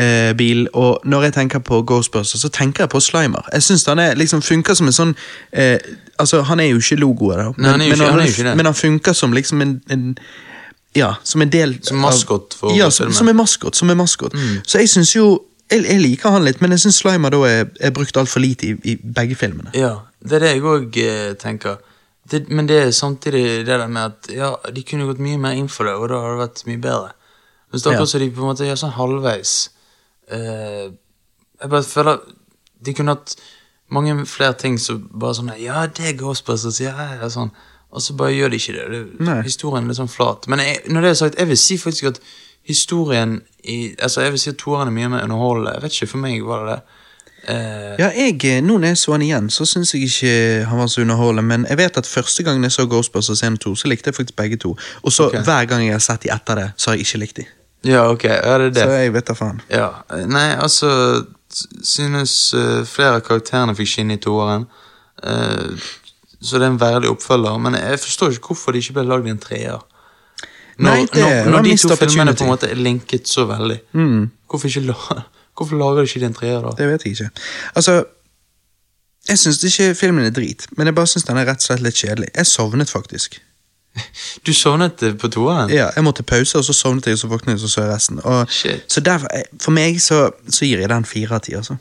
Uh, bil, og når jeg tenker på Ghostbusters, så tenker jeg på Slimer. Jeg synes han er, liksom funker som en sånn eh, Altså, han er jo ikke logoet, da, Nei, han er ikke- han er jo ikke det. men han funker som liksom en, en Ja, som en del Som maskot for Ja, som, som en maskot. Som maskot. Så jeg syns jo jeg, jeg liker han litt, men jeg syns Slimer da er, er brukt altfor lite i, i begge filmene. Ja, det er det jeg òg eh, tenker. Det, men det er samtidig det der med at ja, de kunne gått mye mer inn for det, og da hadde det vært mye bedre. Men er Ja. så de på en måte gjør sånn halvveis eh, Jeg bare føler de kunne hatt mange flere ting som bare sånn Ja, det er Ghostbusters, ja, ja, sånn. Og så bare gjør de ikke det. det historien er litt sånn flat. Men jeg, når det er sagt, jeg vil si faktisk at historien i Altså, jeg vil si at toeren er mye mer underholdende. Jeg vet ikke, for meg var det det. Eh, Ja, jeg, eh, Nå når jeg så han igjen, så syns jeg ikke han var så underholdende. Men jeg vet at første gangen jeg så Ghostbusters 1 og 2, så likte jeg faktisk begge to. Og så okay. hver gang jeg har sett de etter det, så har jeg ikke likt de. ja, ok. Ja, det er det. Så jeg vet da faen. Ja, nei, altså Synes uh, flere av karakterene fikk skinne i toeren. Uh, så det er en verdig oppfølger. Men jeg forstår ikke hvorfor det ikke ble lagd en treer. Nei, det når, når de to filmene på en måte er linket så veldig. Hvorfor, ikke hvorfor lager de ikke den en treer, da? Det vet jeg ikke. Altså, jeg syns ikke filmen er drit, men jeg bare syns den er rett og slett litt kjedelig. Jeg sovnet faktisk. Du sovnet eh, på toeren? Ja, Jeg måtte pause, og så sovnet jeg, og så våknet jeg, og så så jeg resten. Og, så derfor, For meg så, så gir jeg den fire av ti, altså.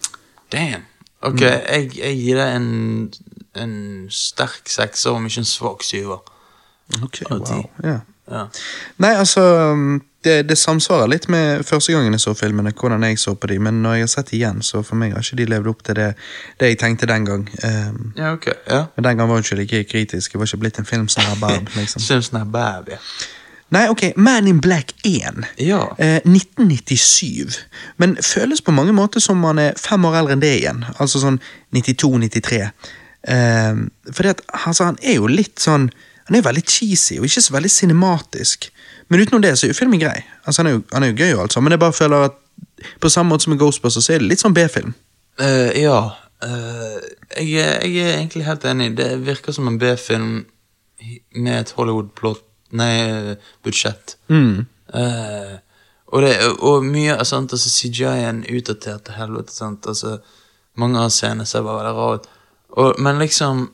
Damn. Ok, Mm. jeg, jeg gir deg en, en sterk sekser, om ikke en svak syver. Ok, wow. Ja. Ja. Nei, altså det, det samsvarer litt med første gangen jeg så filmene, hvordan jeg så på de, men når jeg har sett igjen, så for meg har ikke de levd opp til det, det jeg tenkte den gang. Um, ja, ok. Ja. men den gang var jeg ikke like kritisk, jeg var ikke blitt en filmsnarrbab, liksom. Syns er bab, ja. Nei, ok, Man in Black 1. Ja. Eh, 1997. Men føles på mange måter som man er fem år eldre enn det igjen. Altså sånn 92-93. Eh, fordi at altså, han er jo litt sånn Han er veldig cheesy og ikke så veldig cinematisk. Men utenom det så er jo filmen grei. Altså, han, er jo, han er jo gøy, altså, men jeg bare føler at på samme måte som med Ghostbusters så er det litt sånn B-film. Uh, ja. Uh, jeg, jeg er egentlig helt enig. Det virker som en B-film med et Hollywood-plott Nei, budsjett. Eh, og, det, og mye sant, altså CGI-en utdatert til helvete. Sant? Altså, mange av scenene ser bare veldig rare ut. Men liksom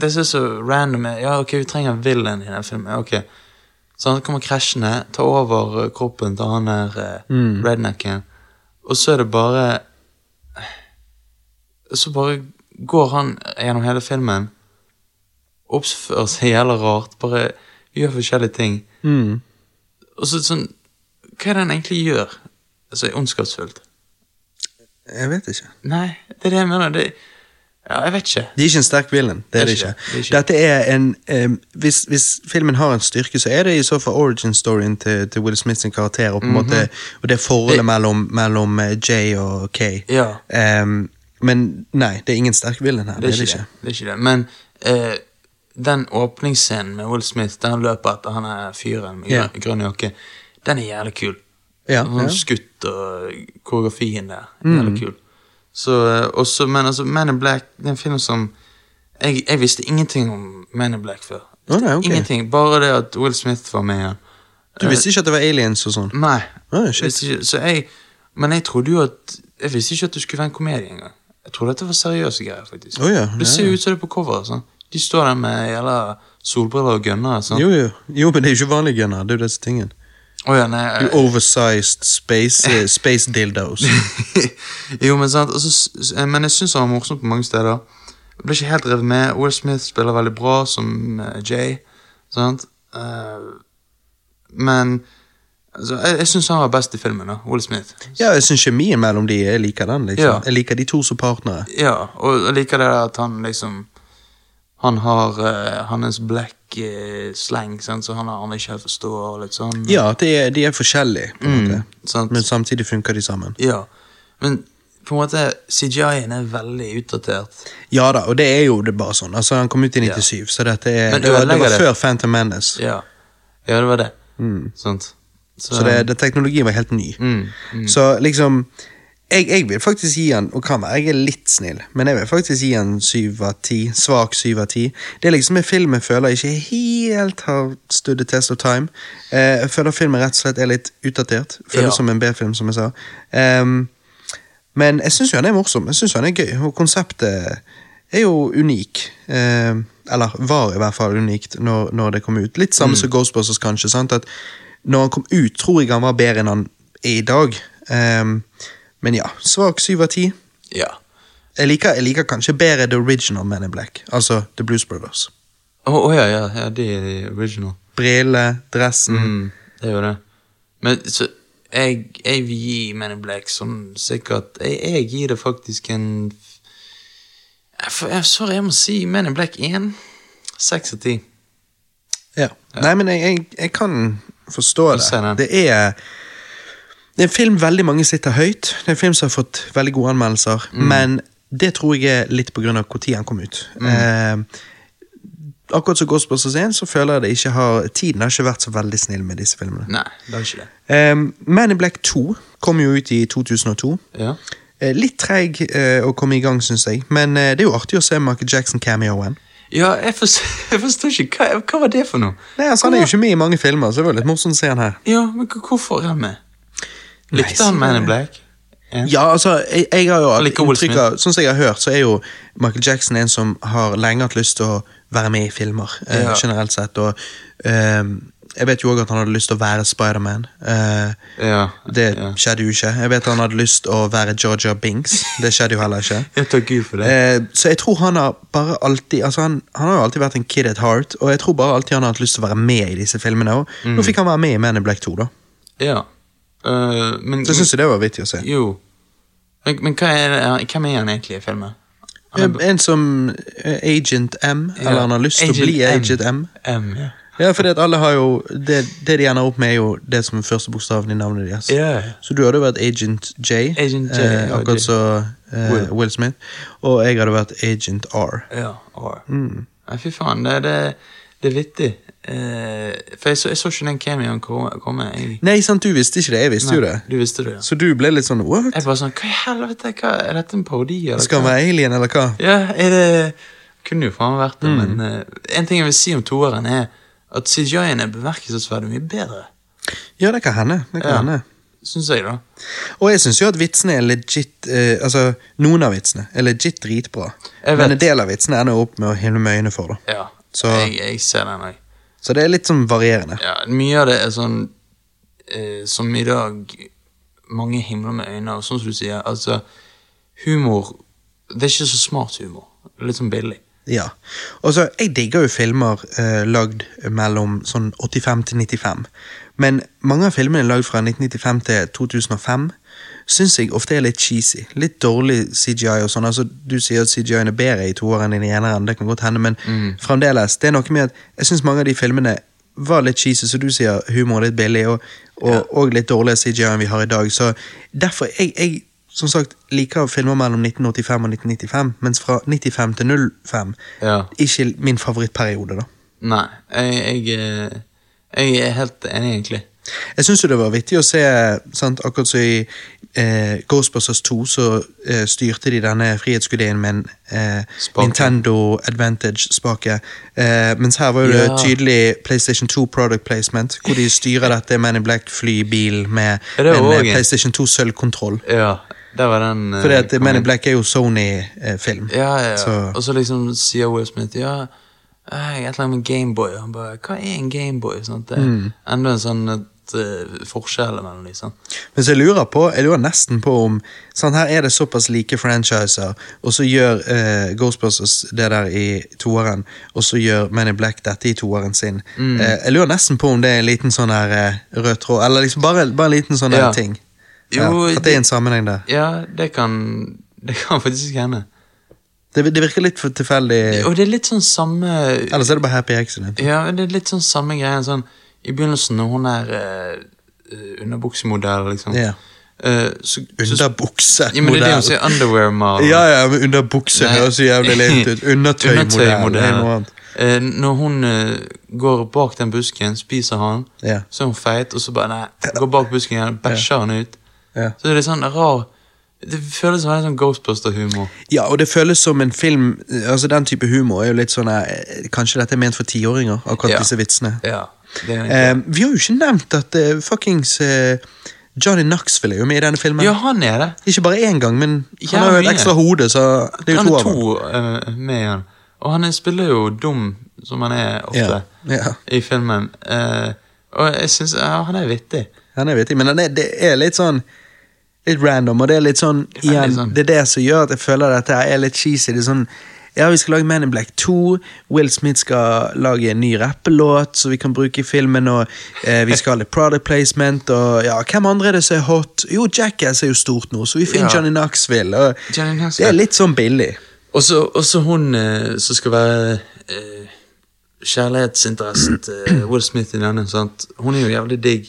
Det som er så random, er Ja, ok, vi trenger en villain i den filmen. Ok Så han kommer krasjende, tar over kroppen til han der eh, rednecken, og så er det bare Så bare går han gjennom hele filmen, oppfører seg jævla rart, bare gjør forskjellige ting. Og så sånn Hva er det han egentlig gjør? Altså, ondskapsfullt? Jeg vet ikke. Nei, det er det jeg mener. Det, ja, jeg vet ikke. De er ikke en sterk villain. Det er det ikke. Det er ikke. Dette er en um, hvis, hvis filmen har en styrke, så er det i så fall origin-storyen til, til Will Smith sin karakter, og på mm -hmm. måte Og det forholdet mellom, mellom eh, Jay og Kay. Ja. Um, men nei, det er ingen sterk villain her. Det er ikke det. det, er ikke det. Men uh, den åpningsscenen med Will Smith, der han løper etter han er fyren med yeah. grønn, jakke, den er jævlig kul. Ja, Sånn ja. Mm. skutt og koreografien der. Jævlig kul. Så, eh, også, men altså, Man in Black, det er en film som jeg, jeg visste ingenting om Man in Black før. Oh, nei, okay. Ingenting. Bare det at Will Smith var med. Du visste ikke at det var aliens og sånn? Nei. Oh, jeg, men jeg trodde jo at Jeg visste ikke at det skulle være en komedie engang. Jeg trodde at det var seriøse greier. faktisk oh, ja, Det ser jo ut som det er på coveret. Sånn. De står der med jævla solbriller og gunner. Sånn. Jo, jo. jo, men det er jo ikke vanlige gunner. Det er jo disse tingene. Å ja, nei, You oversized space, eh, space dildos. jo, men sant altså, Men jeg syns han var morsom på mange steder. Jeg ble ikke helt revet med. Will Smith spiller veldig bra som eh, Jay. Sant? Uh, men altså, jeg, jeg syns han var best i filmen. da Will Smith. Ja, jeg syns kjemien mellom de, jeg liker den. liksom. Ja. Jeg liker de to som partnere. Ja, og jeg liker det at han liksom Han har uh, hans black slang, sant, så han har ikke helt litt sånn. Ja, de er, de er forskjellige, måte. men samtidig funker de sammen. Ja, men på en måte CGI-en er veldig utdatert. Ja da, og det er jo det bare sånn. Altså, Han kom ut i 97, så dette er, det, var, det var det. før Phantom Menace. Ja, ja det var det. Sant? Så det, det, teknologien var helt ny. Mm, Så liksom jeg, jeg vil faktisk gi han, og kan være jeg er litt snill, men jeg vil faktisk gi han syv av ti. Svak syv av ti. Det er liksom en film jeg føler ikke helt har stood the test of time. Eh, jeg føler filmen rett og slett er litt utdatert. Føles Ja. som en B-film, som jeg sa. Um, men jeg syns jo han er morsom. Jeg synes han er gøy, og konseptet er jo unik. Ehm, eller var i hvert fall unikt når, når det kom ut. Litt samme som Ghostbusters, kanskje. sant? At når han kom ut, tror jeg han var bedre enn han er i dag. Ehm, men ja, svak syv av ti. Ja. Jeg liker, jeg liker kanskje bedre The Original Men in Black. Altså The Blues Brothers. Å å, ja, ja, ja, det er the original. Brille, dressen. Mm, det er jo det. Men så jeg, jeg vil gi Men in Black sånn sikkert Jeg, jeg gir det faktisk en jeg, Sorry, jeg må si Men in Black 1. Seks av ti. Ja. Nei, men jeg, jeg, kan forstå det. Det er Det er en film veldig mange sitter høyt. Det er en film som har fått veldig gode anmeldelser. Mm. Men det tror jeg er litt på grunn av når den kom ut. Mm. Eh, akkurat som Ghostbusters 1, så føler jeg det ikke har Tiden har ikke vært så veldig snill med disse filmene. Nei, det er ikke det. Eh, Man in Black 2 kom jo ut i 2002. Ja. Eh, litt treig eh, å komme i gang, syns jeg. Men eh, det er jo artig å se Michael Jackson-cameoen. Ja, jeg forstår, jeg forstår ikke. Hva, hva var det for noe? Nei, altså Han er jo ikke med i mange filmer, så det var litt morsomt å se han her. Ja, men hvorfor er han med? Likte han Man in Black? Ja. Ja, altså, jeg, jeg har jo like inntrykk av Sånn som jeg har hørt, så er jo Michael Jackson en som har lenge hatt lyst til å være med i filmer, eh, Ja. generelt sett. Og ehm, jeg vet jo òg at han hadde lyst til å være Spiderman. Uh, Ja. det ja. skjedde jo ikke. Jeg vet han hadde lyst til å være Georgia Binks. Det skjedde jo heller ikke. Jeg tar Gud for det. Eh, så jeg tror han har bare alltid Altså han, han har jo alltid vært en kid at heart, og jeg tror bare alltid han har hatt lyst til å være med i disse filmene. Og Mm. nå fikk han være med i Man in Black 2, da. Ja. Eh, men Så syns jeg det var vittig å se. Jo. Men, men er det, hvem er han egentlig i filmen? Er- En som eh, Agent M, eller han har lyst til å bli Agent M. M, ja. Ja, fordi at alle har jo Det, det de ender opp med, er jo det som er første bokstaven i navnet deres. Ja. Så du hadde vært Agent J, Agent J, eh, akkurat som eh, Will. Will. Smith. Og jeg hadde vært Agent R. Ja, R. Mm. Nei, fy faen, det, det, det er vittig. Eh, for jeg så, jeg så ikke den cameoen komme. Jeg, Nei, sant, du visste ikke det. Jeg visste jo det. Du visste det, ja. Så du ble litt sånn what? Jeg bare sånn, hva i helvete, hva, er dette en parodi? Eller Skal han være alien, eller hva? Ja, er det Kunne jo faen vært det, Mm. men uh, en ting jeg vil si om toeren, er at CGI-en er bemerkelsesverdig mye bedre. Ja, det kan hende. Det kan Ja. hende. Syns jeg, da. Og jeg syns jo at vitsene er legit uh, Altså, noen av vitsene er legit dritbra. Men en del av vitsene ender opp med å med øynene for, da. Ja. Så- Jeg, jeg ser den òg. Så det er litt sånn varierende. Ja, mye av det er sånn eh, som i dag mange himler med øynene, og sånn som du sier. Altså, humor Det er ikke så smart humor. Er litt sånn billig. Ja. Og så, Jeg digger jo filmer eh, lagd mellom sånn 85 til 95. Men mange av filmene lagd fra 1995 til 2005 syns jeg ofte er litt cheesy. Litt dårlig CGI og sånn. Altså, Du sier at CGI-en er bedre i toeren enn i eneren, det kan godt hende, men fremdeles. Det er noe med at jeg syns mange av de filmene var litt cheesy, så du sier humor litt billig, og, og, og litt dårligere CGI enn vi har i dag. Så derfor jeg, jeg som sagt, liker filmer mellom 1985 og 1995, mens fra 95 til 05 Ja. ikke min favorittperiode, da. Nei, jeg, jeg, eh, jeg er helt enig, egentlig. Jeg syns det var vittig å se, sant, akkurat som i eh, Ghostbusters 2, så eh, styrte de denne frihetsgudinnen med en eh, Nintendo Advantage-spake. Eh, mens her var jo det Ja. tydelig PlayStation 2 product placement, hvor de styrer dette Man in Black-flybil med Er en også eh, PlayStation 2 sølvkontroll. Ja, der var den eh, Fordi at kom Man in. Black er jo Sony-film. Ja, ja, ja. Så- Og så liksom sier Will Smith Ja, jeg er et eller annet med Gameboy. Han bare Hva er en Gameboy? Sånn, Mm. enda en sånn eh, mellom de. Sånn. Men så jeg lurer på, jeg lurer nesten på om sånn Her er det såpass like franchiser, og så gjør eh, Ghostbusters det der i toeren, og så gjør in Black dette i toeren sin. Mm. Eh, jeg lurer nesten på om det er en liten sånn her eh, rød tråd, eller liksom bare, bare en liten sånn Ja. ting. Jo, ja, at det er en sammenheng der. Ja, det kan Det kan faktisk hende. Det, det virker litt for tilfeldig. Og det er litt sånn samme Ellers er det bare happy accident. Ja, det er litt sånn samme greie. Sånn, I begynnelsen, når hun er uh, underbuksemodell, liksom Ja. Uh, så, så, ja, men det er det hun modell. sier. Underwear-model. Ja, ja, men underbukse høres så jævlig leit ut. Undertøymodell. er. Eh, når hun uh, går bak den busken, spiser han, Ja. så er hun feit, og så bare nei, går bak busken igjen, bæsjer han ut. Ja. Så det er sånn rar Det føles som en sånn Ghostbuster-humor. Ja, og det føles som en film Altså Den type humor er jo litt sånn eh, Kanskje dette er ment for tiåringer, akkurat Ja. disse vitsene. Ja, Eh, vi har jo ikke nevnt at uh, fuckings uh, Johnny Knoxville er jo med i denne filmen. Ja, han er det. Ikke bare én gang, men Ja, han har jo et ekstra hode, så det er jo han to er av dem. to eh, med igjen. Og han er, spiller jo dum, som han er ofte, Ja, ja. i filmen. Og jeg syns ja, han er vittig. Han er vittig, men han er, det er litt sånn Litt random, og det er litt sånn Det er igjen, sånn- Det er det som gjør at jeg føler at dette er litt cheesy. Det er sånn ja, vi skal lage Man in Black 2. Will Smith skal lage en ny rappelåt som vi kan bruke i filmen. Og eh, vi skal ha litt product placement. Og ja, hvem andre er det som er hot? Jo, Jackass er jo stort nå, så vi finner Ja. Johnny Knoxville. Og Johnny det er litt sånn billig. Og så og så hun eh, som skal være eh, kjærlighetsinteressen til Will Smith i denne. Sant? Hun er jo jævlig digg.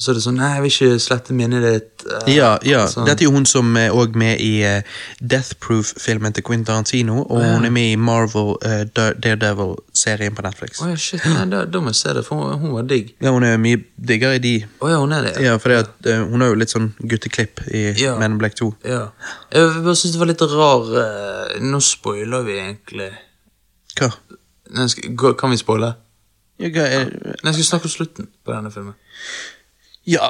Så er det sånn Nei, jeg vil ikke slette minnet ditt. Uh, Ja, ja. sånn. Dette er jo hun som er også med i uh, Death Proof-filmen til Quentin Tarantino. Og hun er med i Marvel uh, Daredevil-serien på Netflix. Oh, ja, shit, nei, da, da må jeg se det, for hun, hun var digg. Ja, Hun er mye diggere i de. Oh, ja, hun er det? Ja, for hun har jo litt sånn gutteklipp i Ja. Men in Black 2. Ja. Jeg bare syns det var litt rar eh, Nå spoiler vi egentlig. Hva? Kan vi spoile? Ja, hva er, Nei, Jeg skal snakke om slutten på denne filmen. Ja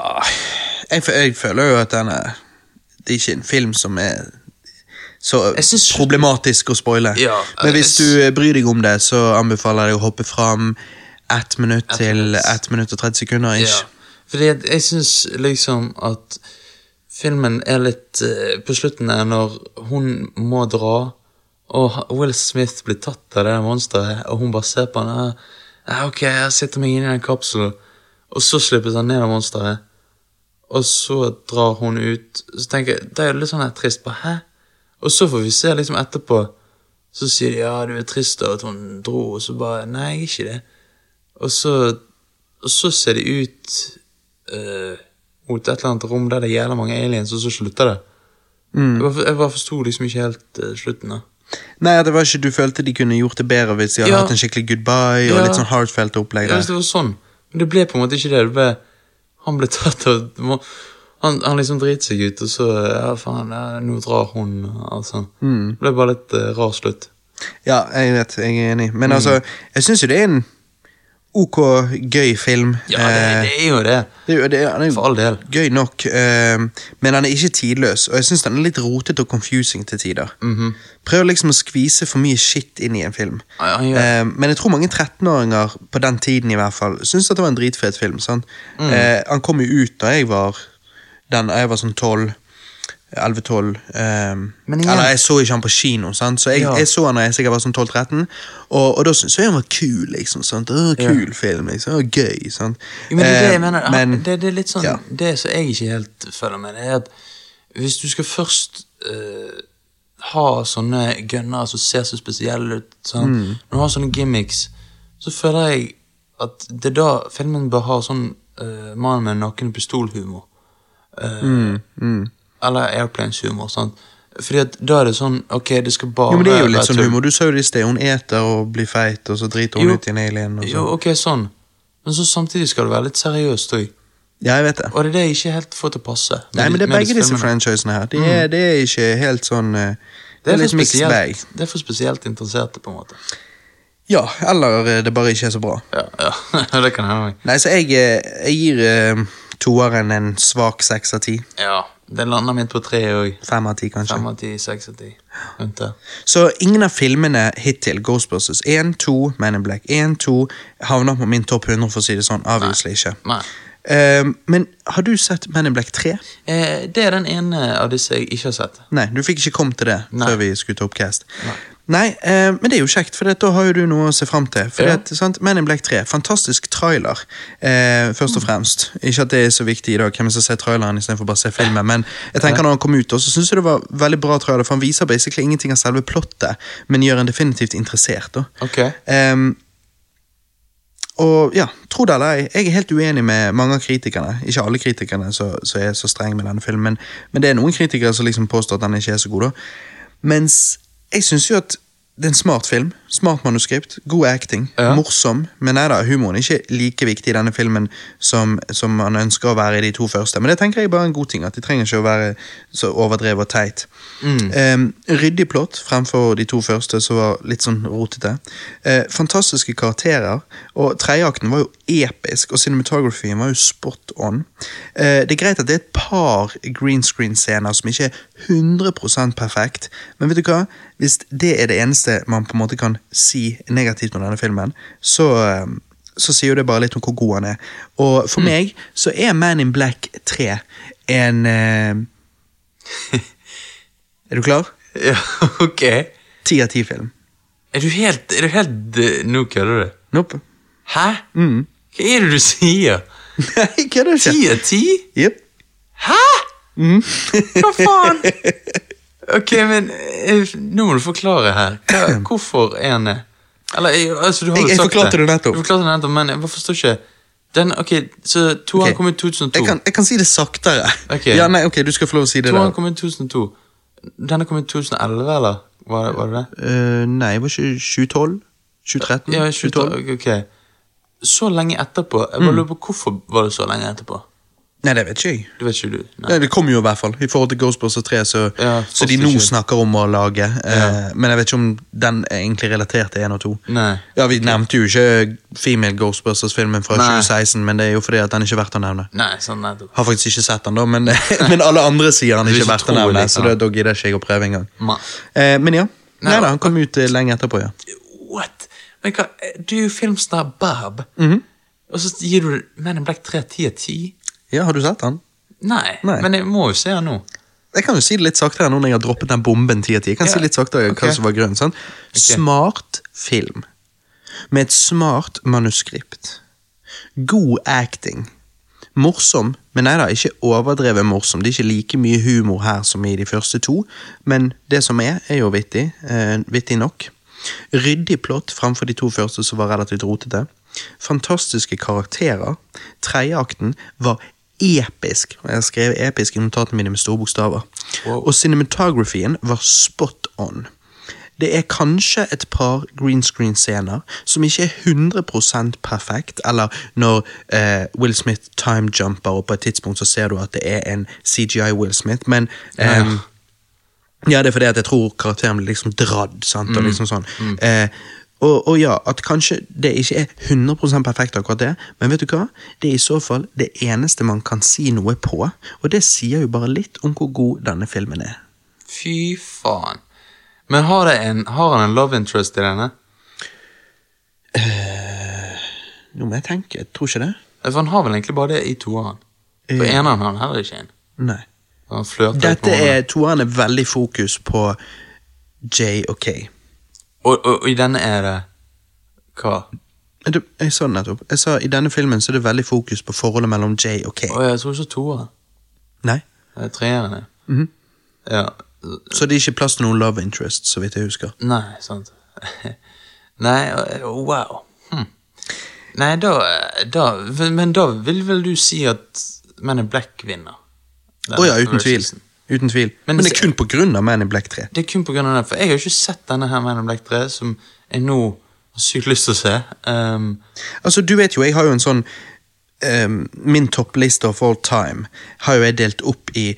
jeg, jeg føler jo at denne Det er ikke en film som er så synes- problematisk å spoile. Ja, Men hvis du eh, bryr deg om det, så anbefaler jeg deg å hoppe fram ett minutt Ett til ett minutt og 30 sekunder. Ikke? Ja. Fordi jeg, jeg syns liksom at filmen er litt eh, På slutten der når hun må dra, og Will Smith blir tatt av det monsteret, og hun bare ser på han ah, Ok, jeg sitter meg inne i den kapselen, og så slippes han ned av monsteret. Og så drar hun ut. Så tenker jeg, Det er jo litt sånn her trist. Bare, hæ? Og så får vi se liksom etterpå. Så sier de ja, du er trist av at hun dro, og så bare Nei, jeg er ikke det. og så, og så ser de ut eh, mot et eller annet rom der det er jævla mange aliens, og så slutter det. Mm. Jeg bare, jeg bare forsto liksom ikke helt uh, slutten. da. Nei, det var ikke Du følte de kunne gjort det bedre hvis de hadde Ja. hatt en skikkelig goodbye og litt sånn heartfelt opplegg Ja, hvis det var sånn. Men det ble på en måte ikke det. det ble, han ble tatt og han, han liksom driter seg ut, og så Ja, faen, ja, nå drar hun, sånn. Mm. Det ble bare litt uh, rar slutt. Ja, jeg vet, jeg er enig. Mm. Men altså, jeg syns jo det er en ok gøy film. Ja, det, Eh, det er jo det. det, er det, er- er For all del. gøy nok, eh, men han er ikke tidløs, og jeg syns den er litt rotete og confusing til tider. Mhm. Prøver liksom å skvise for mye shit inn i en film. Ja, han gjør- Eh, men jeg tror mange 13-åringer på den tiden i hvert fall syns at det var en dritfet film. Mm. Eh, han kom jo ut da jeg var den, jeg var sånn 12 11-12 Um, igjen- Eller jeg så ikke han på kino, sant? så jeg, Ja. jeg så han da jeg sikkert var sånn 12-13, og, og da syntes jeg han var kul. liksom sant? Å, Kul film, liksom. Å, gøy. sant? Jo, men det er det Eh, jeg mener. Men- det, det er litt sånn ja. Det som jeg ikke helt føler med, det er at hvis du skal først uh, ha sånne gunner som ser så spesielle ut, sånn, Mm. når du har sånne gimmicks, så føler jeg at det er da filmen bør ha sånn uh, mann med naken pistolhumor. Eh, Mm, Eller airplanes-humor. sant? Fordi at da er det sånn Ok, det skal bare Jo, men det er jo litt sånn humor. Du sa jo det i sted. Hun eter og blir feit, og så driter hun Jo. ut i en alien. Og. Jo, ok, sånn. Men så samtidig skal det være litt seriøst òg. Ja, jeg vet det. Og det er det jeg ikke helt får til å passe. Nei, men det er begge disse franchisene her. Det er, det er ikke helt sånn eh, Det er for litt mixed bag. det er for spesielt interesserte, på en måte. Ja, eller eh, det bare ikke er så bra. Ja, ja. det kan hende. Nei, så jeg, eh, jeg gir toeren en svak seks av ti. Ja, det lander midt på tre òg. Fem av ti, kanskje. Fem av ti, seks av ti. Så ingen av filmene hittil, Ghostbusters 1, 2, Man in Black 1, 2, havner på min topp 100, for å si det sånn. Obviously ikke. Nei. Uh, men har du sett Man in Black 3? Uh, det er den ene av disse jeg ikke har sett. Nei, du fikk ikke kommet til det Nei. før vi skulle ta opp cast. Nei. Nei, eh, men det er jo kjekt, for da har jo du noe å se fram til. For Ja. det, sant, Men in Black 3, fantastisk trailer, eh, først og fremst. Ikke at det er så viktig i dag, hvem som ser traileren istedenfor bare å se filmen, men jeg tenker når han kom ut, så syns jeg det var veldig bra trailer, for han viser basically ingenting av selve plottet, men gjør en definitivt interessert. da. Okay. Ehm, og ja, tro det eller ei, jeg er helt uenig med mange av kritikerne. Ikke alle kritikerne som som er så strenge med denne filmen, men, men det er noen kritikere som liksom påstår at den ikke er så god. da. Mens jeg syns jo at det er en smart film. Smart manuskript, god acting, Ja. morsom. Men nei da, humoren er ikke like viktig i denne filmen som, som man ønsker å være i de to første. Men det tenker jeg bare er en god ting, at de trenger ikke å være så overdrevet og teit. Um, ryddig plott fremfor de to første, som var litt sånn rotete. Eh, fantastiske karakterer, og tredjeakten var jo episk, og cinematografien var jo spot on. Eh, det er greit at det er et par green screen-scener som ikke er 100 perfekt, men vet du hva? Hvis det er det eneste man på en måte kan si negativt om denne filmen, så eh, så sier jo det bare litt om hvor god han er. Og for meg så er Man in Black 3 en uh... Er du klar? Ja, ok. Ti av ti film. Er du helt, er du helt uh, Nå kødder du. Nope. Hæ? Mm. Hva er det du sier? Nei, kødder ikke. Ti av ti? Jep. Hæ? Mm. Hva faen? Ok, men eh, nå må du forklare her. Hva, hvorfor er han det? Eller, eh, altså, du har Jeg- jo jeg sagt forklarte det nettopp. Du forklarte det nettopp, men jeg forstår ikke. Den, ok, så Toeren Ok. kom i 2002. Jeg kan, jeg kan si det saktere. Okay. Ja, nei, ok, Du skal få lov å si det. Toeren der. kom i 2002. Denne kom i 2011, eller? Var det, var det det? Uh, nei, var ikke 2012? 2013? Ja, 2012? 2012. Ok. Så lenge etterpå. Jeg Mm. bare lurer på hvorfor var det så lenge etterpå. Nei, det vet ikke jeg. Det vet ikke du? Nei. Nei, det kommer jo i hvert fall. I forhold til Ghostbusters 3, så, Ja, så de nå ikke. snakker om å lage. eh, Ja. men jeg vet ikke om den er egentlig relatert til 1 og 2. Nei. Ja, Vi nevnte jo ikke Female Ghostbusters-filmen fra Nei. 2016, men det er jo fordi at den ikke er verdt å nevne. Nei, sånn nettopp. Har faktisk ikke sett den, da, men, men alle andre sier han ikke er verdt å nevne, så da, da gidder ikke jeg å prøve engang. Eh, men ja. Nei, da, han kom ut eh, lenge etterpå, ja. What? Men hva, du er jo filmstar Bob, Mhm. og så gir du Men in Black 3 10 av 10? Ja, Har du sett den? Nei, Nei. men jeg må jo se den nå. Jeg kan jo si det litt saktere nå når jeg har droppet den bomben 10 av 10. Jeg kan Ja, si litt saktere hva som var grunnen. sant? Smart film. Med et smart manuskript. God acting. Morsom, men nei da, ikke overdrevet morsom. Det er ikke like mye humor her som i de første to, men det som er, er jo vittig. Eh, vittig nok. Ryddig plott framfor de to første som var relativt rotete. Fantastiske karakterer. Tredjeakten var episk. og Jeg skrev episk i notatene mine med store bokstaver. Wow. Og cinematografien var spot on. Det er kanskje et par green screen-scener som ikke er 100 perfekt, eller når eh, Will Smith timejumper, og på et tidspunkt så ser du at det er en CGI Will Smith, men Ja. ehm, ja, det er fordi at jeg tror karakteren blir liksom dradd, sant, og liksom sånn. Eh, og, og ja, at kanskje det ikke er 100% perfekt akkurat det, men vet du hva? Det er i så fall det eneste man kan si noe på, og det sier jo bare litt om hvor god denne filmen er. Fy faen. Men har, en, har han en love interest i denne? Nå må jeg tenke, jeg tror ikke det. For han har vel egentlig bare det i toeren. For uh, eneren har han heller ikke en. Nei. Han Dette er, toeren er veldig fokus på J og K. Og, og, og i denne er det Hva? Du, jeg sa det nettopp. Jeg sa I denne filmen så er det veldig fokus på forholdet mellom J og K. Oh, jeg tror ikke toeren. Nei. Det er treeren, ja. -hmm. Ja. Så det er ikke plass til noen love interest, så vidt jeg husker. Nei, sant. Nei, wow. Hm. Nei, da, da Men da vil vel du si at Men in Black vinner? Å ja, uten tvil. Uten tvil. Men Men, det- er kun av Man in Black 3. Det er kun på grunn av det, for jeg har jo ikke sett denne her Man in Black 3, som jeg nå har sykt lyst til å se. Um, Altså, du vet jo, jeg har jo en sånn um, Min toppliste of all time har jo jeg delt opp i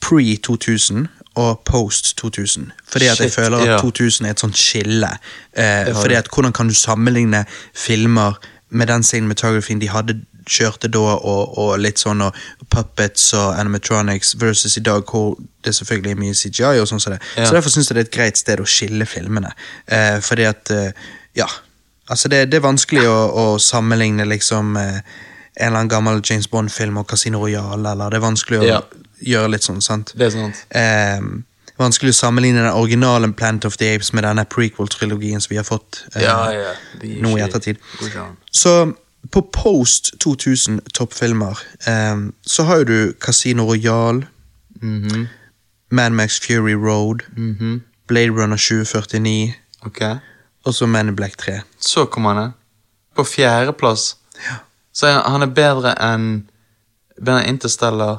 pre-2000 og post-2000. Fordi at jeg føler at ja. 2000 er et sånt skille. Uh, fordi at hvordan kan du sammenligne filmer med den cinematografien de hadde kjørte da, og, og litt sånn og puppets og animatronics versus i dag, hvor det selvfølgelig er mye CGI og sånn som det. Ja. Så derfor syns jeg det er et greit sted å skille filmene. Eh, fordi at eh, Ja. Altså, det, det er vanskelig å, å sammenligne liksom eh, en eller annen gammel James Bond-film og Casino Royale, eller det er vanskelig å Ja. gjøre litt sånn, sant? det er sant. Eh, vanskelig å sammenligne den originale Planet of the Apes med denne prequel-trilogien som vi har fått eh, Ja, ja. nå i ettertid. Så på post 2000 toppfilmer um, så har jo du Casino Royale, -hmm. Mad Max Fury Road, mhm. Blade Runner 2049 Ok. og så Man in Black 3. Så kommer han, på fjerdeplass. Så er han- er bedre enn Bedre enn Interstellar,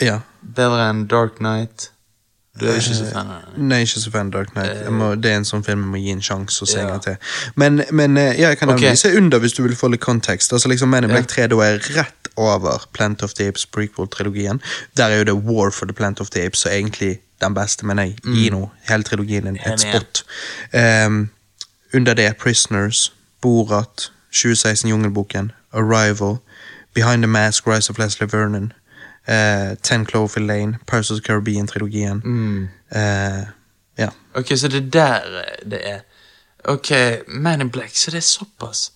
Ja. bedre enn Dark Knight. Du er ikke så fan av den? Nei, ikke så fan av Dark Knight. Må, det er en sånn film jeg må gi en sjanse og se en gang til. Men, men eh, ja, jeg kan Ok. okay. se under hvis du vil få litt kontekst. Altså liksom Man in Black 3 da er rett over Plant of the Apes prequel-trilogien. Der er jo det War for the Plant of the Apes, så egentlig den beste, men jeg gir nå hele trilogien en, et spot. Um, under det Prisoners, Borat, 2016 Jungelboken, Arrival, Behind the Mask, Rise of Leslie Vernon, eh, Ten Cloverfield Lane, Pirates of the Caribbean-trilogien. Mm. Uh, ja. Ok, så det er der det er. Ok, Man in Black, så det er såpass.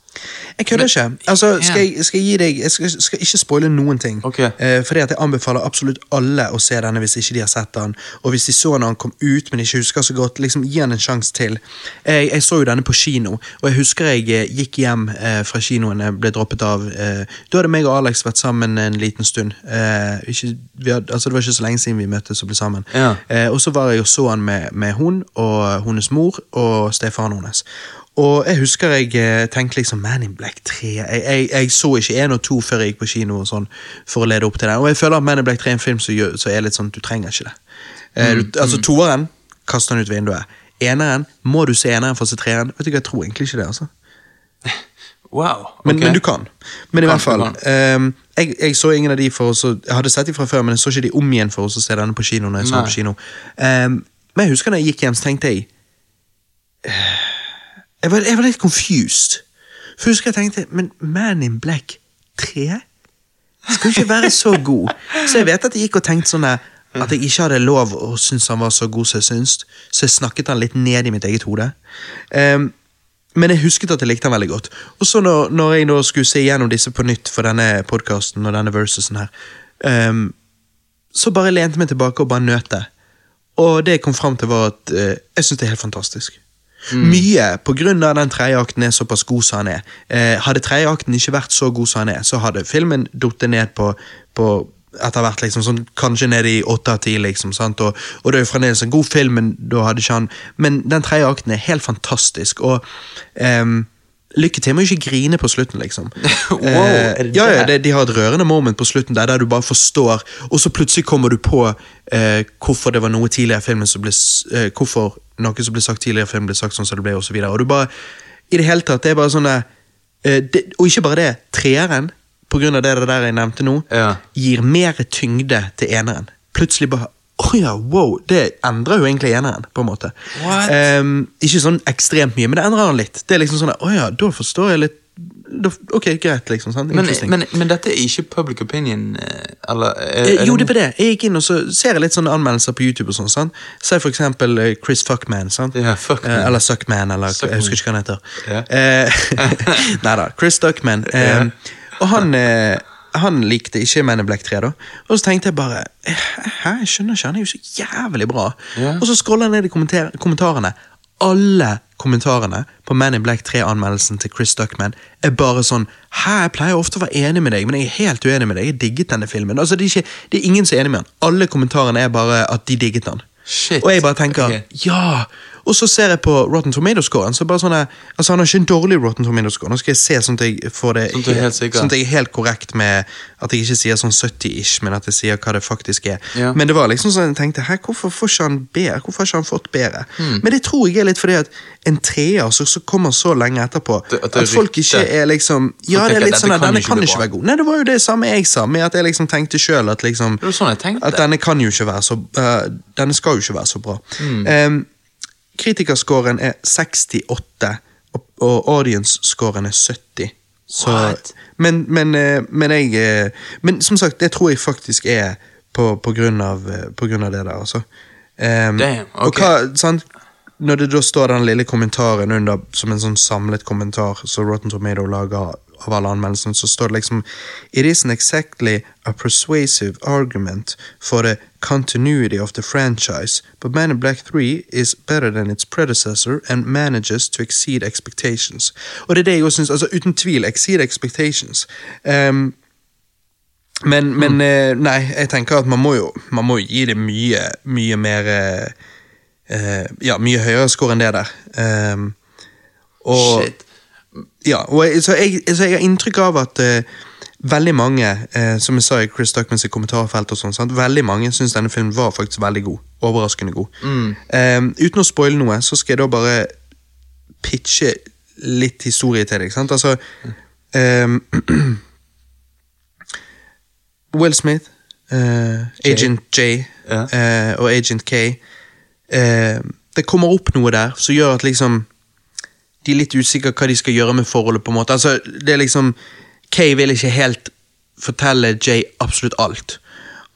Jeg kødder ikke. Altså, skal, jeg, skal jeg gi deg Jeg skal, skal ikke spoile noen ting. Okay. Eh, fordi at Jeg anbefaler absolutt alle å se denne hvis ikke de har sett den. Og hvis de så når han kom ut, men ikke husker så godt, liksom gi han en sjanse til. Jeg, jeg så jo denne på kino, og jeg husker jeg eh, gikk hjem eh, fra kinoen jeg ble droppet av. Eh, da hadde meg og Alex vært sammen en liten stund. Eh, ikke, vi hadde, altså Det var ikke så lenge siden vi møttes og ble sammen. Ja. Eh, og så var jeg og så han med, med hun og hennes mor og stefaren hennes. Og jeg husker jeg eh, tenkte liksom Man in Black 3 Jeg, jeg, jeg så ikke én og to før jeg gikk på kino og sånn for å lede opp til den. Og jeg føler at Man in Black 3 er en film som, gjør, som er litt sånn du trenger ikke det. Mm, du, altså Toeren kaster den ut vinduet. Eneren må du se eneren for å se treeren. Vet du hva, Jeg tror egentlig ikke det. altså Wow. men, men du kan. Men i kan, hvert fall du ehm, jeg, jeg så ingen av de for oss Jeg hadde sett de fra før, men jeg så ikke de om igjen for å se denne på kino. når jeg så Nei. på kino. um, men jeg husker når jeg gikk hjem, så tenkte jeg eh, jeg, var, jeg var litt confused. For jeg husker jeg tenkte Men Man in Black 3 skal ikke være så god. Så jeg vet at jeg gikk og tenkte sånn at jeg ikke hadde lov å synes han var så god som jeg syns, så jeg snakket han litt ned i mitt eget hode. Um, men jeg husket at jeg likte han veldig godt. Og så når, når jeg da skulle se gjennom disse på nytt for denne podkasten og denne versusen her, ehm, så bare lente meg tilbake og bare nøt det. Og det jeg kom fram til, var at uh, jeg syns det er helt fantastisk. Mye på grunn av den tredje akten er såpass god som han er. Eh, hadde tredje akten ikke vært så god som han er, så hadde filmen datt ned på, på etter hvert, liksom, sånn, kanskje ned i åtte av ti, liksom. Sant? Og, og det er jo fremdeles en god film, men da hadde ikke han Men den tredje akten er helt fantastisk, og ehm, Lykke til med å ikke grine på slutten, liksom. Wow, Eh, det ja, ja, det? det, de har et rørende moment på slutten der, der du bare forstår, og så plutselig kommer du på eh, hvorfor det var noe tidligere i filmen som ble eh, Hvorfor noe som ble sagt tidligere i filmen ble sagt sånn som det ble, og så videre. Og du bare I det hele tatt, det er bare sånn der, eh, det, Og ikke bare det, treeren, på grunn av det der jeg nevnte nå, Ja. gir mer tyngde til eneren. Plutselig bare Å ja, wow! Det endrer jo egentlig eneren, på en måte. What? Ehm, ikke sånn ekstremt mye, men det endrer han litt. Det er liksom sånn at, oh ja, da forstår jeg litt da, Ok, greit, liksom. Men, men, men dette er ikke public opinion, eh, eller er, Eh, er jo, det var det. Jeg gikk inn og så ser jeg litt sånne anmeldelser på YouTube. og sånn, sant? Se for eksempel eh, Chris Fuckman. sant? Ja, Fuckman. uh, eller Suckman, eller Suck jeg husker ikke hva han heter. Yeah. Uh, Nei da, Chris Duckman. Um, yeah. Og han, eh, han likte ikke Men in Black 3, da. Og så tenkte jeg bare Hæ, jeg skjønner ikke, han er jo så jævlig bra. Yeah. Og så scroller jeg ned i kommenter kommentarene. Alle kommentarene på Man in Black 3-anmeldelsen til Chris Duckman er bare sånn Hæ, jeg pleier ofte å være enig med deg, men jeg er helt uenig med deg. Jeg digget denne filmen. Altså, det, er ikke, det er ingen som er enig med han. Alle kommentarene er bare at de digget han. Shit. Og jeg bare tenker okay. ja! Og så ser jeg på Rotten Tomato-scoren. så bare sånn at, altså Han har ikke en dårlig Rotten Tomato-score. Nå skal jeg se sånn at jeg får det Sånn helt sånn at jeg er helt korrekt med at jeg ikke sier sånn 70-ish, men at jeg sier hva det faktisk er. Ja. Men det var liksom sånn jeg tenkte Hæ, hvorfor får ikke han bedre? Hvorfor har ikke han fått bedre? Hmm. Men det tror jeg er litt fordi at en treer som så kommer så lenge etterpå, Det- at det at folk ikke er liksom Ja, det er litt sånn at denne kan ikke være god. Nei, det var jo det samme jeg sa, med at jeg liksom tenkte sjøl at liksom sånn at denne kan jo ikke være så uh, Denne skal jo ikke være så bra. Mm. Um, Kritikerscoren er 68, og, og audience-scoren er 70. Så, men, men, eh, men jeg eh, Men som sagt, det tror jeg faktisk er på, på, grunn, av, eh, på grunn av det der, altså. Um, Damn, Og ok. hva, sant? Når det da står den lille kommentaren under som en sånn samlet kommentar som Rotten Tomato lager av alle anmeldelsene, så står det liksom It isn't exactly a persuasive argument for the continuity of the franchise, but Man in Black 3 is better than its predecessor and manages to exceed expectations. Og det er det jeg også syns, altså uten tvil, exceed expectations. Um, men, men eh, nei, jeg tenker at man må jo, man må jo gi det mye, mye mer eh, Ja, mye høyere score enn det der. Um, og, Shit. Ja, og jeg, så, jeg, så jeg har inntrykk av at eh, veldig mange, eh, som jeg sa i Chris Duckmans kommentarfelt, og sånn, sant? veldig mange syns denne filmen var faktisk veldig god. Overraskende god. Um, uten å spoile noe, så skal jeg da bare pitche litt historie til deg. Sant? Altså eh, Will Smith, eh, Agent J Ja. eh, og Agent K eh, Det kommer opp noe der som gjør at liksom de er litt usikre hva de skal gjøre med forholdet. på en måte. Altså, det er liksom Kay vil ikke helt fortelle Jay absolutt alt.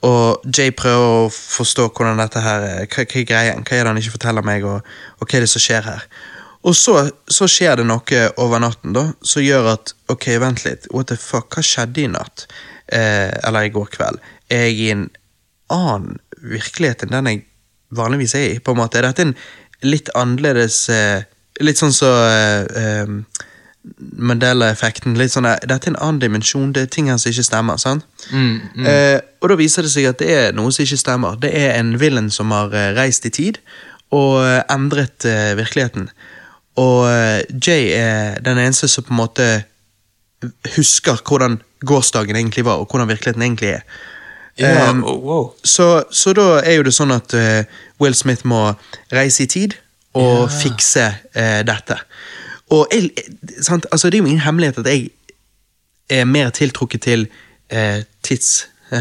Og Jay prøver å forstå hvordan dette her er. Hva, hva er greien? Hva er det han ikke forteller meg, og, og hva er det som skjer her? Og så, så skjer det noe over natten da, som gjør at Ok, vent litt. What the fuck? Hva skjedde i natt? Eh, eller i går kveld? Er jeg i en annen virkelighet enn den jeg vanligvis er i? på en måte? Er dette en litt annerledes eh, Litt sånn så eh, eh, Mandela-effekten. litt sånn, der, Dette er en annen dimensjon. Det er ting her som ikke stemmer. sant? Mm, Eh, og da viser det seg at det er noe som ikke stemmer. Det er en villain som har eh, reist i tid og eh, endret eh, virkeligheten. Og eh, Jay er den eneste som på en måte husker hvordan gårsdagen egentlig var, og hvordan virkeligheten egentlig er. Um, oh, wow. så, så da er jo det sånn at uh, Will Smith må reise i tid og fikse uh, dette. Og jeg, sant? Altså, det er jo ingen hemmelighet at jeg er mer tiltrukket til eh, tids...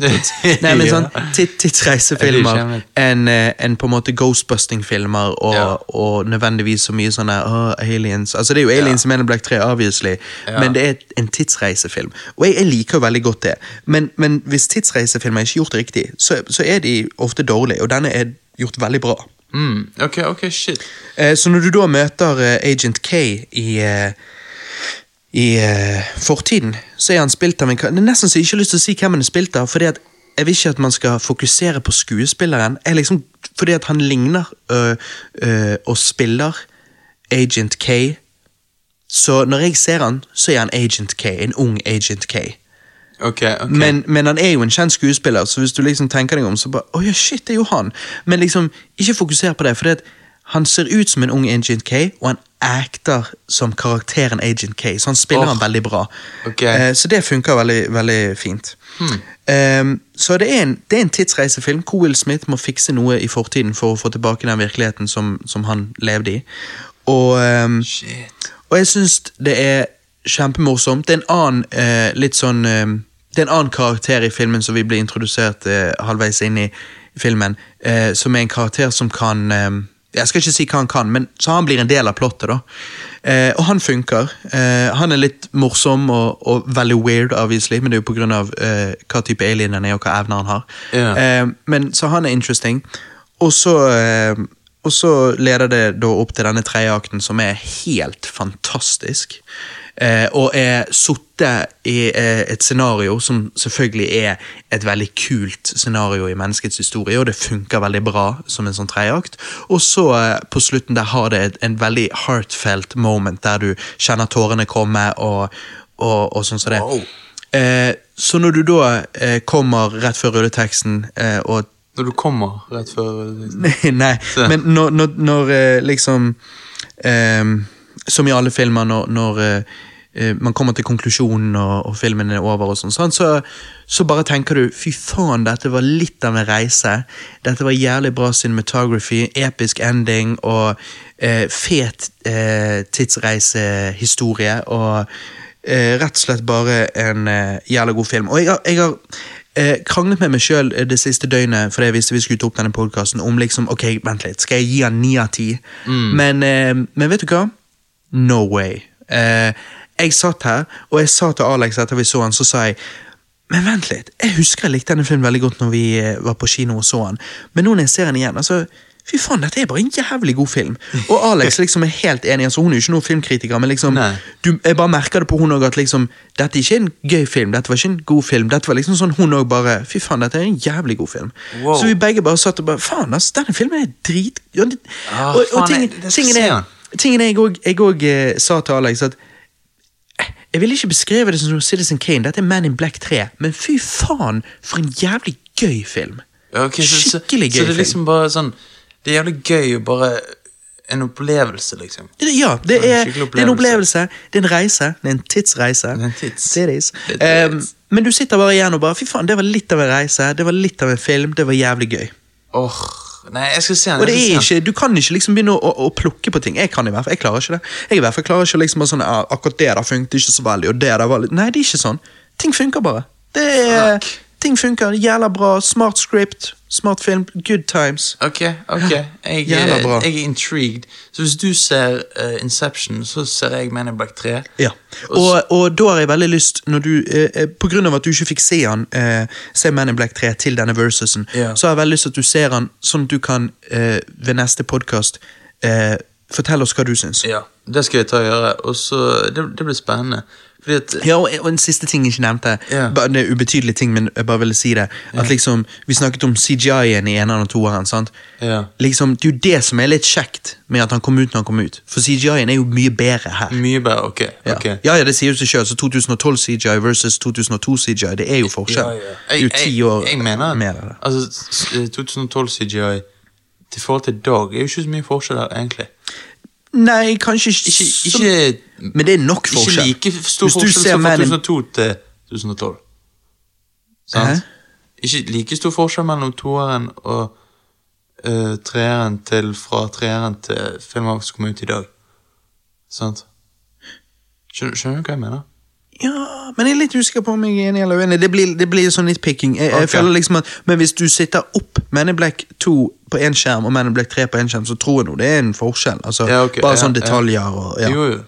tids nei, men sånn tidsreisefilmer Ja, er enn en på en måte ghostbusting-filmer og, Ja. og nødvendigvis så mye sånne oh, aliens Altså Det er jo aliens i Men in Black 3, obviously, Ja. men det er en tidsreisefilm. Og jeg, jeg liker jo veldig godt det, men, men hvis tidsreisefilmer er ikke gjort riktig, så, så er de ofte dårlige, og denne er gjort veldig bra. Mm, ok, ok, shit. Eh, Så når du da møter eh, Agent K i, eh, i fortiden, så er han spilt av en Det er nesten så jeg ikke har lyst til å si hvem han er spilt av, fordi at jeg vil ikke at man skal fokusere på skuespilleren. Jeg liksom, fordi at han ligner øh, øh, og spiller Agent K. Så når jeg ser han, så er han Agent K, en ung Agent K. Ok, okay. Men, men han er jo en kjent skuespiller, så hvis du liksom tenker deg om, så bare Å ja, shit, det er jo han. Men liksom, ikke fokuser på det, for han ser ut som en ung Agent K, og han acter som karakteren Agent K, så han spiller oh. han veldig bra. Okay. Eh, så det funker veldig, veldig fint. Ehm, så det er, en, det er en tidsreisefilm hvor Will Smith må fikse noe i fortiden for å få tilbake den virkeligheten som, som han levde i. Og, Shit. og jeg syns det er kjempemorsomt. Det er en annen eh, litt sånn eh, Det er en annen karakter i filmen som vi blir introdusert eh, halvveis inn i filmen, eh, som er en karakter som kan eh, Jeg skal ikke si hva han kan, men så han blir en del av plottet, da. Eh, og han funker. Eh, han er litt morsom og, og veldig weird, obviously, men det er jo av eh, hva type alien han er, og hva evner han har. Yeah. Eh, men Så han er interesting. Og så, og så leder det da opp til denne tredje akten, som er helt fantastisk. Eh, og er sittet i eh, et scenario som selvfølgelig er et veldig kult scenario i menneskets historie, og det funker veldig bra som en sånn tredjeakt. Og så eh, på slutten der har det et, en veldig heartfelt moment der du kjenner tårene komme, og, og, og sånn som det. Wow. Eh, så når du da eh, kommer rett før rulleteksten eh, og Når du kommer rett før. Nei, nei. Men når, når, når eh, liksom um, Som i alle filmer, når, når eh, man kommer til konklusjonen og, og filmen er over, og sånn, så, så bare tenker du fy faen, dette var litt av en reise. Dette var jævlig bra cinematography, episk ending og eh, fet eh, tidsreisehistorie. Og eh, rett og slett bare en eh, jævlig god film. Og jeg har, jeg har eh, kranglet med meg sjøl det siste døgnet fordi jeg visste vi skulle ta opp denne podkasten, om liksom ok, vent litt, skal jeg gi han ni av ti? Men, eh, men vet du hva? No way. Eh, jeg satt her, og jeg sa til Alex etter vi så han, så sa jeg men vent litt, jeg husker jeg likte denne filmen veldig godt når vi eh, var på kino og så han, men nå når jeg ser den igjen, altså Fy faen, dette er bare en jævlig god film. Og Alex liksom er helt enig. altså Hun er jo ikke noen filmkritiker, men liksom du, jeg bare merker det på hun òg at liksom Dette er ikke en gøy film, dette var ikke en god film. Dette var liksom sånn hun òg bare Fy faen, dette er en jævlig god film. Wow. Så vi begge bare satt og bare Faen, ass, denne filmen er drit... Ah, og, og tingen, ting, jeg- det skal tingen er, tingen er jeg òg eh, sa til Alex at jeg vil ikke beskrive det som Citizen Kane, dette er Man in Black 3, men fy faen, for en jævlig gøy film. Okay, så, Skikkelig gøy film. Så det er liksom bare sånn Det er jævlig gøy å bare En opplevelse, liksom. Ja, det Ja, er, skikkelig det er en opplevelse. opplevelse, det er en reise, det er en tidsreise. Det er en tids. Er Um, men du sitter bare igjen og bare Fy faen, det var litt av en reise, det var litt av en film, det var jævlig gøy. Åh, Nei, jeg skal se den. Og det er ikke, Du kan ikke liksom begynne å, å, å plukke på ting. Jeg kan i hvert fall, jeg klarer ikke det. Jeg i hvert fall klarer ikke liksom å sånn ja, Akkurat det der funket ikke så veldig, og det der var litt Nei, det er ikke sånn. Ting funker bare. Det er, ting funker. Jævla bra. Smart script, smart film, good times. Ok, ok. Jeg, Jævla bra. jeg er intrigued. Så hvis du ser uh, Inception, så ser jeg Man in Black 3. Ja, og, og da har jeg veldig lyst, når du, eh, eh, på grunn av at du ikke fikk se han, eh, se Man in Black 3 til denne versusen, Ja. så har jeg veldig lyst til at du ser han, sånn at du kan eh, ved neste podcast eh, fortelle oss hva du syns. Ja, det skal jeg ta og gjøre. Og så, det, det blir spennende. At Ja, og, og en siste ting jeg ikke nevnte, Yeah. bare, det er ubetydelige ting, men jeg bare ville si det, at liksom, vi snakket om CGI-en i eneren og toeren, sant? Ja. Liksom, det er jo det som er litt kjekt med at han kom ut når han kom ut, for CGI-en er jo mye bedre her. Mye bedre, ok. Ja. ja, ja, det sier jo seg selv, så 2012 CGI versus 2002 CGI, det er jo forskjell. Ja, ja. Det ti år jeg, jeg mener mer av det. Altså, eh, 2012 CGI til forhold til i dag er jo ikke så mye forskjell her, egentlig. Nei, kanskje ikke, Ikke, som- ikke, Men det er nok forskjell. ikke like stor Hvis du forskjell som fra Man in- 2002 til 2012. Sant? Ikke like stor forskjell mellom toeren og uh, treeren til fra treeren til filmer som kommer ut i dag. Sant? Skjønner, skjønner du hva jeg mener? Ja, men jeg er litt usikker på om jeg er enig eller uenig. Det blir, det blir sånn nitpicking. Jeg, jeg føler liksom at, Men hvis du sitter opp Man in Black 2 på én skjerm og Man in Black 3 på én skjerm, så tror jeg nå det er en forskjell. Altså, Ja, okay. bare ja, sånne detaljer og ja. Jo, jo.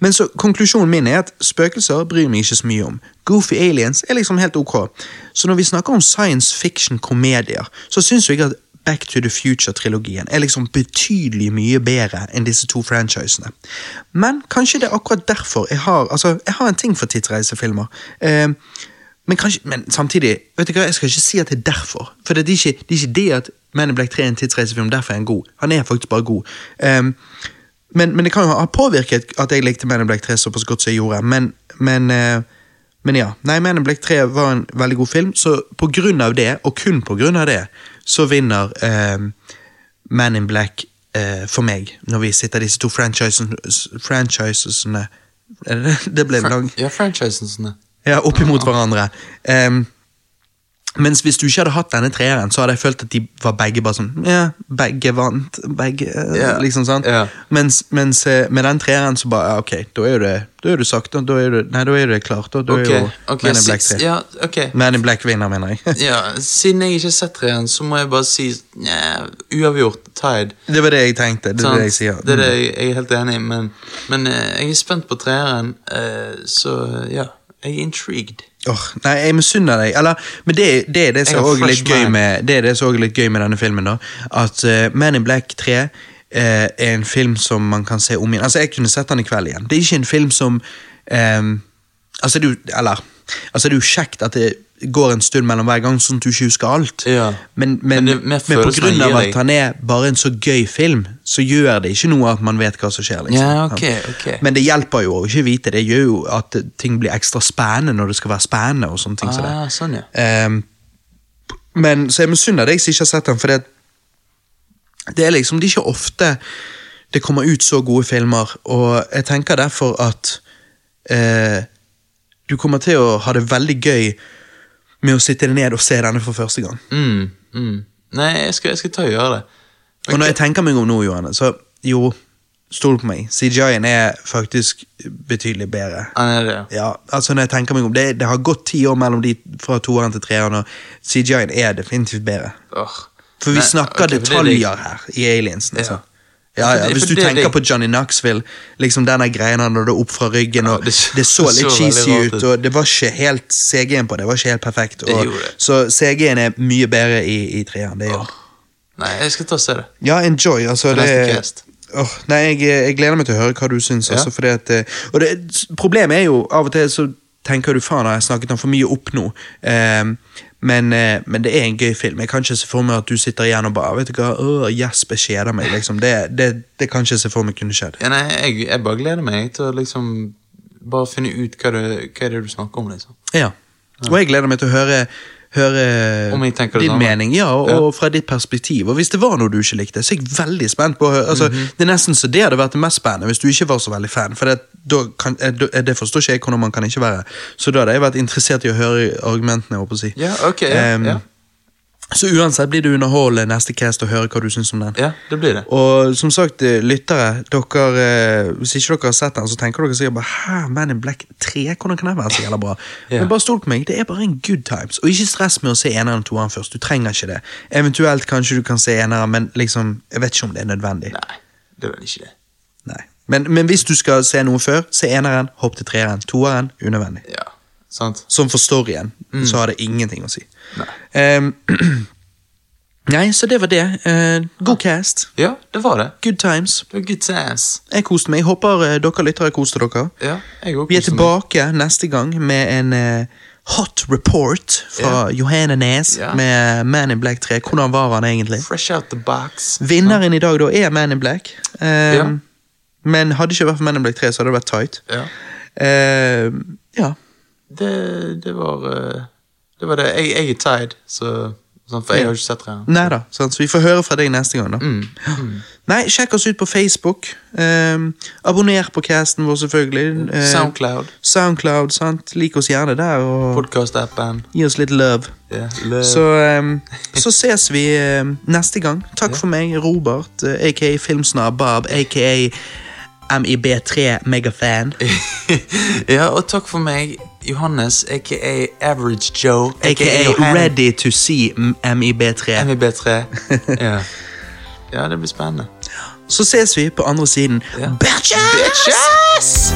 Men så konklusjonen min er at spøkelser bryr meg ikke så mye om. Goofy aliens er liksom helt ok. Så når vi snakker om science fiction-komedier, så syns jeg at Back to the Future-trilogien er liksom betydelig mye bedre enn disse to franchisene. Men kanskje det er akkurat derfor jeg har Altså, jeg har en ting for tidsreisefilmer. Eh, men, kanskje, men samtidig, vet du hva, jeg skal ikke si at det er derfor. For det er ikke det, er ikke det at Man in Black 3 er en tidsreisefilm, derfor er han god. Han er faktisk bare god. Um, men, men det kan jo ha påvirket at jeg likte Man in Black 3 såpass godt som jeg gjorde. Men, men, eh, men ja. Nei, Man in Black 3 var en veldig god film, så på grunn av det, og kun på grunn av det, så vinner eh, Man in Black eh, for meg, når vi sitter disse to franchisene det ble lang Ja, franchisen sånn. Ja, opp imot hverandre. Em, mens hvis du ikke hadde hatt denne treeren, så hadde jeg følt at de var begge bare sånn Ja, begge vant. Begge yeah. Liksom sånn. Yeah. Mens, mens eh, med den treeren så bare ja, Ok, da er jo det Da er det sagt, da. er det, nei, da er det klart. Da, da Ok, er jo ok, Men in Black 3. Ja, okay. Man in Black vinner, mener jeg. Ja, Siden jeg ikke har sett treeren, så må jeg bare si ja, uavgjort. Tied. det var det jeg tenkte. Det Sant? det jeg sier. Det er det jeg, jeg er helt enig i, men, men eh, jeg er spent på treeren, eh, så ja. Jeg er intrigued. Åh, nei, jeg misunner deg. Eller, men det, det er det som er litt gøy med Det er det som er litt gøy med denne filmen. da At uh, Man in Black 3 uh, er en film som man kan se om igjen. Altså, Jeg kunne sett den i kveld igjen. Det er ikke en film som um, Altså, er Eller Altså, det er jo kjekt at det går en stund mellom hver gang, sånn at du ikke husker alt. Ja. Men, Men men, men på grunn av at han er bare en så gøy film, så gjør det ikke noe at man vet hva som skjer. liksom. Ja, okay, okay. Men det hjelper jo å ikke vite. Det gjør jo at ting blir ekstra spennende når det skal være spennende. og sånne ting. Ah, sånn, ja. Um, men Så jeg misunner deg som ikke har sett den, for det, det er liksom det er ikke ofte det kommer ut så gode filmer, og jeg tenker derfor at eh, du kommer til å ha det veldig gøy med å sitte ned og se denne for første gang. Mm, mm. Nei, jeg skal, jeg skal ta og gjøre det. Og når jeg tenker meg om nå, Johanne, så jo, stol på meg. CJI-en er faktisk betydelig bedre. Han er det, ja. Ja, altså når jeg tenker meg om Det, det har gått ti år mellom de fra toeren til treeren, og CJI-en er definitivt bedre. Oh. For vi Nei, snakker okay, detaljer det er her i Aliens. Liksom. Ja. Ja, ja, Hvis du er tenker på Johnny Knoxville, liksom denne greia han er opp fra ryggen, Ja, det det, så- litt cheesy ut, og det var ikke helt CG-en på det var ikke helt perfekt. Og, så CG-en er mye bedre i, i treeren. Det gjør. Nei, jeg skal ta og se det. Ja, enjoy. altså det. Åh, nei, jeg, jeg gleder meg til å høre hva du syns. Ja. Altså, at, eh, og det, problemet er jo av og til så tenker du faen, har jeg snakket han for mye opp nå? Ehm, men, eh, men det er en gøy film. Jeg kan ikke se for meg at du sitter igjen og bare vet du hva, åh, Jesper kjeder meg. liksom. Det, det, det kan ikke se for meg kunne skjedd. Ja, nei, jeg, jeg bare gleder meg til å liksom bare finne ut hva det, hva er det du snakker om, liksom. Ja. Og jeg gleder meg til å høre, høre din mening, ja, og, Ja. og fra ditt perspektiv. Og hvis det var noe du ikke likte, så er jeg veldig spent på å høre. Altså, Mhm. Det er nesten så det hadde vært det mest spennende hvis du ikke var så veldig fan. For det, kan, eh, det forstår ikke jeg hvordan man kan ikke være. Så da hadde jeg vært interessert i å høre argumentene. jeg å si. Ja, ok, ja, um, ja. Så uansett blir det underholdende neste cast å høre hva du syns om den. Ja, det blir det. Og som sagt, eh, lyttere, dere, eh, hvis ikke dere har sett den, så tenker dere sikkert bare Hæ, Man in Black 3? Hvordan kan det være så jævla bra? Ja. Men bare stol på meg, det er bare en good times. Og ikke stress med å se eneren og toeren først. Du trenger ikke det. Eventuelt kanskje du kan se eneren, men liksom, jeg vet ikke om det er nødvendig. Nei, det er vel ikke det. Nei. Men, men hvis du skal se noe før, se eneren, hopp til treeren. Toeren, unødvendig. Ja, sant? Som for storyen, så har det ingenting å si. Nei. Um, nei, så det var det. Uh, god cast. Ja, det var det. Good times. Det var good times. Jeg koste meg. Jeg håper uh, dere lyttere koste dere. Ja, jeg også Vi er tilbake meg. neste gang med en uh, hot report fra Johanne Nes Ja. med Man in Black 3. Hvordan var han egentlig? Fresh out the box. Vinneren i dag da er Man in Black. Uh, Ja. Men hadde det ikke vært for Man in Black 3, så hadde det vært tight. Ja. Eh, ja. Det, det var eh, Det var det. Jeg, jeg er tied, så sånn, For jeg har ikke sett det. Nei da, sånn, så vi får høre fra deg neste gang. da. Mm. Nei, Sjekk oss ut på Facebook. Eh, abonner på casten vår, selvfølgelig. Eh, Soundcloud. Soundcloud, sant? Lik oss gjerne der, og Podcast-appen. gi oss litt love. Yeah, love. Så, ehm, så ses vi ehm, neste gang. Takk for meg, Robert, eh, aka Filmsnar Bob, aka MIB3 Megafan, ja, og takk for meg, Johannes, aka Average Joe. aka Johan- Ready to see MIB3. MIB3. ja. ja, det blir spennende. Så ses vi på andre siden. Ja. Bitches! Bitches!